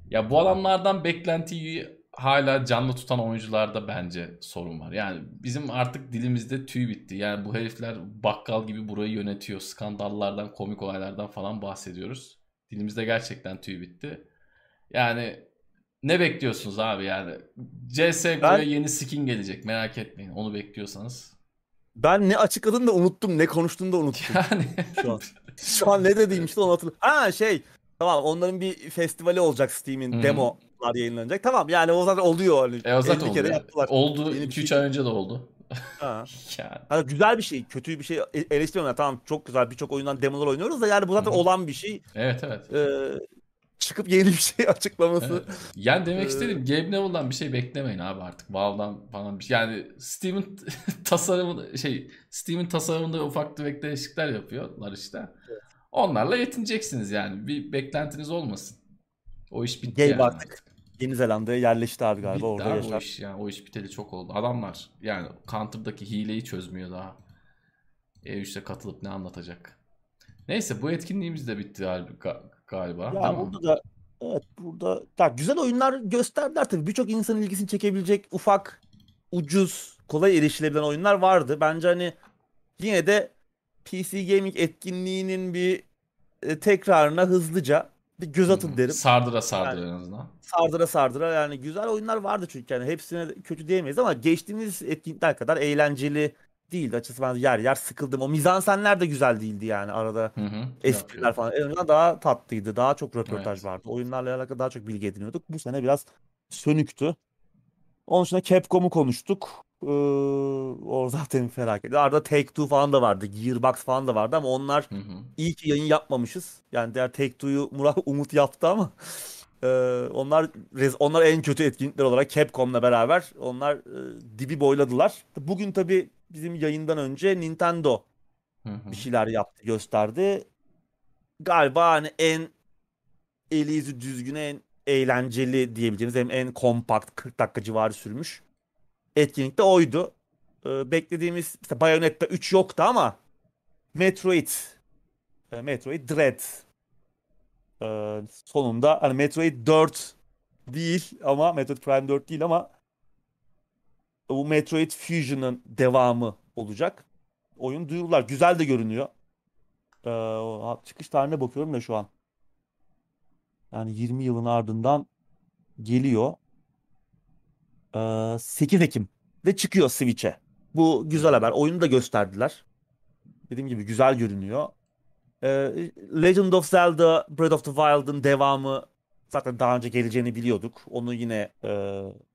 ya bu adamlardan beklentiyi hala canlı tutan oyuncularda bence sorun var. Yani bizim artık dilimizde tüy bitti. Yani bu herifler bakkal gibi burayı yönetiyor. Skandallardan, komik olaylardan falan bahsediyoruz. Dilimizde gerçekten tüy bitti. Yani ne bekliyorsunuz abi yani? CSGO'ya Ben- yeni skin gelecek merak etmeyin. Onu bekliyorsanız. Ben ne açıkladığını da unuttum, ne konuştuğunu da unuttum. (laughs) Yani Şu an. Şu an ne dediğim işte onu hatırlıyorum. Ha şey, tamam onların bir festivali olacak Steam'in Hı. demolar yayınlanacak. Tamam yani o zaten oluyor. Hani e o zaten 50 oldu. kere ya. yaptılar. Oldu Yeni bir 2-3 şey ay önce de oldu. Ha. (laughs) Yani. Güzel bir şey, kötü bir şey e- eleştirmiyorum. Yani tamam çok güzel birçok oyundan demolar oynuyoruz da yani bu zaten Hı hı. olan bir şey. Evet evet. Ee, çıkıp yeni bir şey (laughs) açıklaması. Evet. Yani demek Ee, istedim Gabe Neville'dan bir şey beklemeyin abi artık. Valve'dan falan bir şey. Yani Steam'in (laughs) tasarımı şey Steam'in tasarımında ufak tefek değişiklikler yapıyorlar işte. Onlarla yetineceksiniz yani. Bir beklentiniz olmasın. O iş bitti Gabe yani. artık Yeni Zelanda'ya yerleşti abi galiba Bitti orada abi yaşar. o iş yani. O iş biteli çok oldu. Adamlar yani Counter'daki hileyi çözmüyor daha. E3'te katılıp ne anlatacak? Neyse bu etkinliğimiz de bitti gal- ga- galiba. Ya değil mi? burada da evet burada ya güzel oyunlar gösterdiler tabii. Birçok insanın ilgisini çekebilecek ufak, ucuz, kolay erişilebilen oyunlar vardı. Bence hani yine de PC Gaming etkinliğinin bir e, tekrarına hızlıca bir göz atın derim. Sardıra sardıra Yani- en azından. Sardıra sardıra yani güzel oyunlar vardı çünkü yani hepsine kötü diyemeyiz ama geçtiğimiz etkinlikler kadar eğlenceli değildi. Açıkçası ben yer yer sıkıldım. O mizansenler de güzel değildi yani arada. Hı hı. Espriler falan. En azından daha tatlıydı. Daha çok röportaj Evet. vardı. Oyunlarla alakalı daha çok bilgi ediniyorduk. Bu sene biraz sönüktü. Onun dışında Capcom'u konuştuk. Ee, o zaten felaket. Arada Take-Two falan da vardı. Gearbox falan da vardı ama onlar Hı hı. iyi ki yayın yapmamışız. Yani diğer Take-Two'yu Murat (laughs) Umut yaptı ama e, onlar onlar en kötü etkinlikler olarak Capcom'la beraber onlar e, dibi boyladılar. Bugün tabii bizim yayından önce Nintendo bir şeyler yaptı, gösterdi. Galiba hani en eli yüzü düzgün, en eğlenceli diyebileceğimiz hem en kompakt 40 dakika civarı sürmüş. Etkinlik de oydu. Ee, beklediğimiz işte Bayonetta 3 yoktu ama Metroid e, Metroid Dread e, sonunda hani Metroid 4 değil ama Metroid Prime 4 değil ama bu Metroid Fusion'ın devamı olacak oyun duyurular. Güzel de görünüyor. Ee, çıkış tarihine bakıyorum da şu an. Yani 20 yılın ardından geliyor. Ee, 8 Ekim ve çıkıyor Switch'e. Bu güzel haber. Oyunu da gösterdiler. Dediğim gibi güzel görünüyor. Ee, Legend of Zelda Breath of the Wild'ın devamı zaten daha önce geleceğini biliyorduk. Onu yine e,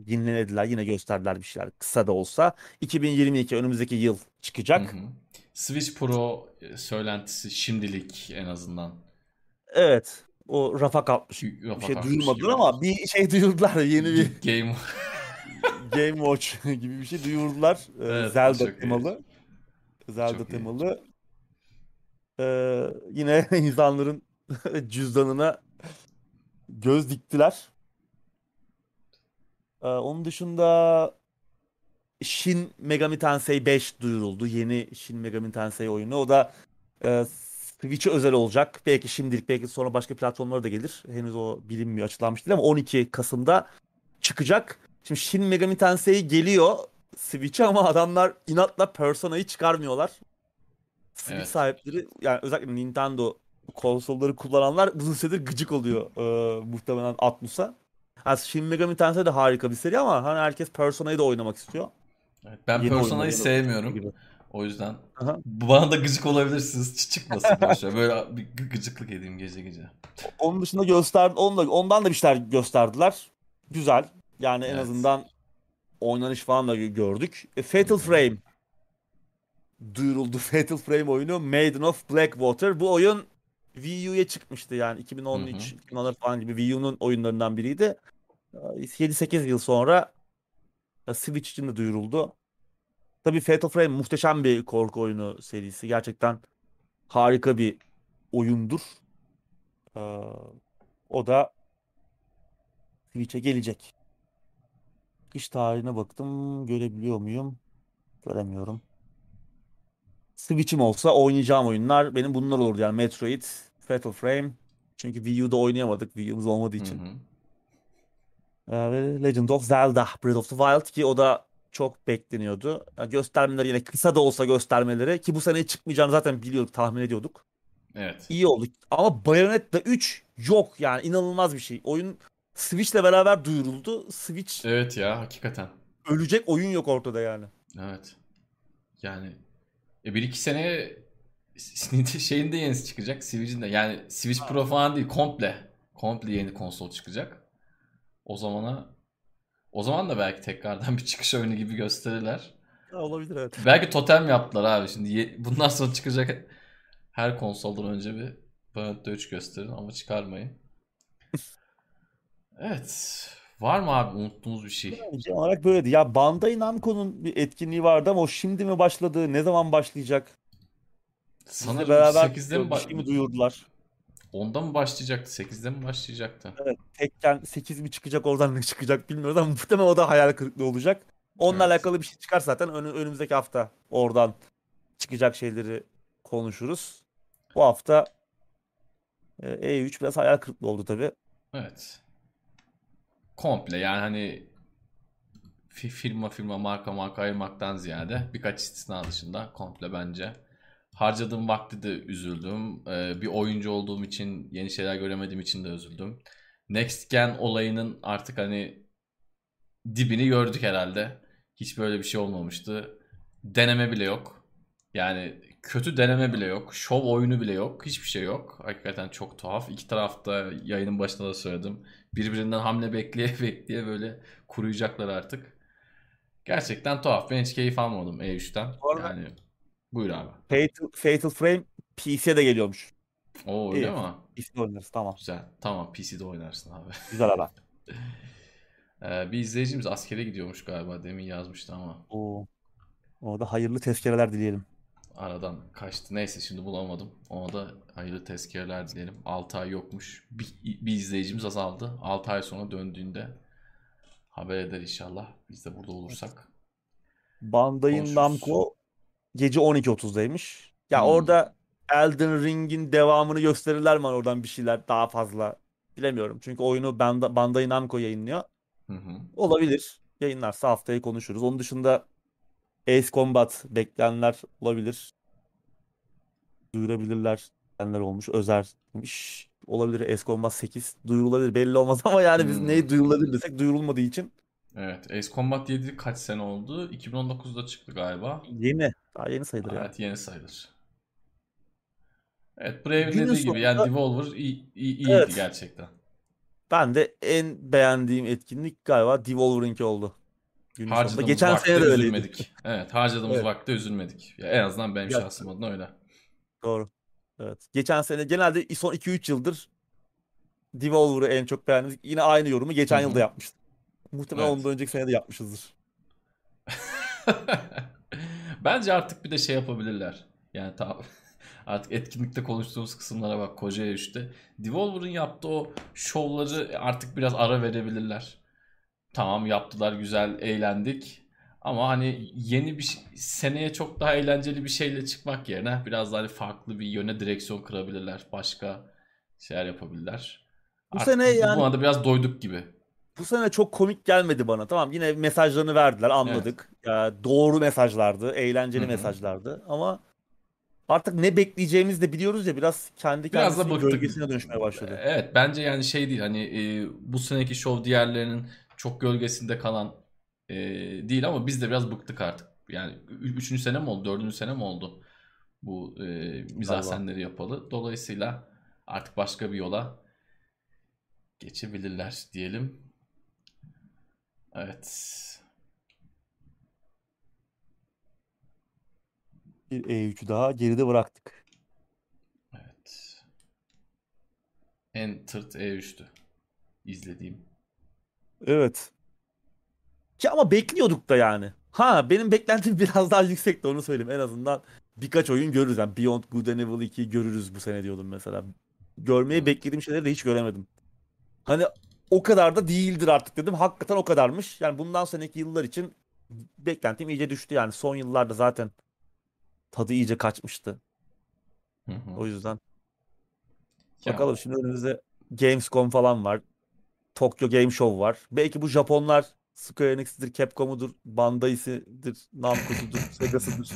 yenilediler. Yine gösterdiler bir şeyler. Kısa da olsa. 2022 önümüzdeki yıl Hı çıkacak. hı. Switch Pro e, söylentisi şimdilik en azından. Evet. O rafa kalkmış. Rafa Bir şey duyurmadılar ama bir şey duyurdular. (laughs) Yeni bir Game (laughs) Game Watch (laughs) gibi bir şey duyurdular. Ee, Evet, Zelda çok iyi. temalı. Zelda Çok iyi. temalı. Ee, yine insanların cüzdanına göz diktiler. Ee, onun dışında Shin Megami Tensei 5 duyuruldu. Yeni Shin Megami Tensei oyunu. O da e, Switch'e özel olacak. Belki şimdilik belki sonra başka platformlara da gelir. Henüz o bilinmiyor, açıklanmış değil ama 12 Kasım'da çıkacak. Şimdi Shin Megami Tensei geliyor Switch'e ama adamlar inatla Persona'yı çıkarmıyorlar. Switch Evet. sahipleri yani özellikle Nintendo konsolları kullananlar uzun süredir gıcık oluyor e, muhtemelen Atlus'a. Yani Shin Megami Tensei de harika bir seri ama hani herkes Persona'yı da oynamak istiyor. Evet, ben Yeni Persona'yı sevmiyorum. gibi. O yüzden Aha. bana da gıcık olabilirsiniz. Çıkmasın (laughs) boşver. Böyle bir gı- gıcıklık edeyim gece gece. Onun dışında göster onunla, ondan da bir şeyler gösterdiler. Güzel. Yani en Evet. azından oynanış falan da gördük. E, Fatal Frame duyuruldu. (laughs) Fatal Frame oyunu Maiden of Blackwater. Bu oyun Wii U'ya çıkmıştı yani 2013 2014 falan gibi Wii U'nun oyunlarından biriydi. 7-8 yıl sonra e, Switch için de duyuruldu. Tabii Fatal Frame muhteşem bir korku oyunu serisi. Gerçekten harika bir oyundur. Ee, o da Switch'e gelecek. Çıkış tarihine baktım. Görebiliyor muyum? Göremiyorum. Switch'im olsa oynayacağım oyunlar benim bunlar olurdu yani Metroid, Fatal Frame. Çünkü Wii U'da oynayamadık Wii U'muz olmadığı Hı için. hı. Ee, ve Legend of Zelda Breath of the Wild ki o da çok bekleniyordu. Yani göstermeleri yine kısa da olsa göstermeleri ki bu sene çıkmayacağını zaten biliyorduk, tahmin ediyorduk. Evet. İyi oldu. Ama Bayonetta 3 yok yani inanılmaz bir şey. Oyun Switch'le beraber duyuruldu. Switch Evet ya hakikaten. ölecek oyun yok ortada yani. Evet. Yani e, bir iki sene (laughs) şeyin de yenisi çıkacak. Switch'in de. Yani Switch Pro falan değil. Komple. Komple yeni konsol çıkacak. O zamana o zaman da belki tekrardan (laughs) bir çıkış oyunu gibi gösterirler. Olabilir evet. Belki totem yaptılar abi. Şimdi ye- (laughs) bundan sonra çıkacak her konsoldan önce bir Bayonetta 3 gösterin ama çıkarmayın. Evet. Var mı abi unuttuğumuz bir şey? Yani genel olarak böyleydi. Ya Bandai Namco'nun bir etkinliği vardı ama o şimdi mi başladı? Ne zaman başlayacak? Sanırım beraber 8'de mi bir şey mi duyurdular? Onda mı başlayacaktı? 8'de mi başlayacaktı? Evet. Tekken 8 mi çıkacak oradan ne çıkacak bilmiyoruz ama muhtemelen o da hayal kırıklığı olacak. Onunla Evet. alakalı bir şey çıkar zaten önü- önümüzdeki hafta oradan çıkacak şeyleri konuşuruz. Bu hafta e, E3 biraz hayal kırıklığı oldu tabii. Evet. Komple yani hani fi- firma firma marka marka ayırmaktan ziyade birkaç istisna dışında komple bence harcadığım vakti de üzüldüm. Ee, bir oyuncu olduğum için, yeni şeyler göremediğim için de üzüldüm. Next Gen olayının artık hani dibini gördük herhalde. Hiç böyle bir şey olmamıştı. Deneme bile yok. Yani kötü deneme bile yok. Şov oyunu bile yok. Hiçbir şey yok. Hakikaten çok tuhaf. İki tarafta yayının başında da söyledim. Birbirinden hamle (laughs) bekleye bekleye böyle kuruyacaklar artık. Gerçekten tuhaf. Ben hiç keyif almadım E3'ten. Orada- Yani buyur abi. Fatal, Fatal Frame PC'ye de geliyormuş. Oo öyle İyi. mi? PC'de oynarız tamam. Güzel. Tamam PC'de oynarsın abi. (laughs) Güzel haber. Ee, bir izleyicimiz askere gidiyormuş galiba. Demin yazmıştı ama Oo. Orada hayırlı tezkereler dileyelim. Aradan kaçtı. Neyse şimdi bulamadım. Ona da hayırlı tezkereler dileyelim. 6 ay yokmuş. Bir, bir izleyicimiz azaldı. 6 ay sonra döndüğünde haber eder inşallah. Biz de burada olursak. Konuşuruz. Namco gece 12.30'daymış. Ya Hmm. orada Elden Ring'in devamını gösterirler mi oradan bir şeyler daha fazla bilemiyorum. Çünkü oyunu Banda, Bandai Namco yayınlıyor. Hı hı. Olabilir. Yayınlarsa haftaya konuşuruz. Onun dışında Ace Combat beklenenler olabilir. Duyurabilirler. Beklenenler olmuş. Özer'miş. Olabilir Ace Combat 8. Duyurulabilir. Belli olmaz ama yani biz Hmm. neyi duyurulabilir desek duyurulmadığı için Evet. Ace Combat 7 kaç sene oldu? 2019'da çıktı galiba. yeni. Daha yeni sayılır. Evet yeni sayılır. Evet Brave'in Günün dediği gibi yani sonunda- Devolver iyi, iyi- iyiydi Evet. gerçekten. Ben de en beğendiğim etkinlik galiba Devolver'ınki oldu. Günün sonunda. Harcadığımız Geçen vakte sene de öyleydi. üzülmedik. Evet harcadığımız Evet. vakte üzülmedik. Ya en azından benim Ya- şahsım adına öyle. Doğru. Evet. Geçen sene genelde son 2-3 yıldır Devolver'ı en çok beğendim. Yine aynı yorumu geçen Hı hı. yılda yapmıştım. Muhtemelen Evet. ondan önceki sene de yapmışızdır. (laughs) Bence artık bir de şey yapabilirler. Yani ta- (laughs) artık etkinlikte konuştuğumuz kısımlara bak koca işte. Devolver'ın yaptığı o şovları artık biraz ara verebilirler. Tamam yaptılar güzel eğlendik. Ama hani yeni bir şey- seneye çok daha eğlenceli bir şeyle çıkmak yerine biraz daha hani farklı bir yöne direksiyon kırabilirler. Başka şeyler yapabilirler. Bu Artık sene yani- buna da biraz doyduk gibi. Bu sene çok komik gelmedi bana. Tamam yine mesajlarını verdiler anladık. Ya, doğru mesajlardı, eğlenceli Hı hı. mesajlardı ama artık ne bekleyeceğimizi de biliyoruz ya biraz kendi Biraz da kendisinin gölgesine dönüşmeye başladı. Evet bence yani şey değil hani e, bu seneki şov diğerlerinin çok gölgesinde kalan e, değil ama biz de biraz bıktık artık. Yani üçüncü sene mi oldu, dördüncü sene mi oldu bu e, mizahsenleri yapalı. Dolayısıyla artık başka bir yola geçebilirler diyelim. Evet. Bir E3'ü daha geride bıraktık. Evet. En tırt E3'tü izlediğim. Evet. Ki ama bekliyorduk da yani. Ha benim beklentim (laughs) biraz daha yüksekti onu söyleyeyim. En azından birkaç oyun görürüz. Yani Beyond Good and Evil 2'yi görürüz bu sene diyordum mesela. Görmeyi beklediğim şeyleri de hiç göremedim. Hani o kadar da değildir artık dedim. Hakikaten o kadarmış. Yani bundan sonraki yıllar için beklentim iyice düştü yani. Son yıllarda zaten tadı iyice kaçmıştı. Hı hı. O yüzden Ya, bakalım şimdi önümüzde Gamescom falan var. Tokyo Game Show var. Belki bu Japonlar Square Enix'dir, Capcom'udur, Bandai'sidir, Namco'sudur, (laughs) Sega'sıdır.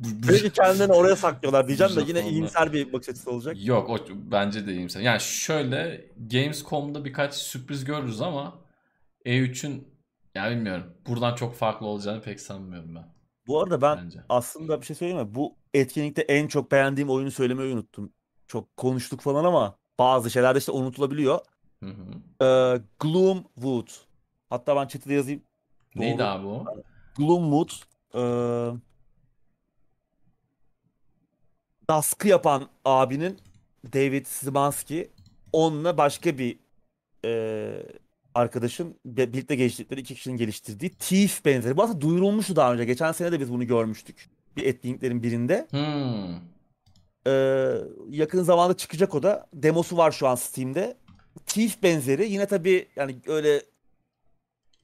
Belki kendilerini oraya saklıyorlar diyeceğim de yine iyimser bir bakış açısı olacak. Yok o bence de iyimser. Yani şöyle Gamescom'da birkaç sürpriz görürüz ama E3'ün yani bilmiyorum. Buradan çok farklı olacağını pek sanmıyorum ben. Bu arada ben Bence. aslında bir şey söyleyeyim mi? Bu etkinlikte en çok beğendiğim oyunu söylemeyi unuttum. Çok konuştuk falan ama bazı şeyler de işte unutulabiliyor. Hı hı. Ee, Gloomwood. Hatta ben chat'e yazayım. Neydi Doğru. abi o? Gloomwood ee, Dusk'ı yapan abinin David Szymanski onunla başka bir ee, arkadaşın be- birlikte geliştirdikleri iki kişinin geliştirdiği Thief benzeri. Bu aslında duyurulmuştu daha önce. Geçen sene de biz bunu görmüştük. Bir etkinliklerin birinde. Hmm. Ee, yakın zamanda çıkacak o da. Demosu var şu an Steam'de. Thief benzeri. Yine tabii yani öyle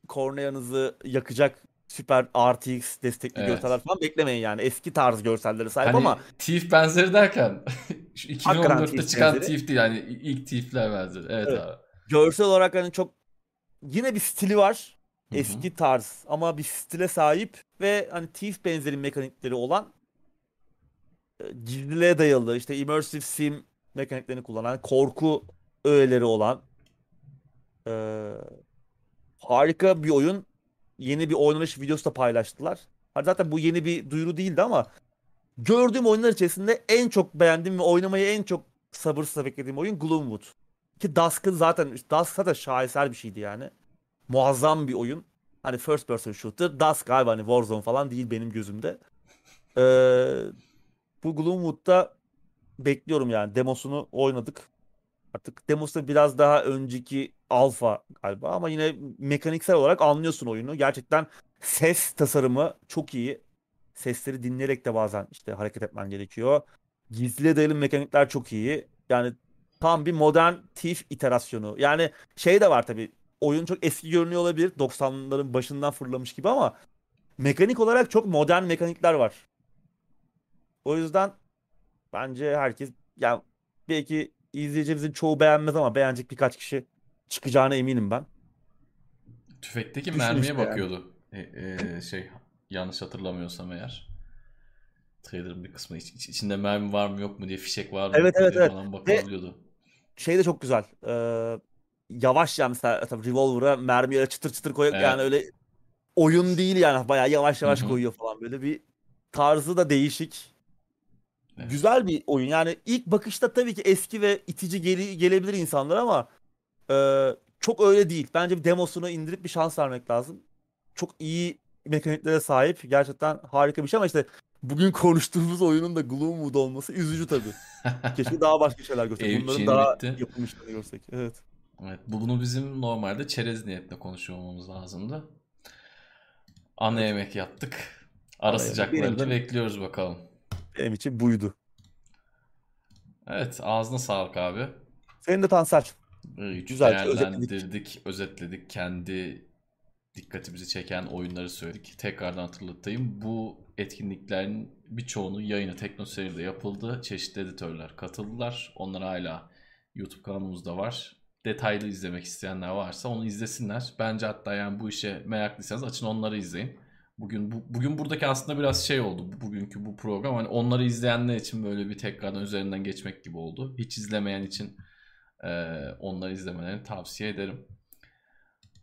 korneanızı yakacak süper RTX destekli Evet. görseller falan beklemeyin yani. Eski tarz görsellere sahip Hani ama Thief benzeri derken (laughs) şu Hakikaten 2014'te Thief çıkan benzeri. Thief değil yani ilk Thief'ler benzeri. Evet, Evet. abi. görsel olarak hani çok yine bir stili var. Eski tarz ama bir stile sahip ve hani Thief benzeri mekanikleri olan e, gizliliğe dayalı işte immersive sim mekaniklerini kullanan korku öğeleri olan e, harika bir oyun. Yeni bir oynanış videosu da paylaştılar. Hani zaten bu yeni bir duyuru değildi ama gördüğüm oyunlar içerisinde en çok beğendiğim ve oynamayı en çok sabırsızla beklediğim oyun Gloomwood. Ki Dusk'ın zaten Dusk zaten şaheser bir şeydi yani. Muazzam bir oyun. Hani first person shooter. Dusk galiba hani Warzone falan değil benim gözümde. Ee, bu Gloomwood'da bekliyorum yani. Demosunu oynadık. Artık demosu biraz daha önceki alfa galiba ama yine mekaniksel olarak anlıyorsun oyunu. Gerçekten ses tasarımı çok iyi. Sesleri dinleyerek de bazen işte hareket etmen gerekiyor. Gizli dayalı mekanikler çok iyi. Yani tam bir modern Thief iterasyonu. Yani şey de var tabii. Oyun çok eski görünüyor olabilir. 90'ların başından fırlamış gibi ama mekanik olarak çok modern mekanikler var. O yüzden bence herkes yani belki izleyicimizin çoğu beğenmez ama beğenecek birkaç kişi çıkacağına eminim ben. Tüfekteki mermiye bakıyordu. E, e, şey yanlış hatırlamıyorsam eğer. Trailer'ın bir kısmı iç, iç, içinde mermi var mı yok mu diye fişek var mı evet, evet, diye evet. falan bakabiliyordu. Şey de çok güzel. Ee, yavaş yani mesela tabii revolver'a mermiye çıtır çıtır koyuyor Evet. yani öyle oyun değil yani bayağı yavaş yavaş Hı hı. koyuyor falan böyle bir tarzı da değişik. Evet. Güzel bir oyun. Yani ilk bakışta tabii ki eski ve itici geri, gelebilir insanlar ama e, çok öyle değil. Bence bir demosunu indirip bir şans vermek lazım. Çok iyi mekaniklere sahip. Gerçekten harika bir şey ama işte bugün konuştuğumuz oyunun da Gloomwood olması üzücü tabii. (laughs) Keşke daha başka şeyler görsek. E3 Bunların daha bitti. yapılmışlarını görsek. Evet. Evet, bu bunu bizim normalde çerez niyetle konuşuyor olmamız lazımdı. Ana yemek yaptık. Ara sıcakları da için- bekliyoruz bakalım. Benim için buydu. Evet, ağzına sağlık abi. Senin de Tansel. Güzel Güzelce değerlendirdik, özetledik. Kendi dikkatimizi çeken oyunları söyledik. Tekrardan hatırlatayım. Bu etkinliklerin birçoğunun yayını Teknoseyir'de yapıldı. Çeşitli editörler katıldılar. Onlar hala YouTube kanalımızda var. Detaylı izlemek isteyenler varsa onu izlesinler. Bence hatta yani bu işe meraklıysanız açın onları izleyin. Bugün bu, bugün buradaki aslında biraz şey oldu. bu- Bugünkü bu program hani onları izleyenler için böyle bir tekrardan üzerinden geçmek gibi oldu. Hiç izlemeyen için ee, onları izlemelerini tavsiye ederim.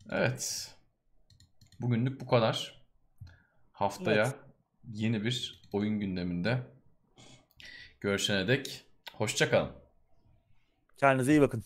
Evet. Bugünlük bu kadar. Haftaya Evet. yeni bir oyun gündeminde görüşene dek hoşça kalın. Kendinize iyi bakın.